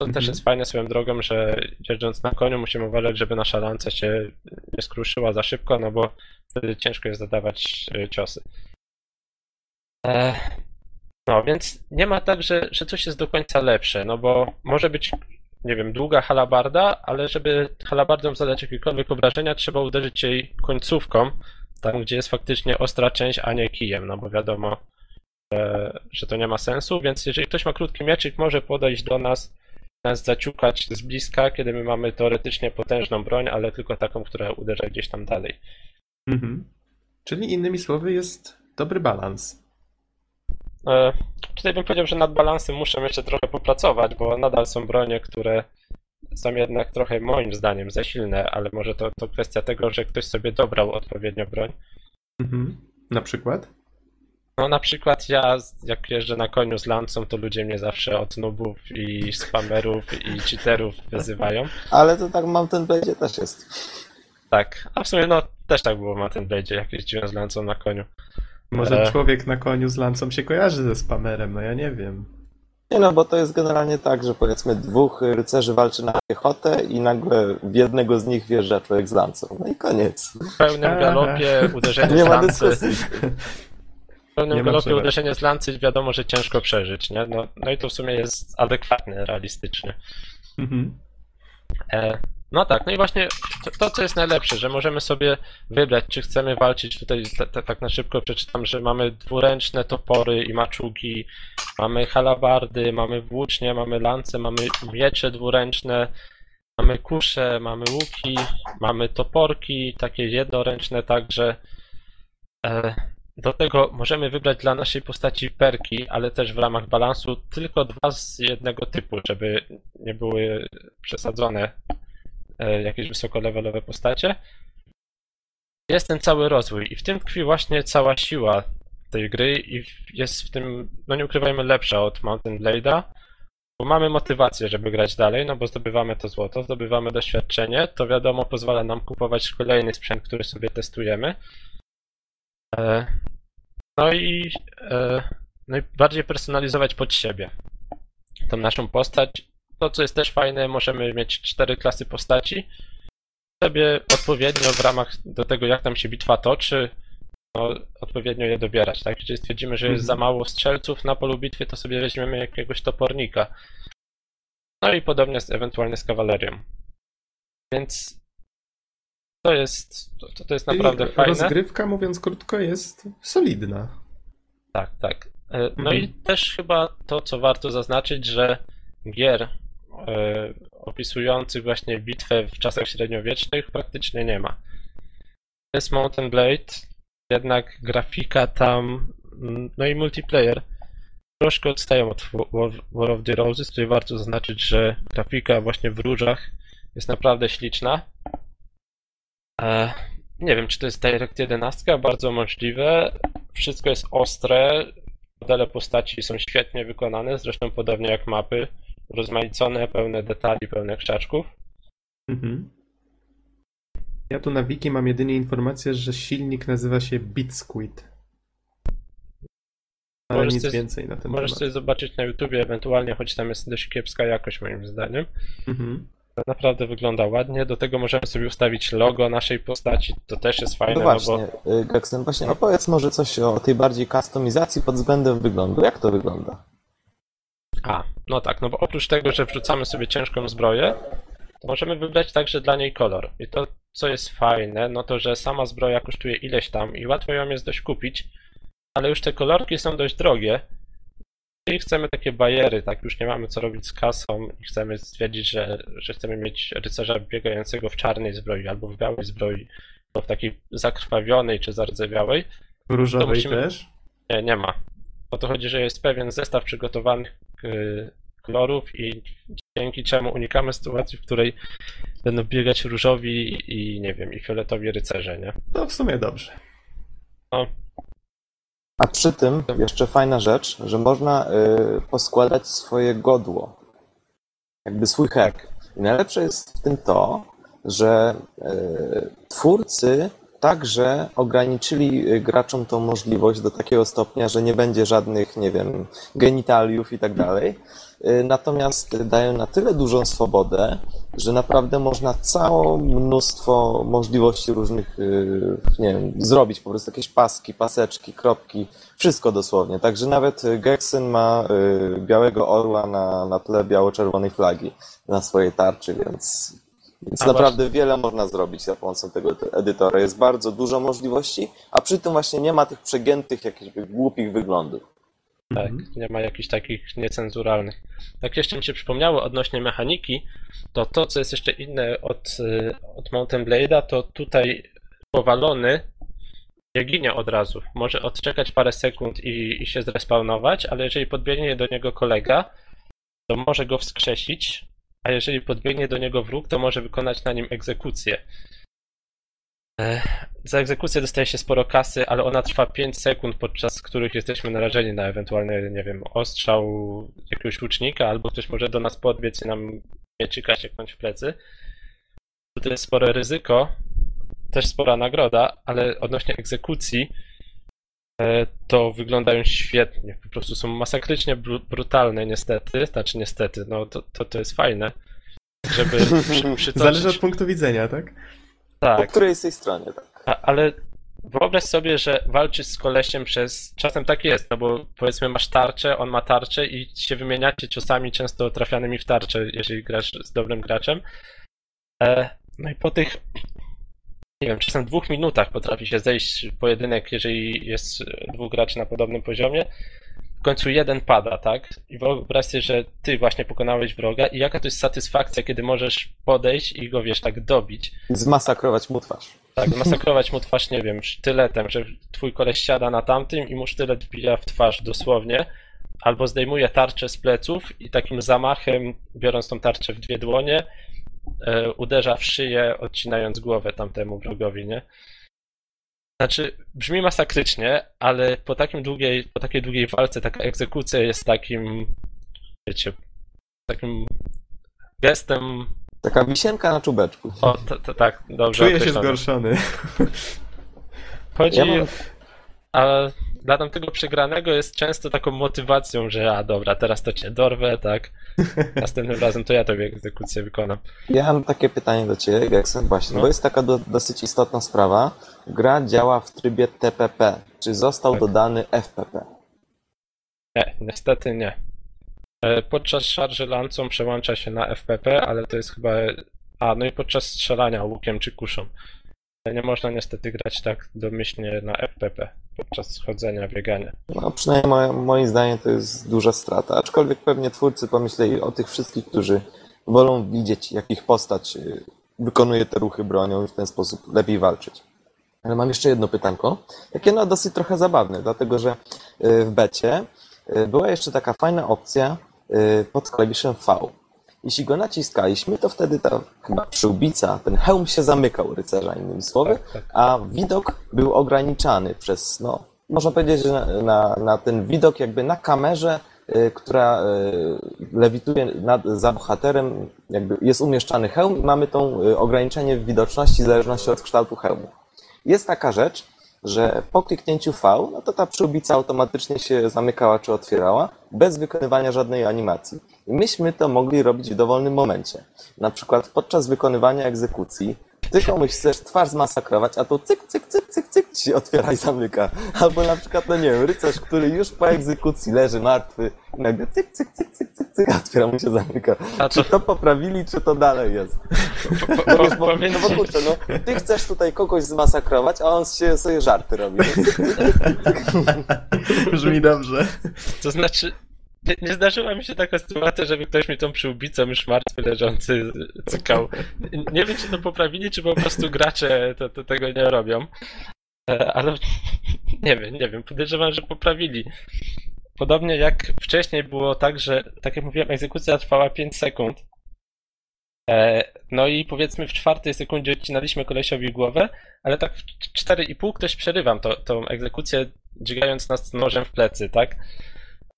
Speaker 3: To
Speaker 1: Mhm.
Speaker 3: też jest fajne swoją drogą, że jeżdżąc na koniu musimy uważać, żeby nasza lanca się nie skruszyła za szybko, no bo wtedy ciężko jest zadawać e, ciosy. E, no, więc nie ma tak, że, że coś jest do końca lepsze, no bo może być, nie wiem, długa halabarda, ale żeby halabardą zadać jakiekolwiek obrażenia, trzeba uderzyć jej końcówką, tam gdzie jest faktycznie ostra część, a nie kijem, no bo wiadomo, że, że to nie ma sensu, więc jeżeli ktoś ma krótki mieczyk, może podejść do nas, nas zaciukać z bliska, kiedy my mamy teoretycznie potężną broń, ale tylko taką, która uderza gdzieś tam dalej.
Speaker 1: Mhm. Czyli innymi słowy jest dobry balans.
Speaker 3: E, Tutaj bym powiedział, że nad balansem muszę jeszcze trochę popracować, bo nadal są bronie, które są jednak trochę moim zdaniem za silne, ale może to, to kwestia tego, że ktoś sobie dobrał odpowiednio broń.
Speaker 1: Mhm. Na przykład?
Speaker 3: No na przykład ja, jak jeżdżę na koniu z lancą, to ludzie mnie zawsze od nubów i spamerów i cheaterów wyzywają.
Speaker 4: Ale to tak mam ten Blade też jest.
Speaker 3: Tak, a w sumie no też tak było na tym Blade'zie, jak jeździłem z lancą na koniu.
Speaker 1: Może
Speaker 3: E.
Speaker 1: człowiek na koniu z lancą się kojarzy ze spamerem, no ja nie wiem.
Speaker 4: Nie no, bo to jest generalnie tak, że powiedzmy dwóch rycerzy walczy na piechotę i nagle w jednego z nich wjeżdża człowiek z lancą. No i koniec.
Speaker 3: W pełnym galopie uderzenie
Speaker 4: Nie
Speaker 3: z
Speaker 4: ma
Speaker 3: lancy. W pełnym galopie uderzenie z lancy wiadomo, że ciężko przeżyć, nie? No, no i to w sumie jest adekwatne, realistyczne.
Speaker 1: Mhm.
Speaker 3: E, no tak, no i właśnie to, to, co jest najlepsze, że możemy sobie wybrać, czy chcemy walczyć. Tutaj ta- ta- tak na szybko przeczytam, że mamy dwuręczne topory i maczugi, mamy halabardy, mamy włócznie, mamy lance, mamy miecze dwuręczne, mamy kusze, mamy łuki, mamy toporki, takie jednoręczne także. E, do tego możemy wybrać dla naszej postaci perki, ale też w ramach balansu tylko dwa z jednego typu, żeby nie były przesadzone jakieś wysokolevelowe postacie. Jest ten cały rozwój i w tym tkwi właśnie cała siła tej gry i jest w tym, no nie ukrywajmy, lepsza od Mountain Blade'a, bo mamy motywację, żeby grać dalej, no bo zdobywamy to złoto, zdobywamy doświadczenie, to wiadomo pozwala nam kupować kolejny sprzęt, który sobie testujemy. E, No i, e, no i bardziej personalizować pod siebie tą naszą postać. To, co jest też fajne, możemy mieć cztery klasy postaci. sobie odpowiednio w ramach do tego, jak tam się bitwa toczy, no, odpowiednio je dobierać, tak? Jeżeli stwierdzimy, że jest za
Speaker 1: Mhm.
Speaker 3: mało strzelców na polu bitwy, to sobie weźmiemy jakiegoś topornika. No i podobnie z, ewentualnie z kawalerią. Więc to jest, to, to jest
Speaker 1: Czyli
Speaker 3: naprawdę fajne.
Speaker 1: Rozgrywka, mówiąc krótko, jest solidna.
Speaker 3: Tak, tak. E, No
Speaker 1: Mhm.
Speaker 3: i też chyba to, co warto zaznaczyć, że gier opisujących właśnie bitwę w czasach średniowiecznych praktycznie nie ma. Jest Mountain Blade, jednak grafika tam, mm, no i multiplayer troszkę odstają od War War of the Roses. Tutaj warto zaznaczyć, że grafika właśnie w różach jest naprawdę śliczna. E, nie wiem, czy to jest Direct 11, bardzo możliwe. Wszystko jest ostre, modele postaci są świetnie wykonane, zresztą podobnie jak mapy. Rozmaicone, pełne detali, pełne krzaczków.
Speaker 1: Mhm. Ja tu na wiki mam jedynie informację, że silnik nazywa się BitSquid. Ale
Speaker 3: Możesz
Speaker 1: nic
Speaker 3: sobie-
Speaker 1: więcej na ten
Speaker 3: Możesz
Speaker 1: temat.
Speaker 3: sobie zobaczyć na YouTubie ewentualnie, choć tam jest dość kiepska jakość moim zdaniem.
Speaker 1: Mhm.
Speaker 3: To naprawdę wygląda ładnie. Do tego możemy sobie ustawić logo naszej postaci. To też jest fajne,
Speaker 4: No
Speaker 3: no,
Speaker 4: właśnie,
Speaker 3: bo
Speaker 4: y, właśnie opowiedz może coś o tej bardziej kustomizacji pod względem wyglądu. Jak to wygląda?
Speaker 3: A, no tak, no bo oprócz tego, że wrzucamy sobie ciężką zbroję, to możemy wybrać także dla niej kolor. I to, co jest fajne, no to, że sama zbroja kosztuje ileś tam i łatwo ją jest dość kupić, ale już te kolorki są dość drogie. I chcemy takie bajery, tak, już nie mamy co robić z kasą i chcemy stwierdzić, że, że chcemy mieć rycerza biegającego w czarnej zbroi albo w białej zbroi, albo w takiej zakrwawionej czy zardzewiałej,
Speaker 1: Różowej
Speaker 3: musimy-
Speaker 1: też?
Speaker 3: nie, nie ma. O to chodzi, że jest pewien zestaw przygotowanych kolorów i dzięki czemu unikamy sytuacji, w której będą biegać różowi i nie wiem, i fioletowi rycerze, nie?
Speaker 1: To w sumie dobrze.
Speaker 3: No,
Speaker 4: A przy tym jeszcze fajna rzecz, że można y, poskładać swoje godło. Jakby swój hack. I najlepsze jest w tym to, że y, twórcy także ograniczyli y, graczom tą możliwość do takiego stopnia, że nie będzie żadnych, nie wiem, genitaliów i tak dalej. Y, Natomiast dają na tyle dużą swobodę, że naprawdę można całe mnóstwo możliwości różnych, y, nie wiem, zrobić po prostu jakieś paski, paseczki, kropki, wszystko dosłownie. Także nawet Gexen ma białego orła na, na tle biało-czerwonej flagi na swojej tarczy, więc, więc
Speaker 3: A
Speaker 4: naprawdę wiele można zrobić za pomocą tego edytora. Jest bardzo dużo możliwości, a przy tym właśnie nie ma tych przegiętych, jakichś głupich wyglądów.
Speaker 3: tak, nie ma jakichś takich niecenzuralnych. Tak jeszcze mi się przypomniało odnośnie mechaniki, to to, co jest jeszcze inne od, y, od Mountain Blade'a, to tutaj powalony nie ginie od razu. Może odczekać parę sekund i, i się zrespawnować, ale jeżeli podbiegnie do niego kolega, to może go wskrzesić, a jeżeli podbiegnie do niego wróg, to może wykonać na nim egzekucję. Ech, Za egzekucję dostaje się sporo kasy, ale ona trwa 5 sekund, podczas których jesteśmy narażeni na ewentualny, nie wiem, ostrzał jakiegoś łucznika, albo ktoś może do nas podbiec i nam mieczyka sieknąć w plecy. Tutaj jest spore ryzyko, też spora nagroda, ale odnośnie egzekucji e, to wyglądają świetnie. Po prostu są masakrycznie bru- brutalne niestety, znaczy niestety, no to, to, to jest fajne, żeby przy, przytoczyć...
Speaker 1: Zależy od punktu widzenia, tak?
Speaker 4: Po
Speaker 3: Tak,
Speaker 4: której z tej stronie, tak?
Speaker 3: a, ale wyobraź sobie, że walczysz z kolesiem przez. Czasem tak jest, no bo powiedzmy masz tarczę, on ma tarczę i się wymieniacie ciosami często trafianymi w tarczę, jeżeli grasz z dobrym graczem. E, no i po tych. Nie wiem, czasem dwóch minutach potrafi się zejść pojedynek, jeżeli jest dwóch graczy na podobnym poziomie. W końcu jeden pada, tak? I wyobraź sobie, że ty właśnie pokonałeś wroga i jaka to jest satysfakcja, kiedy możesz podejść i go, wiesz, tak dobić.
Speaker 4: Zmasakrować mu twarz.
Speaker 3: Tak, masakrować mu twarz, nie wiem, sztyletem, że twój koleś siada na tamtym i mu sztylet wbija w twarz dosłownie, albo zdejmuje tarczę z pleców i takim zamachem, biorąc tą tarczę w dwie dłonie, uderza w szyję, odcinając głowę tamtemu wrogowi, nie? Znaczy, brzmi masakrycznie, ale po, takim długiej, po takiej długiej walce taka egzekucja jest takim, wiecie, takim gestem,
Speaker 4: Taka wisienka na czubeczku.
Speaker 3: o, to, to, tak, dobrze
Speaker 1: Czuję się
Speaker 3: określone.
Speaker 1: zgorszony.
Speaker 3: Chodzi
Speaker 4: Ja mam-
Speaker 3: A dla tamtego przegranego jest często taką motywacją, że a dobra, teraz to cię dorwę, tak? Następnym razem to ja tobie egzekucję wykonam.
Speaker 4: Ja mam takie pytanie do Ciebie, Geksen, właśnie,
Speaker 3: No.
Speaker 4: bo jest taka do, dosyć istotna sprawa. Gra działa w trybie TPP. Czy został
Speaker 3: Tak.
Speaker 4: dodany FPP?
Speaker 3: Nie, niestety nie. E, Podczas szarży lancą przełącza się na FPP, ale to jest chyba. A, no i podczas strzelania łukiem czy kuszą. Ale Nie można niestety grać tak domyślnie na FPP podczas chodzenia, biegania.
Speaker 4: No, przynajmniej moim zdaniem to jest duża strata. Aczkolwiek pewnie twórcy pomyśleli o tych wszystkich, którzy wolą widzieć, jak ich postać y, wykonuje te ruchy bronią i w ten sposób lepiej walczyć. Ale mam jeszcze jedno pytanko, takie no dosyć trochę zabawne, dlatego że y, w becie y, była jeszcze taka fajna opcja pod klawiszem V. Jeśli go naciskaliśmy, to wtedy ta chyba przyłbica, ten hełm się zamykał rycerza, innymi słowy,
Speaker 3: Tak, tak.
Speaker 4: a widok był ograniczany przez, no, można powiedzieć, że na, na, na ten widok jakby na kamerze, y, która y, lewituje nad, za bohaterem, jakby jest umieszczany hełm i mamy tą y, ograniczenie w widoczności w zależności od kształtu hełmu. Jest taka rzecz, że po kliknięciu V, no to ta przyłbica automatycznie się zamykała czy otwierała, bez wykonywania żadnej animacji. I myśmy to mogli robić w dowolnym momencie. Na przykład podczas wykonywania egzekucji, ty komuś chcesz twarz zmasakrować, a to cyk, cyk, cyk, cyk, cyk ci się otwiera i zamyka. Albo na przykład, no nie wiem, rycerz, który już po egzekucji leży martwy i nagle cyk, cyk, cyk, cyk, cyk, cyk, a otwiera mu się zamyka.
Speaker 3: A
Speaker 4: Czy
Speaker 3: to
Speaker 4: poprawili, czy to dalej jest?
Speaker 3: po,
Speaker 4: No
Speaker 3: po,
Speaker 4: wiesz, bo, no bo kurczę, no, ty chcesz tutaj kogoś zmasakrować, a on się sobie żarty robi.
Speaker 1: Brzmi dobrze.
Speaker 3: To znaczy, nie, nie zdarzyła mi się taka sytuacja, żeby ktoś mi tą przyłbicą już martwy leżący cykał. Nie wiem, czy to poprawili, czy po prostu gracze to, to tego nie robią. E, Ale nie wiem, nie wiem. Podejrzewam, że poprawili. Podobnie jak wcześniej było tak, że, tak jak mówiłem, egzekucja trwała 5 sekund. E, No i powiedzmy w czwartej sekundzie odcinaliśmy kolesiowi głowę, ale tak w 4,5 ktoś przerywa to, tą egzekucję, dźgając nas nożem w plecy, tak?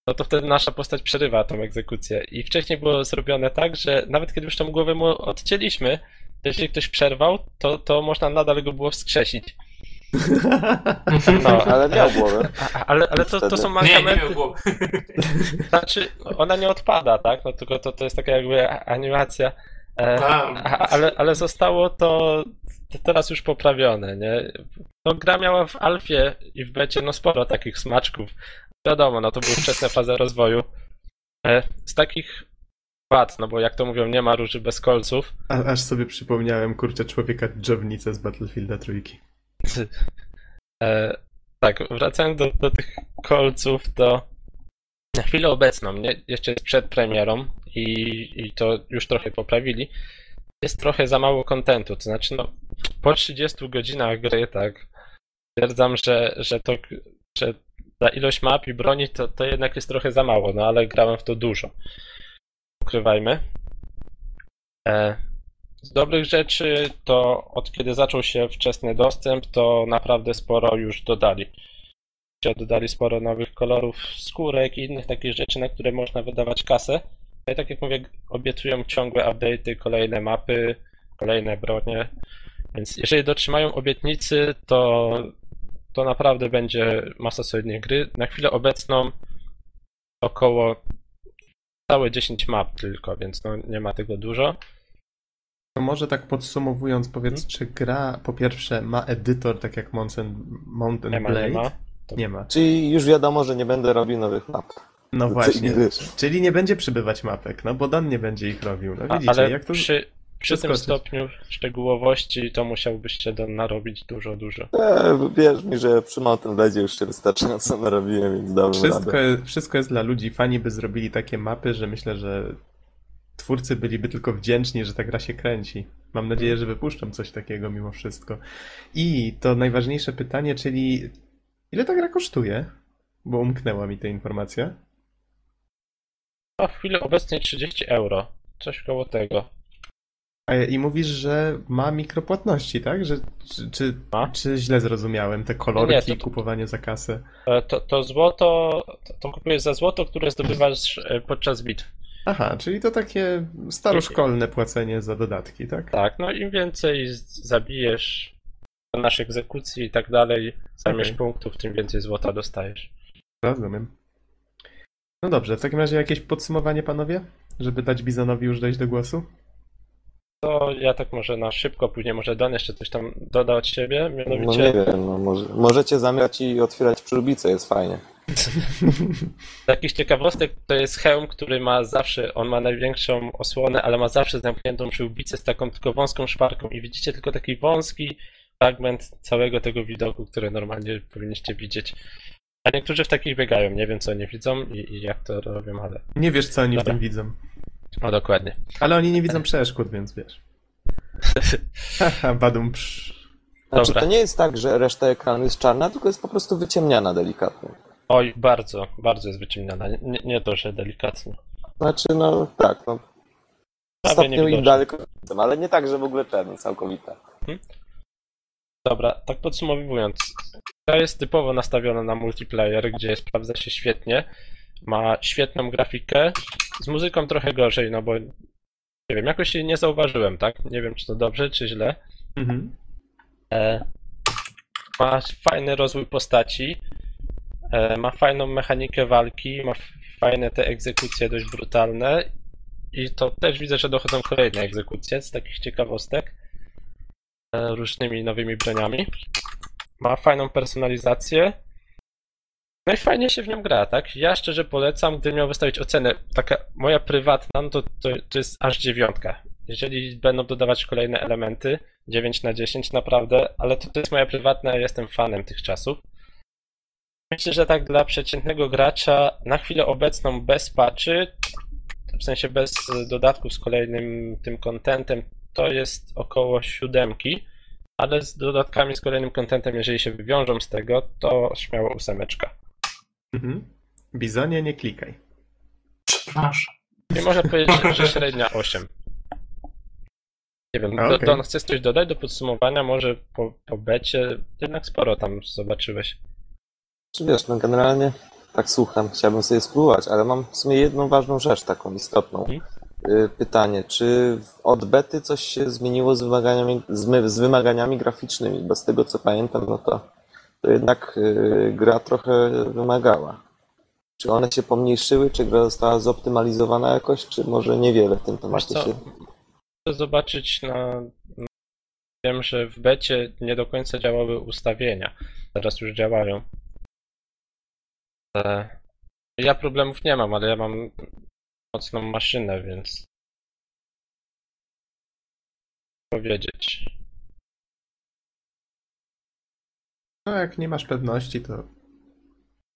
Speaker 3: No to wtedy nasza postać przerywa tą egzekucję. I wcześniej było zrobione tak, że nawet kiedy już tą głowę mu odcięliśmy, to jeśli ktoś przerwał, to, to można nadal go było wskrzesić.
Speaker 4: No, ale miał głowę.
Speaker 3: Ale ale to, to są
Speaker 2: Nie, nie
Speaker 3: mankamenty.
Speaker 2: miał głowy.
Speaker 3: Znaczy, ona nie odpada, tak? No tylko to, to jest taka jakby animacja. E,
Speaker 2: Tak.
Speaker 3: ale, ale zostało to to teraz już poprawione, nie? No gra miała w alfie i w becie no sporo takich smaczków. Wiadomo, no to były wczesne fazy rozwoju. E, z takich wad, no bo jak to mówią, nie ma róży bez kolców.
Speaker 1: A, aż sobie przypomniałem, kurczę, człowieka dżownicę z Battlefielda trójki.
Speaker 3: E, tak, wracając do, do tych kolców, to na chwilę obecną, nie, jeszcze przed premierą i, i to już trochę poprawili, jest trochę za mało kontentu, to znaczy no, po 30 godzinach gry, tak, stwierdzam, że, że to, że ta ilość map i broni to, to jednak jest trochę za mało, no ale grałem w to dużo. Ukrywajmy. E, z dobrych rzeczy to od kiedy zaczął się wczesny dostęp, to naprawdę sporo już dodali. Dodali sporo nowych kolorów skórek i innych takich rzeczy, na które można wydawać kasę. No i tak jak mówię, obiecują ciągłe update'y, kolejne mapy, kolejne bronie. Więc jeżeli dotrzymają obietnicy, to, to naprawdę będzie masa solidnej gry. Na chwilę obecną około całe 10 map tylko, więc no nie ma tego dużo.
Speaker 1: To może tak podsumowując, powiedz,
Speaker 3: Mhm.
Speaker 1: czy gra po pierwsze ma edytor, tak jak Mountain, Mountain
Speaker 3: Nie ma,
Speaker 1: Blade?
Speaker 3: nie ma.
Speaker 1: Nie ma.
Speaker 4: Czyli już wiadomo, że nie będę robił nowych map.
Speaker 1: No właśnie. Czyli nie będzie przybywać mapek, no bo Dan nie będzie ich robił. No
Speaker 3: A,
Speaker 1: widzicie,
Speaker 3: ale
Speaker 1: jak to...
Speaker 3: przy, przy tym stopniu szczegółowości to musiałbyście do, narobić dużo, dużo.
Speaker 4: E, wierz mi, że przy Mountain Blade już się wystarczająco narobiłem, więc dałem
Speaker 1: Wszystko,
Speaker 4: radę.
Speaker 1: wszystko jest dla ludzi. Fani by zrobili takie mapy, że myślę, że twórcy byliby tylko wdzięczni, że ta gra się kręci. Mam nadzieję, że wypuszczą coś takiego mimo wszystko. I to najważniejsze pytanie, czyli ile ta gra kosztuje? Bo umknęła mi ta informacja.
Speaker 3: A w chwili obecnej 30 euro. Coś koło tego.
Speaker 1: A, I mówisz, że ma mikropłatności, tak? Że, czy, czy, czy źle zrozumiałem te kolorki,
Speaker 3: Nie, to-
Speaker 1: kupowanie za kasę?
Speaker 3: E, To, to złoto, to, to kupujesz za złoto, które zdobywasz e, podczas bitw.
Speaker 1: Aha, czyli to takie staroszkolne płacenie za dodatki, tak?
Speaker 3: Tak, no im więcej zabijesz, wykonasz egzekucji i tak dalej, zajmiesz
Speaker 1: Okej.
Speaker 3: punktów, tym więcej złota dostajesz.
Speaker 1: Rozumiem. No dobrze, w takim razie jakieś podsumowanie, panowie? Żeby dać Bizonowi już dojść do głosu?
Speaker 3: To ja tak może na szybko, później może Don jeszcze coś tam doda od siebie,
Speaker 4: No
Speaker 3: mianowicie
Speaker 4: nie wiem, no może, możecie zamykać i otwierać przyłbice, jest fajnie.
Speaker 3: z takich ciekawostek to jest hełm, który ma zawsze, on ma największą osłonę, ale ma zawsze zamkniętą przyłbicę z taką tylko wąską szparką i widzicie tylko taki wąski fragment całego tego widoku, który normalnie powinniście widzieć. A niektórzy w takich biegają, nie wiem co oni widzą i, i jak to robią, ale...
Speaker 1: Nie wiesz, co oni w
Speaker 3: Dobra.
Speaker 1: tym widzą.
Speaker 3: O, dokładnie.
Speaker 1: Ale oni nie widzą przeszkód, więc wiesz. Badum psz.
Speaker 4: Znaczy,
Speaker 3: Dobra.
Speaker 4: to nie jest tak, że reszta ekranu jest czarna, tylko jest po prostu wyciemniana delikatnie.
Speaker 3: Oj, bardzo, bardzo jest wyciemniona. Nie, nie to, że delikatnie.
Speaker 4: Znaczy, no tak, no. Stopniu i
Speaker 3: niewidoczne.
Speaker 4: daleko, ale nie tak, że w ogóle czarny, całkowita.
Speaker 3: Dobra, tak podsumowując. Gra jest typowo nastawiona na multiplayer, gdzie sprawdza się świetnie. Ma świetną grafikę. Z muzyką trochę gorzej, no bo nie wiem, jakoś jej nie zauważyłem, tak? Nie wiem, czy to dobrze, czy źle.
Speaker 1: Mhm.
Speaker 3: E, ma fajny rozwój postaci. E, ma fajną mechanikę walki. Ma fajne te egzekucje dość brutalne. I to też widzę, że dochodzą kolejne egzekucje z takich ciekawostek. E, różnymi nowymi broniami. Ma fajną personalizację. No i fajnie się w nią gra, tak? Ja szczerze polecam, gdybym miał wystawić ocenę, taka moja prywatna, no to, to, to jest aż dziewiątka. Jeżeli będą dodawać kolejne elementy, 9 na 10 naprawdę, ale to, to jest moja prywatna, ja jestem fanem tych czasów. Myślę, że tak dla przeciętnego gracza na chwilę obecną bez patchy, w sensie bez dodatków z kolejnym tym contentem, to jest około siódemki, ale z dodatkami z kolejnym contentem, jeżeli się wywiążą z tego, to śmiało ósemeczka.
Speaker 1: Mhm. Bizonie, nie klikaj.
Speaker 2: Przepraszam.
Speaker 3: I można powiedzieć, że- średnia 8. Nie wiem,
Speaker 1: A,
Speaker 3: Do-
Speaker 1: okej.
Speaker 3: Don, chcesz coś dodać do podsumowania? Może po, po becie? Jednak sporo tam zobaczyłeś.
Speaker 4: Czy wiesz, no generalnie tak słucham, chciałbym sobie spróbować, ale mam w sumie jedną ważną rzecz, taką istotną.
Speaker 3: Mhm.
Speaker 4: Y, Pytanie, czy w- od bety coś się zmieniło z wymaganiami, z, my- z wymaganiami graficznymi? Bo z tego co pamiętam, no to, to jednak y, gra trochę wymagała. Czy one się pomniejszyły, czy gra została zoptymalizowana jakoś, czy może niewiele w tym temacie się...
Speaker 3: Chcę zobaczyć na... Wiem, że w becie nie do końca działały ustawienia. Teraz już działają. Ja problemów nie mam, ale ja mam mocną maszynę, więc powiedzieć.
Speaker 1: No jak nie masz pewności, to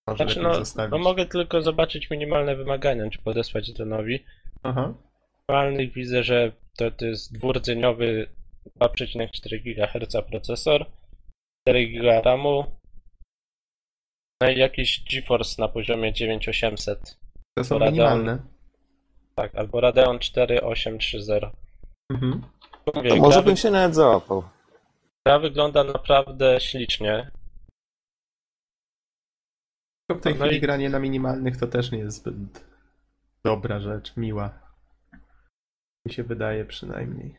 Speaker 1: może
Speaker 3: Znaczy, no,
Speaker 1: zostawić.
Speaker 3: no mogę tylko zobaczyć minimalne wymagania, czy podesłać Donowi.
Speaker 1: Aha.
Speaker 3: Minimalnych widzę, że to, to jest dwurdzeniowy 2,4 GHz procesor, 4 GB RAMu, no i jakiś GeForce na poziomie 9800,
Speaker 1: To są
Speaker 3: Radeon.
Speaker 1: minimalne.
Speaker 3: tak, albo Radeon 4830.
Speaker 1: Mhm.
Speaker 3: Mówię,
Speaker 4: To może
Speaker 3: gra,
Speaker 4: bym się nawet załapał.
Speaker 3: gra wygląda naprawdę ślicznie.
Speaker 1: Tylko w tej
Speaker 3: No
Speaker 1: chwili
Speaker 3: i-
Speaker 1: granie na minimalnych to też nie jest zbyt dobra rzecz, miła. Mi się wydaje przynajmniej.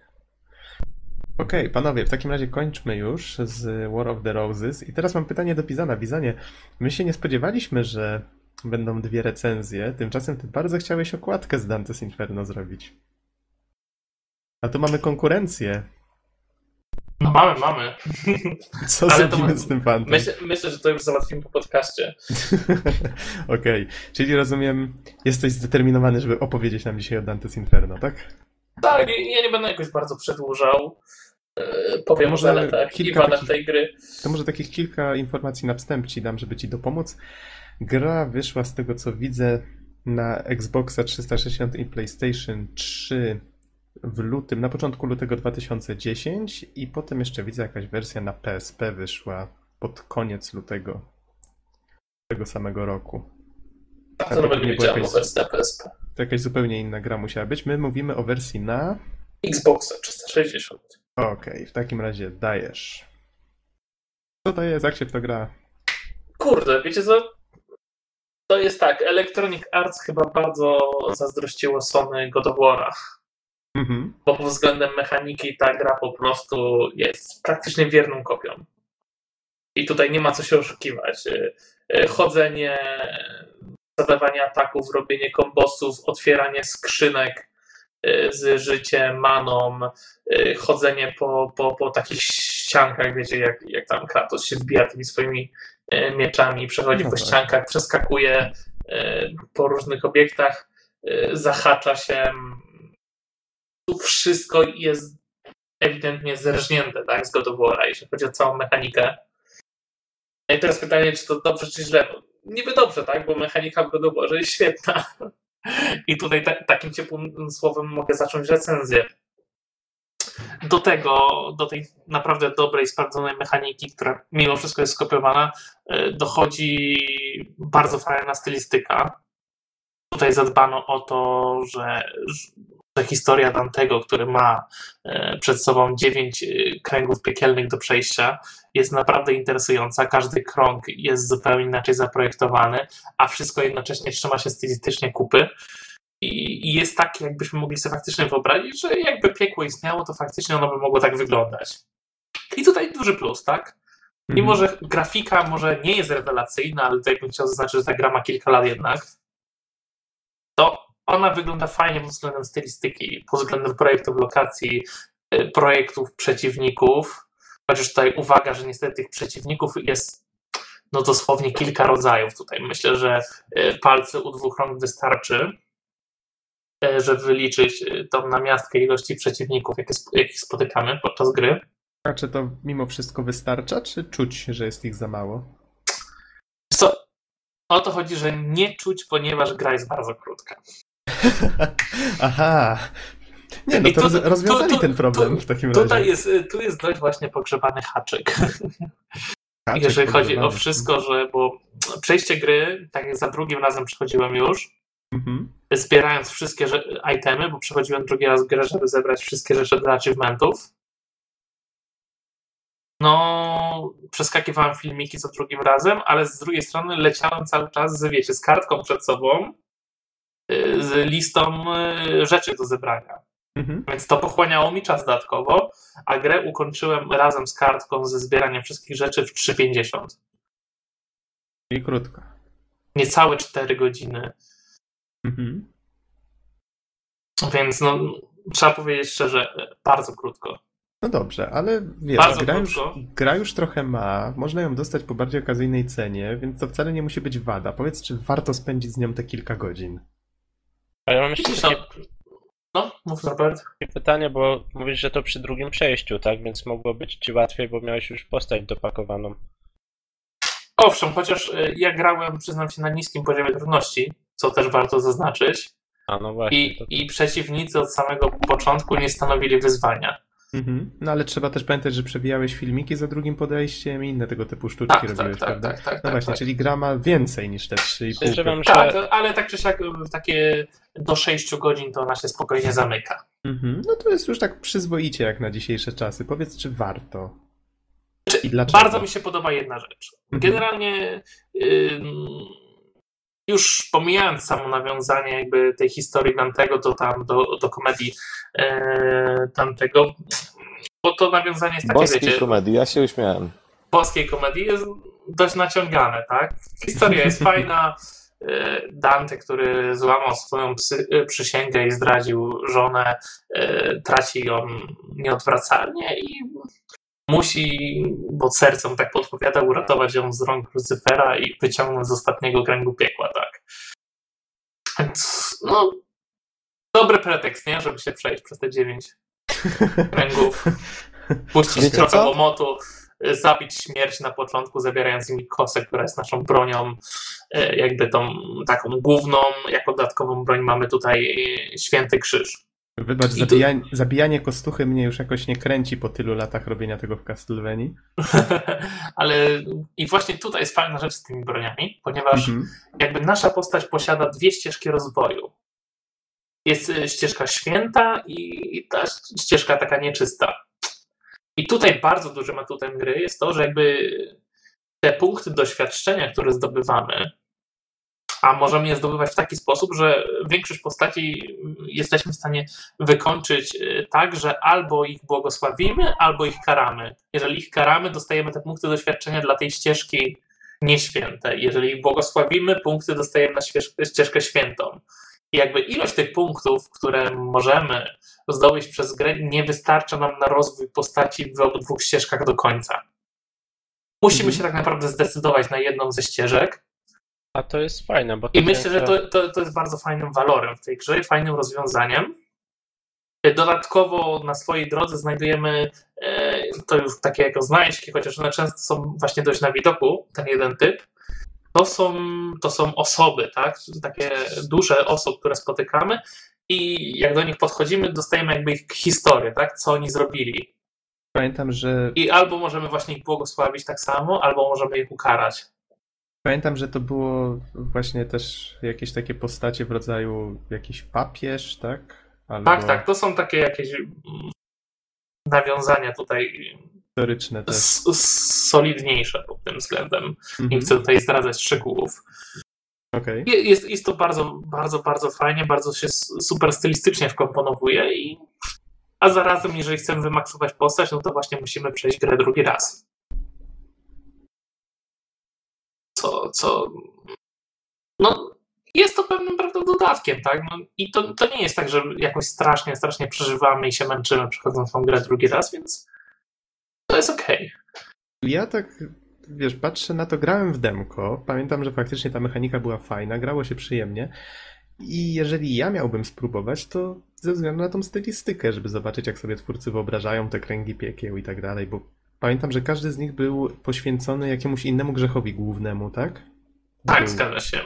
Speaker 1: Okej, panowie, w takim razie kończmy już z War of the Roses. I teraz mam pytanie do Bizana. Bizanie, my się nie spodziewaliśmy, że będą dwie recenzje. Tymczasem ty bardzo chciałeś okładkę z Dante's Inferno zrobić. A tu mamy konkurencję.
Speaker 2: No mamy, mamy.
Speaker 1: Co
Speaker 2: Ale to
Speaker 1: zrobimy
Speaker 2: my-
Speaker 1: z tym fantem?
Speaker 2: Myślę, myślę, że to już załatwimy po podcaście.
Speaker 1: Okej, czyli rozumiem, jesteś zdeterminowany, żeby opowiedzieć nam dzisiaj o Dante's Inferno, tak?
Speaker 2: Tak, ja nie będę jakoś bardzo przedłużał. Yy, Powiem o
Speaker 1: Może
Speaker 2: zaletach i
Speaker 1: kilka
Speaker 2: wadach
Speaker 1: takich-
Speaker 2: tej gry.
Speaker 1: To może takich kilka informacji na wstęp ci dam, żeby ci dopomóc. Gra wyszła z tego co widzę na Xboxa 360 i PlayStation 3 w lutym, na początku lutego 2010 i potem jeszcze widzę jakaś wersja na PSP wyszła pod koniec lutego tego samego roku.
Speaker 2: Tak,
Speaker 1: A
Speaker 2: to
Speaker 1: to
Speaker 2: nawet
Speaker 1: nie
Speaker 2: wiedziałem o
Speaker 1: jakaś-
Speaker 2: wersji na PSP.
Speaker 1: To jakaś zupełnie inna gra musiała być. My mówimy o wersji na...
Speaker 2: Xboxa 360.
Speaker 1: Okej, w takim razie dajesz. Co to jest, jak się w to gra?
Speaker 2: Kurde, wiecie co? To jest tak, Electronic Arts chyba bardzo zazdrościło Sony God of War'a.
Speaker 1: Mhm.
Speaker 2: bo pod względem mechaniki ta gra po prostu jest praktycznie wierną kopią. I tutaj nie ma co się oszukiwać. Y, y, Chodzenie, zadawanie ataków, robienie kombosów, otwieranie skrzynek y, z życiem, maną, chodzenie po, po, po takich ściankach, wiecie, jak, jak tam Kratos się wbija tymi swoimi mieczami, przechodzi
Speaker 1: No
Speaker 2: po
Speaker 1: tak.
Speaker 2: ściankach, przeskakuje po różnych obiektach, zahacza się. Tu wszystko jest ewidentnie zerżnięte tak, z God of jeśli chodzi o całą mechanikę. No I teraz pytanie, czy to dobrze, czy źle? Niby dobrze, tak, bo mechanika w God of War'ze jest świetna. I tutaj ta, takim ciepłym słowem mogę zacząć recenzję. Do tego, do tej naprawdę dobrej, sprawdzonej mechaniki, która mimo wszystko jest skopiowana, y, dochodzi bardzo fajna stylistyka. Tutaj zadbano o to, że, że historia Dantego, który ma e, przed sobą dziewięć e, kręgów piekielnych do przejścia, jest naprawdę interesująca. Każdy krąg jest zupełnie inaczej zaprojektowany, a wszystko jednocześnie trzyma się stylistycznie kupy. I jest tak, jakbyśmy mogli sobie faktycznie wyobrazić, że jakby piekło istniało, to faktycznie ono by mogło tak wyglądać. I tutaj duży plus, tak? Mimo,
Speaker 1: Mhm.
Speaker 2: że grafika może nie jest rewelacyjna, ale tutaj bym chciał zaznaczyć, że ta gra ma kilka lat jednak, to ona wygląda fajnie pod względem stylistyki, pod względem projektów lokacji, y, projektów przeciwników. Chociaż tutaj uwaga, że niestety tych przeciwników jest no dosłownie kilka rodzajów tutaj. Myślę, że y, palce u dwóch rąk wystarczy, y, żeby wyliczyć tą namiastkę ilości przeciwników, jakich spotykamy podczas gry.
Speaker 1: A czy to mimo wszystko wystarcza, czy czuć, że jest ich za mało?
Speaker 2: Co? O to chodzi, że nie czuć, ponieważ gra jest bardzo krótka.
Speaker 1: Aha. Nie, no to roz, rozwiązali
Speaker 2: tu-
Speaker 1: ten problem w takim razie.
Speaker 2: Tutaj jest, y, tu jest dość właśnie pogrzebany haczyk.
Speaker 1: Haczyk
Speaker 2: jeżeli chodzi o wszystko, że bo przejście gry, tak jak za drugim razem przechodziłem już,
Speaker 1: Mhm.
Speaker 2: zbierając wszystkie itemy, bo przechodziłem drugi raz grę, żeby zebrać wszystkie rzeczy dla achievementów. No, przeskakiwałem filmiki za drugim razem, ale z drugiej strony leciałem cały czas, z, wiecie, z kartką przed sobą, z listą y, rzeczy do zebrania.
Speaker 1: Mhm.
Speaker 2: Więc to pochłaniało mi czas dodatkowo, a grę ukończyłem razem z kartką ze zbieraniem wszystkich rzeczy w 3,50.
Speaker 1: I krótko.
Speaker 2: Niecałe 4 godziny.
Speaker 1: Mhm.
Speaker 2: Więc no, trzeba powiedzieć szczerze, bardzo krótko.
Speaker 1: No dobrze, ale wiesz, gra już, gra już trochę ma, można ją dostać po bardziej okazyjnej cenie, więc to wcale nie musi być wada. Powiedz, czy warto spędzić z nią te kilka godzin?
Speaker 3: A ja mam jeszcze
Speaker 2: Widzisz, no,
Speaker 3: takie
Speaker 2: no mów Robert.
Speaker 3: pytanie, bo mówisz, że to przy drugim przejściu, tak? Więc mogło być ci łatwiej, bo miałeś już postać dopakowaną.
Speaker 2: Owszem, chociaż y, ja grałem, przyznam się, na niskim poziomie trudności, co też warto zaznaczyć.
Speaker 3: A no właśnie.
Speaker 2: I,
Speaker 3: to...
Speaker 2: I przeciwnicy od samego początku nie stanowili wyzwania.
Speaker 1: Mhm. No ale trzeba też pamiętać, że przewijałeś filmiki za drugim podejściem i inne tego typu sztuczki
Speaker 2: Tak, tak,
Speaker 1: robiłeś,
Speaker 2: tak,
Speaker 1: prawda?
Speaker 2: tak, tak,
Speaker 1: No
Speaker 2: tak,
Speaker 1: właśnie,
Speaker 2: tak.
Speaker 1: czyli gra ma więcej niż te 3,5.
Speaker 3: Podejrzewam, że
Speaker 2: Tak, ale tak czy siak y, takie do 6 godzin to ona się spokojnie zamyka.
Speaker 1: Mhm. No to jest już tak przyzwoicie jak na dzisiejsze czasy. Powiedz, czy warto?
Speaker 2: Czy-
Speaker 1: I dlaczego?
Speaker 2: Bardzo mi się podoba jedna rzecz.
Speaker 1: Mhm.
Speaker 2: Generalnie ym, już pomijając samo nawiązanie jakby tej historii Dantego do, tam, do, do komedii e, Dantego, bo to nawiązanie jest takie,
Speaker 4: Boskiej
Speaker 2: wiecie,
Speaker 4: komedii, ja się uśmiałem.
Speaker 2: polskiej komedii jest dość naciągane, tak? Historia jest fajna. E, Dante, który złamał swoją psy, e, przysięgę i zdradził żonę, e, traci ją nieodwracalnie i musi, bo sercem tak podpowiada, uratować ją z rąk Lucyfera i wyciągnąć z ostatniego kręgu piekła, tak? Więc, no, dobry pretekst, nie? Żeby się przejść przez te dziewięć kręgów puścić
Speaker 4: Wiecie
Speaker 2: trochę
Speaker 4: co?
Speaker 2: łomotu, zabić śmierć na początku, zabierając mi kosę, która jest naszą bronią, y, jakby tą taką główną, jako dodatkową broń mamy tutaj y, święty krzyż.
Speaker 1: Wybacz, zabijanie, zabijanie kostuchy mnie już jakoś nie kręci po tylu latach robienia tego w Castlevanii.
Speaker 2: Ale i właśnie tutaj jest fajna rzecz z tymi broniami, ponieważ
Speaker 1: Mhm.
Speaker 2: jakby nasza postać posiada dwie ścieżki rozwoju. Jest y, ścieżka święta i i ta ścieżka taka nieczysta. I tutaj bardzo dużym atutem gry jest to, że jakby te punkty doświadczenia, które zdobywamy, A możemy je zdobywać w taki sposób, że większość postaci jesteśmy w stanie wykończyć y, tak, że albo ich błogosławimy, albo ich karamy. Jeżeli ich karamy, dostajemy te punkty doświadczenia dla tej ścieżki nieświętej. Jeżeli ich błogosławimy, punkty dostajemy na ścieżkę świętą. I jakby ilość tych punktów, które możemy zdobyć przez grę, nie wystarcza nam na rozwój postaci w obydwu ścieżkach do końca. Musimy
Speaker 1: Mhm.
Speaker 2: się tak naprawdę zdecydować na jedną ze ścieżek.
Speaker 3: A to jest fajne, bo
Speaker 2: I myślę, że to, to, to jest bardzo fajnym walorem w tej grze i fajnym rozwiązaniem. Dodatkowo na swojej drodze znajdujemy e, to już takie jako znajdźki, chociaż one często są właśnie dość na widoku, ten jeden typ. To są, to są osoby, tak? Takie duże osób, które spotykamy i jak do nich podchodzimy, dostajemy jakby ich historię, tak? Co oni zrobili.
Speaker 1: Pamiętam, że
Speaker 2: I albo możemy właśnie ich błogosławić tak samo, albo możemy ich ukarać.
Speaker 1: Pamiętam, że to było właśnie też jakieś takie postacie w rodzaju jakiś papież, tak? Albo
Speaker 2: Tak, tak, to są takie jakieś mm, nawiązania tutaj
Speaker 1: historyczne też.
Speaker 2: solidniejsze pod tym względem. Nie
Speaker 1: Mhm.
Speaker 2: chcę tutaj zdradzać szczegółów. Je- Jest, jest to bardzo, bardzo, bardzo fajnie, bardzo się super stylistycznie wkomponowuje i a zarazem, jeżeli chcemy wymaksować postać, no to właśnie musimy przejść grę drugi raz. Co, co no jest to pewnym prawdą dodatkiem, tak? No, I to, to nie jest tak, że jakoś strasznie, strasznie przeżywamy i się męczymy przechodząc tą grę drugi raz, więc to jest okej.
Speaker 1: Ja tak, wiesz, patrzę na to, grałem w demko, pamiętam, że faktycznie ta mechanika była fajna, grało się przyjemnie i jeżeli ja miałbym spróbować, to ze względu na tą stylistykę, żeby zobaczyć, jak sobie twórcy wyobrażają te kręgi piekieł i tak dalej, bo pamiętam, że każdy z nich był poświęcony jakiemuś innemu grzechowi głównemu, tak?
Speaker 2: Tak,
Speaker 1: Był-
Speaker 2: zgadza się.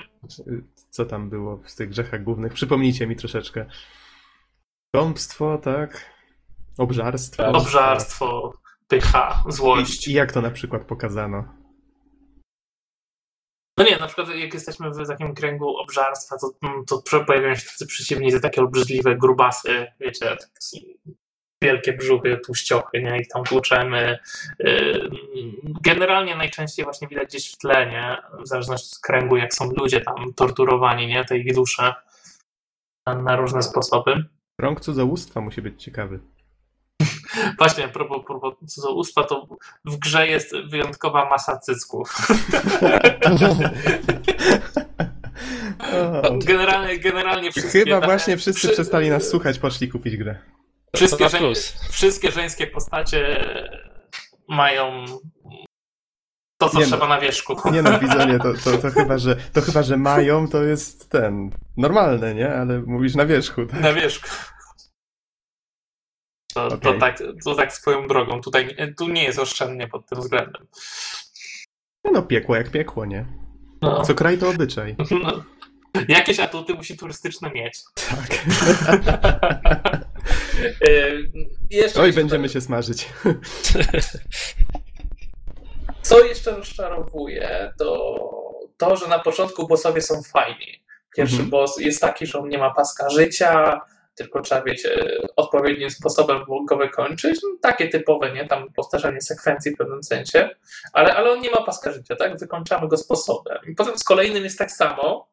Speaker 1: Co tam było w tych grzechach głównych? Przypomnijcie mi troszeczkę. Kąpstwo, tak? Obżarstwo.
Speaker 2: Obżarstwo, pycha, złość.
Speaker 1: I, I jak to na przykład pokazano?
Speaker 2: No nie, na przykład jak jesteśmy w takim kręgu obżarstwa, to, to pojawiają się tacy przeciwnicy, takie obrzydliwe grubasy, wiecie, wielkie brzuchy, tłuściochy, nie? Ich tam tłuczemy. Yy, Generalnie najczęściej właśnie widać gdzieś w tle, nie? W zależności od kręgu, jak są ludzie tam torturowani, nie? Te ich dusze na, różne sposoby.
Speaker 1: Rąk cudzołóstwa musi być ciekawy.
Speaker 2: Właśnie, a propos, propos cudzołóstwa, to w grze jest wyjątkowa masa cycków. Generalnie, generalnie wszystkie...
Speaker 1: Chyba właśnie wszyscy
Speaker 2: wszy-
Speaker 1: przestali nas słuchać, poszli kupić grę.
Speaker 2: Wszystkie,
Speaker 3: To
Speaker 2: żeń... wszystkie żeńskie postacie mają to, co
Speaker 1: Nie no.
Speaker 2: trzeba na wierzchu.
Speaker 1: Nie no, Bizonie, to, to, to, chyba, że, to chyba, że mają, to jest ten, normalne, nie? Ale mówisz na wierzchu, tak?
Speaker 2: Na wierzchu. To, to,
Speaker 1: Okej.
Speaker 2: tak, to tak swoją drogą. Tutaj, tu nie jest oszczędnie pod tym względem.
Speaker 1: Nie no, piekło jak piekło, nie?
Speaker 2: No.
Speaker 1: Co kraj to obyczaj.
Speaker 2: No. Jakieś atuty musi turystyczne mieć.
Speaker 1: Tak.
Speaker 2: Yy, jeszcze
Speaker 1: Oj, będziemy się smażyć.
Speaker 2: Co jeszcze rozczarowuje, to to, że na początku bossowie są fajni. Pierwszy
Speaker 1: Mhm.
Speaker 2: boss jest taki, że on nie ma paska życia, tylko trzeba, wiecie, odpowiednim sposobem go wykończyć. No, takie typowe, nie? Tam powtarzanie sekwencji w pewnym sensie, ale, ale on nie ma paska życia, tak? Wykończamy go sposobem. I potem z kolejnym jest tak samo.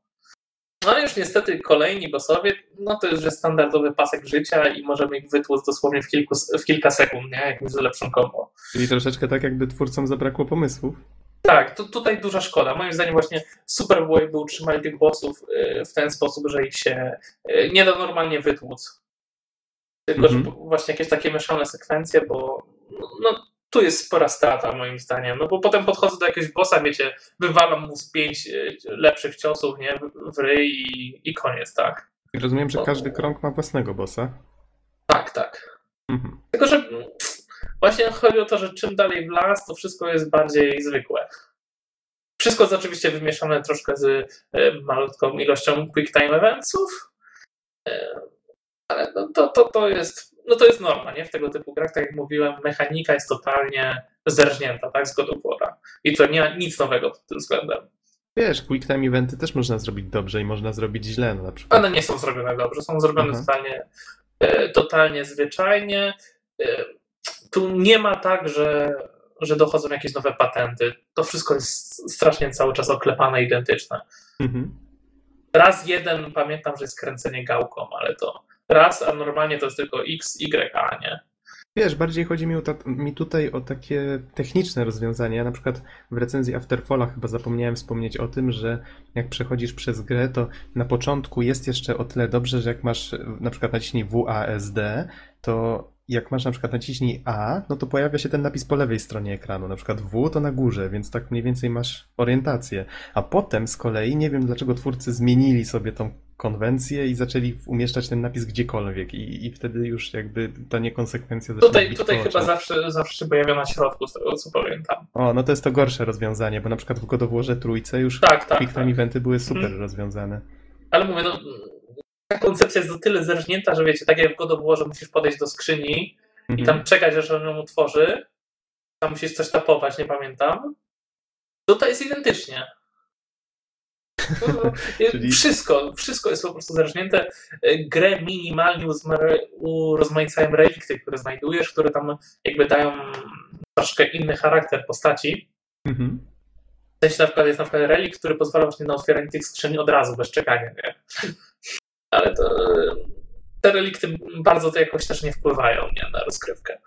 Speaker 2: No już niestety kolejni bossowie, no to już jest standardowy pasek życia i możemy ich wytłuc dosłownie w, kilku, w kilka sekund, nie? Jakimś lepszą kombo.
Speaker 1: Czyli troszeczkę tak, jakby twórcom zabrakło pomysłów.
Speaker 2: Tak, tu, tutaj duża szkoda. Moim zdaniem właśnie super było, jakby utrzymali tych bossów y, w ten sposób, że ich się y, nie da normalnie wytłuc. Tylko,
Speaker 1: Mhm.
Speaker 2: że właśnie jakieś takie mieszane sekwencje, bo no, no, tu jest spora strata moim zdaniem. No bo potem podchodzę do jakiegoś bossa, wiecie, wywalam mu z pięć y, lepszych ciosów, nie, w- ryj i, i koniec, tak.
Speaker 1: I rozumiem, że
Speaker 2: O.
Speaker 1: każdy krąg ma własnego bossa.
Speaker 2: Tak, tak.
Speaker 1: Mhm.
Speaker 2: Tylko, że właśnie chodzi o to, że czym dalej w las, to wszystko jest bardziej zwykłe. Wszystko jest oczywiście wymieszane troszkę z e, malutką ilością quick time eventsów, e, ale no to, to, to, jest, no to jest norma, nie? W tego typu grach, tak jak mówiłem, mechanika jest totalnie zerżnięta, tak? Z God. I to nie ma nic nowego pod tym względem.
Speaker 1: Wiesz, quick time eventy też można zrobić dobrze i można zrobić źle, no na przykład.
Speaker 2: One nie są zrobione dobrze, są zrobione
Speaker 1: Aha.
Speaker 2: totalnie, e, totalnie zwyczajnie. E, Tu nie ma tak, że, że dochodzą jakieś nowe patenty. To wszystko jest strasznie cały czas oklepane, identyczne.
Speaker 1: Mhm.
Speaker 2: raz jeden pamiętam, że jest kręcenie gałką, ale to raz, a normalnie to jest tylko X, Y, A, nie?
Speaker 1: Wiesz, bardziej chodzi mi, ta, mi tutaj o takie techniczne rozwiązania. Ja na przykład w recenzji Afterfalla chyba zapomniałem wspomnieć o tym, że jak przechodzisz przez grę, to na początku jest jeszcze o tyle dobrze, że jak masz na przykład naciśnij WASD, to jak masz na przykład naciśnij A, no to pojawia się ten napis po lewej stronie ekranu, na przykład W to na górze, więc tak mniej więcej masz orientację. A potem z kolei, nie wiem dlaczego twórcy zmienili sobie tą konwencję i zaczęli umieszczać ten napis gdziekolwiek i, i wtedy już jakby ta niekonsekwencja zaczyna
Speaker 2: Tutaj,
Speaker 1: bić
Speaker 2: tutaj chyba zawsze, zawsze się pojawia na środku, z tego co pamiętam.
Speaker 1: O, no to jest to gorsze rozwiązanie, bo na przykład w God of Warze trójce już
Speaker 2: Tak, tak.
Speaker 1: quick
Speaker 2: tak.
Speaker 1: time eventy były super
Speaker 2: Mhm.
Speaker 1: rozwiązane.
Speaker 2: Ale mówię, no, ta koncepcja jest do tyle zerżnięta, że wiecie, tak jak w God of Warze musisz podejść do skrzyni i
Speaker 1: Mhm.
Speaker 2: tam czekać, aż on ją otworzy, tam musisz coś tapować, nie pamiętam. Tutaj jest identycznie. No,
Speaker 1: Czyli-
Speaker 2: Wszystko, wszystko jest po prostu zerżnięte. Grę minimalnie urozmaicają relikty, które znajdujesz, które tam jakby dają troszkę inny charakter postaci.
Speaker 1: Mhm.
Speaker 2: W sensie na przykład jest na przykład relikt, który pozwala właśnie na otwieranie tych skrzyni od razu, bez czekania, nie? Ale to, te relikty bardzo to jakoś też nie wpływają nie, na rozgrywkę.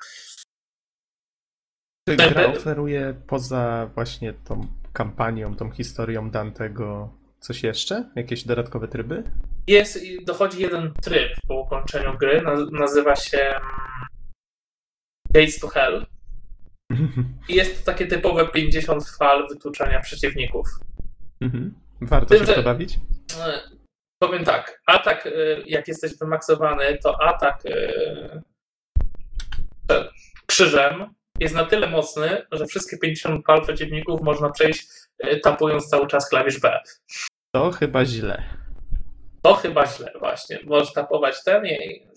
Speaker 1: Czy gra oferuje poza właśnie tą kampanią, tą historią Dantego coś jeszcze? Jakieś dodatkowe tryby?
Speaker 2: Jest, i dochodzi jeden tryb po ukończeniu gry, naz- nazywa się mm, Gates to Hell. I jest to takie typowe 50 fal wytłuczania przeciwników.
Speaker 1: Mhm. Warto
Speaker 2: Tym,
Speaker 1: się w to bawić?
Speaker 2: E, Powiem tak, atak, e, jak jesteś wymaksowany, to atak e, krzyżem jest na tyle mocny, że wszystkie 50 fal przeciwników można przejść tapując cały czas klawisz B.
Speaker 1: To chyba źle.
Speaker 2: To chyba źle właśnie. Możesz tapować ten i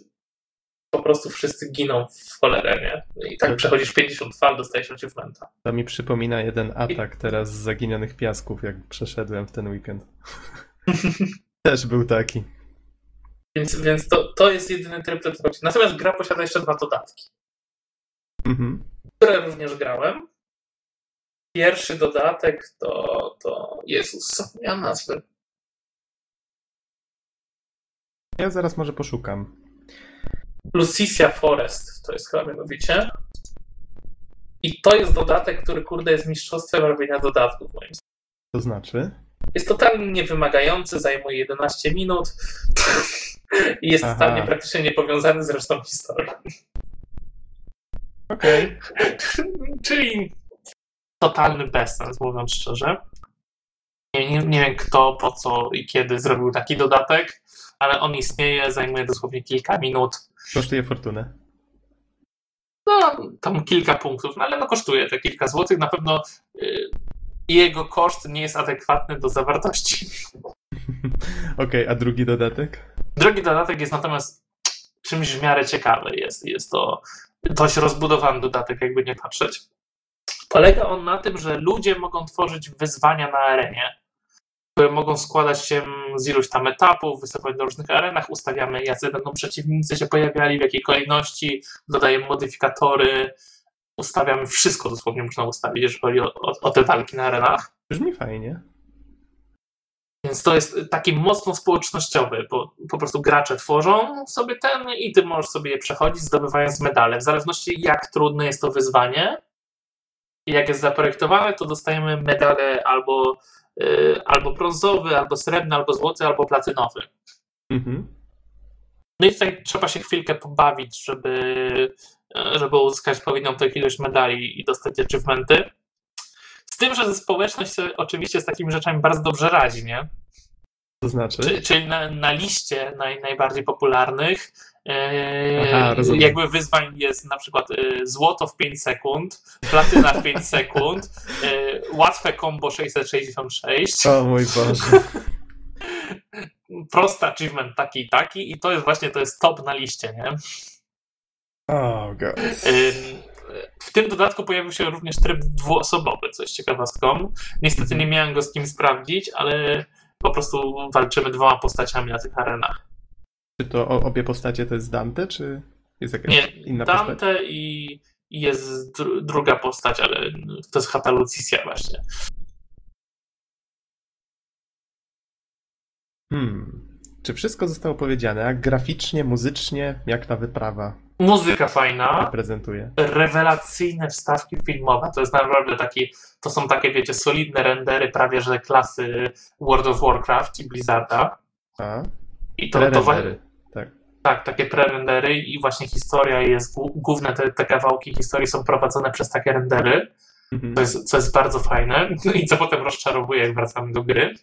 Speaker 2: po prostu wszyscy giną w cholerę, nie? I tak przechodzisz 50 fal, dostajesz achievementa.
Speaker 1: To mi przypomina jeden atak teraz z Zaginionych Piasków, jak przeszedłem w ten weekend. Też był taki.
Speaker 2: Więc, więc to, to jest jedyny tryb, który. Natomiast gra posiada jeszcze dwa dodatki.
Speaker 1: Mhm.
Speaker 2: które również grałem. Pierwszy dodatek to, to Jezus, zapomniałem nazwy.
Speaker 1: Ja zaraz może poszukam.
Speaker 2: Lucicia Forest to jest chyba mianowicie. I to jest dodatek, który kurde jest mistrzostwem robienia dodatków moim zdaniem.
Speaker 1: To znaczy?
Speaker 2: Jest totalnie niewymagający, zajmuje 11 minut i jest
Speaker 1: Aha.
Speaker 2: totalnie praktycznie niepowiązany z resztą historii.
Speaker 1: Okej.
Speaker 2: Czyli totalny bezsens, mówiąc szczerze. Nie, nie, nie wiem kto, po co i kiedy zrobił taki dodatek, ale on istnieje, zajmuje dosłownie kilka minut.
Speaker 1: Kosztuje fortunę.
Speaker 2: No, tam kilka punktów, no ale no kosztuje te kilka złotych. Na pewno y, jego koszt nie jest adekwatny do zawartości.
Speaker 1: Okej, a drugi dodatek?
Speaker 2: Drugi dodatek jest natomiast czymś w miarę ciekawy. Jest, jest to dość rozbudowany dodatek, jakby nie patrzeć. Polega on na tym, że ludzie mogą tworzyć wyzwania na arenie, które mogą składać się z iluś tam etapów, występować na różnych arenach, ustawiamy jacy będą przeciwnicy się pojawiali, w jakiej kolejności, dodajemy modyfikatory, ustawiamy wszystko dosłownie można ustawić, jeżeli chodzi o, o, o te walki na arenach.
Speaker 1: Brzmi fajnie.
Speaker 2: Więc to jest taki mocno społecznościowy, bo po prostu gracze tworzą sobie ten i ty możesz sobie je przechodzić, zdobywając medale. W zależności jak trudne jest to wyzwanie i jak jest zaprojektowane, to dostajemy medale albo, y, albo brązowy, albo srebrny, albo złoty, albo platynowy.
Speaker 1: Mhm.
Speaker 2: No i tutaj trzeba się chwilkę pobawić, żeby, żeby uzyskać odpowiednią tę ilość medali i dostać achievementy. Z tym, że społeczność oczywiście z takimi rzeczami bardzo dobrze radzi, nie?
Speaker 1: To znaczy?
Speaker 2: Czy, czyli na, na liście naj, najbardziej popularnych
Speaker 1: Aha, rozumiem.
Speaker 2: jakby wyzwań jest na przykład e, złoto w 5 sekund, platyna w 5 sekund, e, łatwe combo 666,
Speaker 1: O mój Boże.
Speaker 2: prosty achievement taki i taki i to jest właśnie to jest top na liście, nie?
Speaker 1: Oh god.
Speaker 2: W tym dodatku pojawił się również tryb dwuosobowy, co jest ciekawostką. Niestety nie miałem go z kim sprawdzić, ale po prostu walczymy dwoma postaciami na tych arenach.
Speaker 1: Czy to obie postacie to jest Dante, czy jest jakaś
Speaker 2: Nie,
Speaker 1: inna postać?
Speaker 2: Dante i, jest dru, druga postać, ale to jest Hata Lucicia właśnie.
Speaker 1: Hmm. Czy wszystko zostało powiedziane? A graficznie, muzycznie, jak ta wyprawa
Speaker 2: Muzyka fajna,
Speaker 1: prezentuje?
Speaker 2: rewelacyjne wstawki filmowe. To jest naprawdę taki, to są takie, wiecie, solidne rendery prawie że klasy World of Warcraft i Blizzarda.
Speaker 1: A?
Speaker 2: I to, to właśnie,
Speaker 1: Prerendery. Tak.
Speaker 2: tak, takie prerendery i właśnie historia jest, głó- główne te, te kawałki historii są prowadzone przez takie rendery,
Speaker 1: Mhm.
Speaker 2: co jest, co jest bardzo fajne no i co potem rozczarowuje, jak wracamy do gry.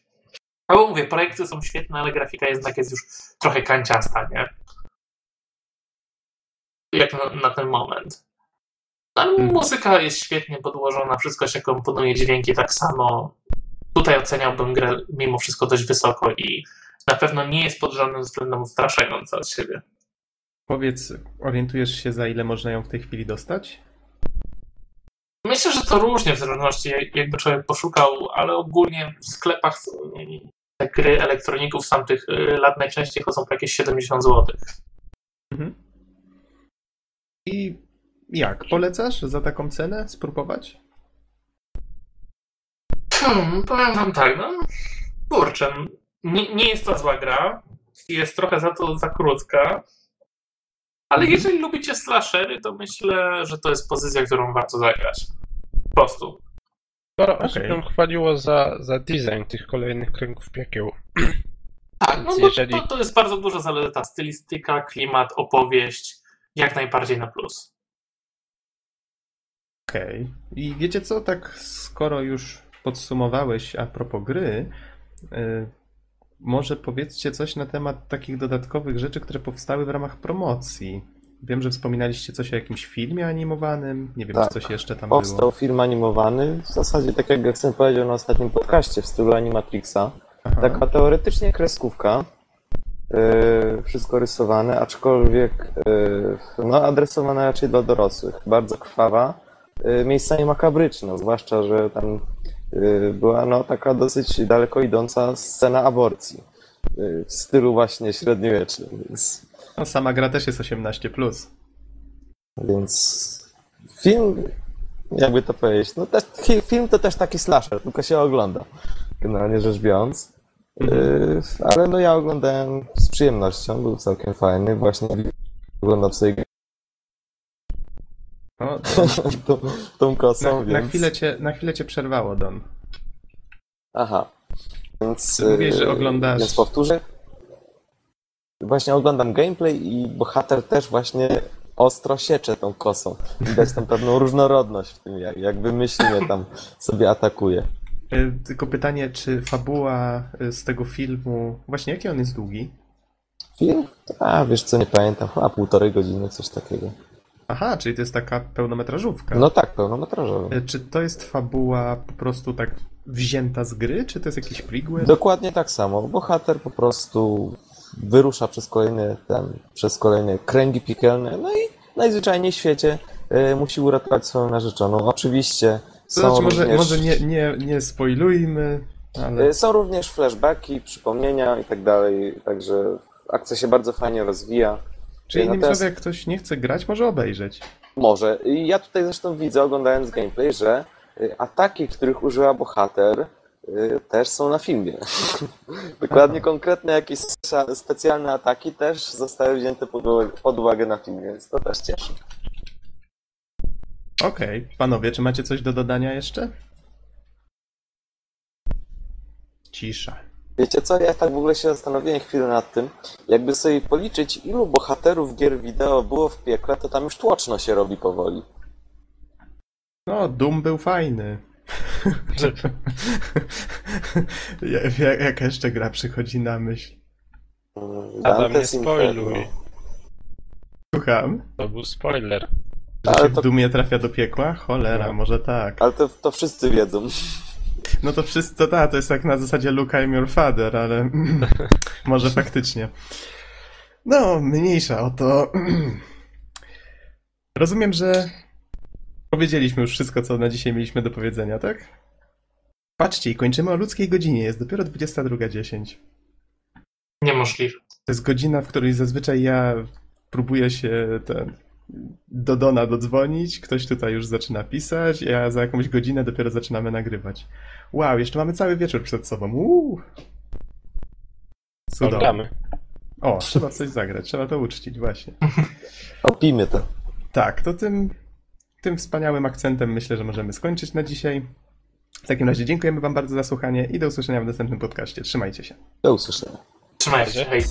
Speaker 2: Ale mówię, projekty są świetne, ale grafika jednak jest już trochę kanciasta, nie? Jak na, na ten moment. Ale
Speaker 1: Mhm.
Speaker 2: muzyka jest świetnie podłożona, wszystko się komponuje, dźwięki tak samo. Tutaj oceniałbym grę mimo wszystko dość wysoko i na pewno nie jest pod żadnym względem odstraszająca od siebie.
Speaker 1: Powiedz, orientujesz się za ile można ją w tej chwili dostać?
Speaker 2: Myślę, że to różnie w zależności jak- jakby człowiek poszukał, ale ogólnie w sklepach te gry elektroników z tamtych y, lat najczęściej chodzą po jakieś 70 zł.
Speaker 1: Mhm. I jak? Polecasz za taką cenę spróbować?
Speaker 2: Hmm, powiem wam tak, no kurczę, nie, nie jest to zła gra, jest trochę za to za krótka, ale jeżeli lubicie slashery, to myślę, że to jest pozycja, którą warto zagrać. Po prostu.
Speaker 3: Sporo osób ją chwaliło za, za design tych kolejnych kręgów piekieł.
Speaker 2: Tak, no
Speaker 3: Więc
Speaker 2: bo
Speaker 3: jeżeli-
Speaker 2: to, to jest bardzo duża zaleta. Stylistyka, klimat, opowieść, jak najbardziej na plus.
Speaker 1: Okej. I wiecie co, tak skoro już podsumowałeś a propos gry, y, może powiedzcie coś na temat takich dodatkowych rzeczy, które powstały w ramach promocji. Wiem, że wspominaliście coś o jakimś filmie animowanym, nie wiem,
Speaker 4: Tak.
Speaker 1: czy coś jeszcze tam
Speaker 4: Powstał
Speaker 1: było.
Speaker 4: film animowany, w zasadzie tak jak Geksen powiedział na ostatnim podcaście w stylu Animatrixa.
Speaker 1: Aha.
Speaker 4: Taka teoretycznie kreskówka, yy, wszystko rysowane, aczkolwiek yy, no, adresowana raczej dla dorosłych. Bardzo krwawa, yy, miejscami makabryczna, zwłaszcza, że tam była no, taka dosyć daleko idąca scena aborcji. Yy, w stylu właśnie średniowiecznym, więc,
Speaker 1: No, sama gra też jest 18+. Plus.
Speaker 4: więc film, jakby to powiedzieć, no też, film to też taki slasher, tylko się ogląda, generalnie rzecz biorąc. Yy, ale no ja oglądałem z przyjemnością, był całkiem fajny, właśnie oglądam sobie
Speaker 1: No,
Speaker 4: tą, tą kosą,
Speaker 1: na,
Speaker 4: więc...
Speaker 1: na, chwilę cię, na chwilę cię przerwało, Don.
Speaker 4: Aha, więc...
Speaker 1: Ty mówisz, że
Speaker 4: yy,
Speaker 1: oglądasz-
Speaker 4: Więc powtórzę. Właśnie oglądam gameplay i bohater też właśnie ostro siecze tą kosą. Widać tam pewną różnorodność w tym, jak, jak wymyślnie tam sobie atakuje.
Speaker 1: Y, Tylko pytanie, czy fabuła y, z tego filmu, właśnie jaki on jest długi?
Speaker 4: Film? A, wiesz co, nie pamiętam, chyba półtorej godziny, coś takiego.
Speaker 1: Aha, czyli to jest taka pełnometrażówka.
Speaker 4: No tak, pełnometrażowy.
Speaker 1: Y, Czy to jest fabuła po prostu tak wzięta z gry, czy to jest jakiś prequel?
Speaker 4: Dokładnie tak samo. Bohater po prostu wyrusza przez kolejne, ten, przez kolejne kręgi piekielne, no i najzwyczajniej w świecie y, musi uratować swoją narzeczoną. Oczywiście
Speaker 1: To
Speaker 4: są,
Speaker 1: znaczy, może,
Speaker 4: również,
Speaker 1: może nie, nie, nie spoilujmy, ale
Speaker 4: y, są również flashbacki, przypomnienia i tak dalej, także akcja się bardzo fajnie rozwija.
Speaker 1: Czy innymi
Speaker 4: natomiast-
Speaker 1: słowy, jak ktoś nie chce grać, może obejrzeć.
Speaker 4: Może. I Ja tutaj zresztą widzę, oglądając gameplay, że y, ataki, których użyła bohater, y, też są na filmie. Dokładnie konkretne jakieś spe- specjalne ataki też zostały wzięte pod uwagę, pod uwagę na filmie, więc to też cieszy.
Speaker 1: Okej, panowie, czy macie coś do dodania jeszcze? Cisza.
Speaker 4: Wiecie co, ja tak w ogóle się zastanowiłem chwilę nad tym, jakby sobie policzyć, ilu bohaterów gier wideo było w piekle, to tam już tłoczno się robi powoli.
Speaker 1: No, Doom był fajny. Ja- ja- Jaka jeszcze gra przychodzi na myśl?
Speaker 4: Mm,
Speaker 3: Adam, nie spoiluj.
Speaker 1: Słucham?
Speaker 3: To był spoiler.
Speaker 1: Że
Speaker 4: Ale
Speaker 1: się
Speaker 4: to-
Speaker 1: w Doomie trafia do piekła? Cholera,
Speaker 3: No.
Speaker 1: może tak.
Speaker 4: Ale to, to wszyscy wiedzą.
Speaker 1: No to wszystko, to, ta, to jest tak na zasadzie Luke I'm your father, ale może faktycznie. No, mniejsza o to. Rozumiem, że powiedzieliśmy już wszystko, co na dzisiaj mieliśmy do powiedzenia, tak? Patrzcie, i kończymy o ludzkiej godzinie, jest dopiero 22.10.
Speaker 2: Niemożliwe.
Speaker 1: To jest godzina, w której zazwyczaj ja próbuję się ten, do Dona dodzwonić, ktoś tutaj już zaczyna pisać, ja za jakąś godzinę dopiero zaczynamy nagrywać. Wow, jeszcze mamy cały wieczór przed sobą. Uuu. Cudownie. O, trzeba coś zagrać, trzeba to uczcić, właśnie.
Speaker 4: Opijmy to.
Speaker 1: Tak, to tym, tym wspaniałym akcentem myślę, że możemy skończyć na dzisiaj. W takim razie dziękujemy Wam bardzo za słuchanie i do usłyszenia w następnym podcaście. Trzymajcie się.
Speaker 4: Do usłyszenia.
Speaker 2: Trzymajcie się. Hej.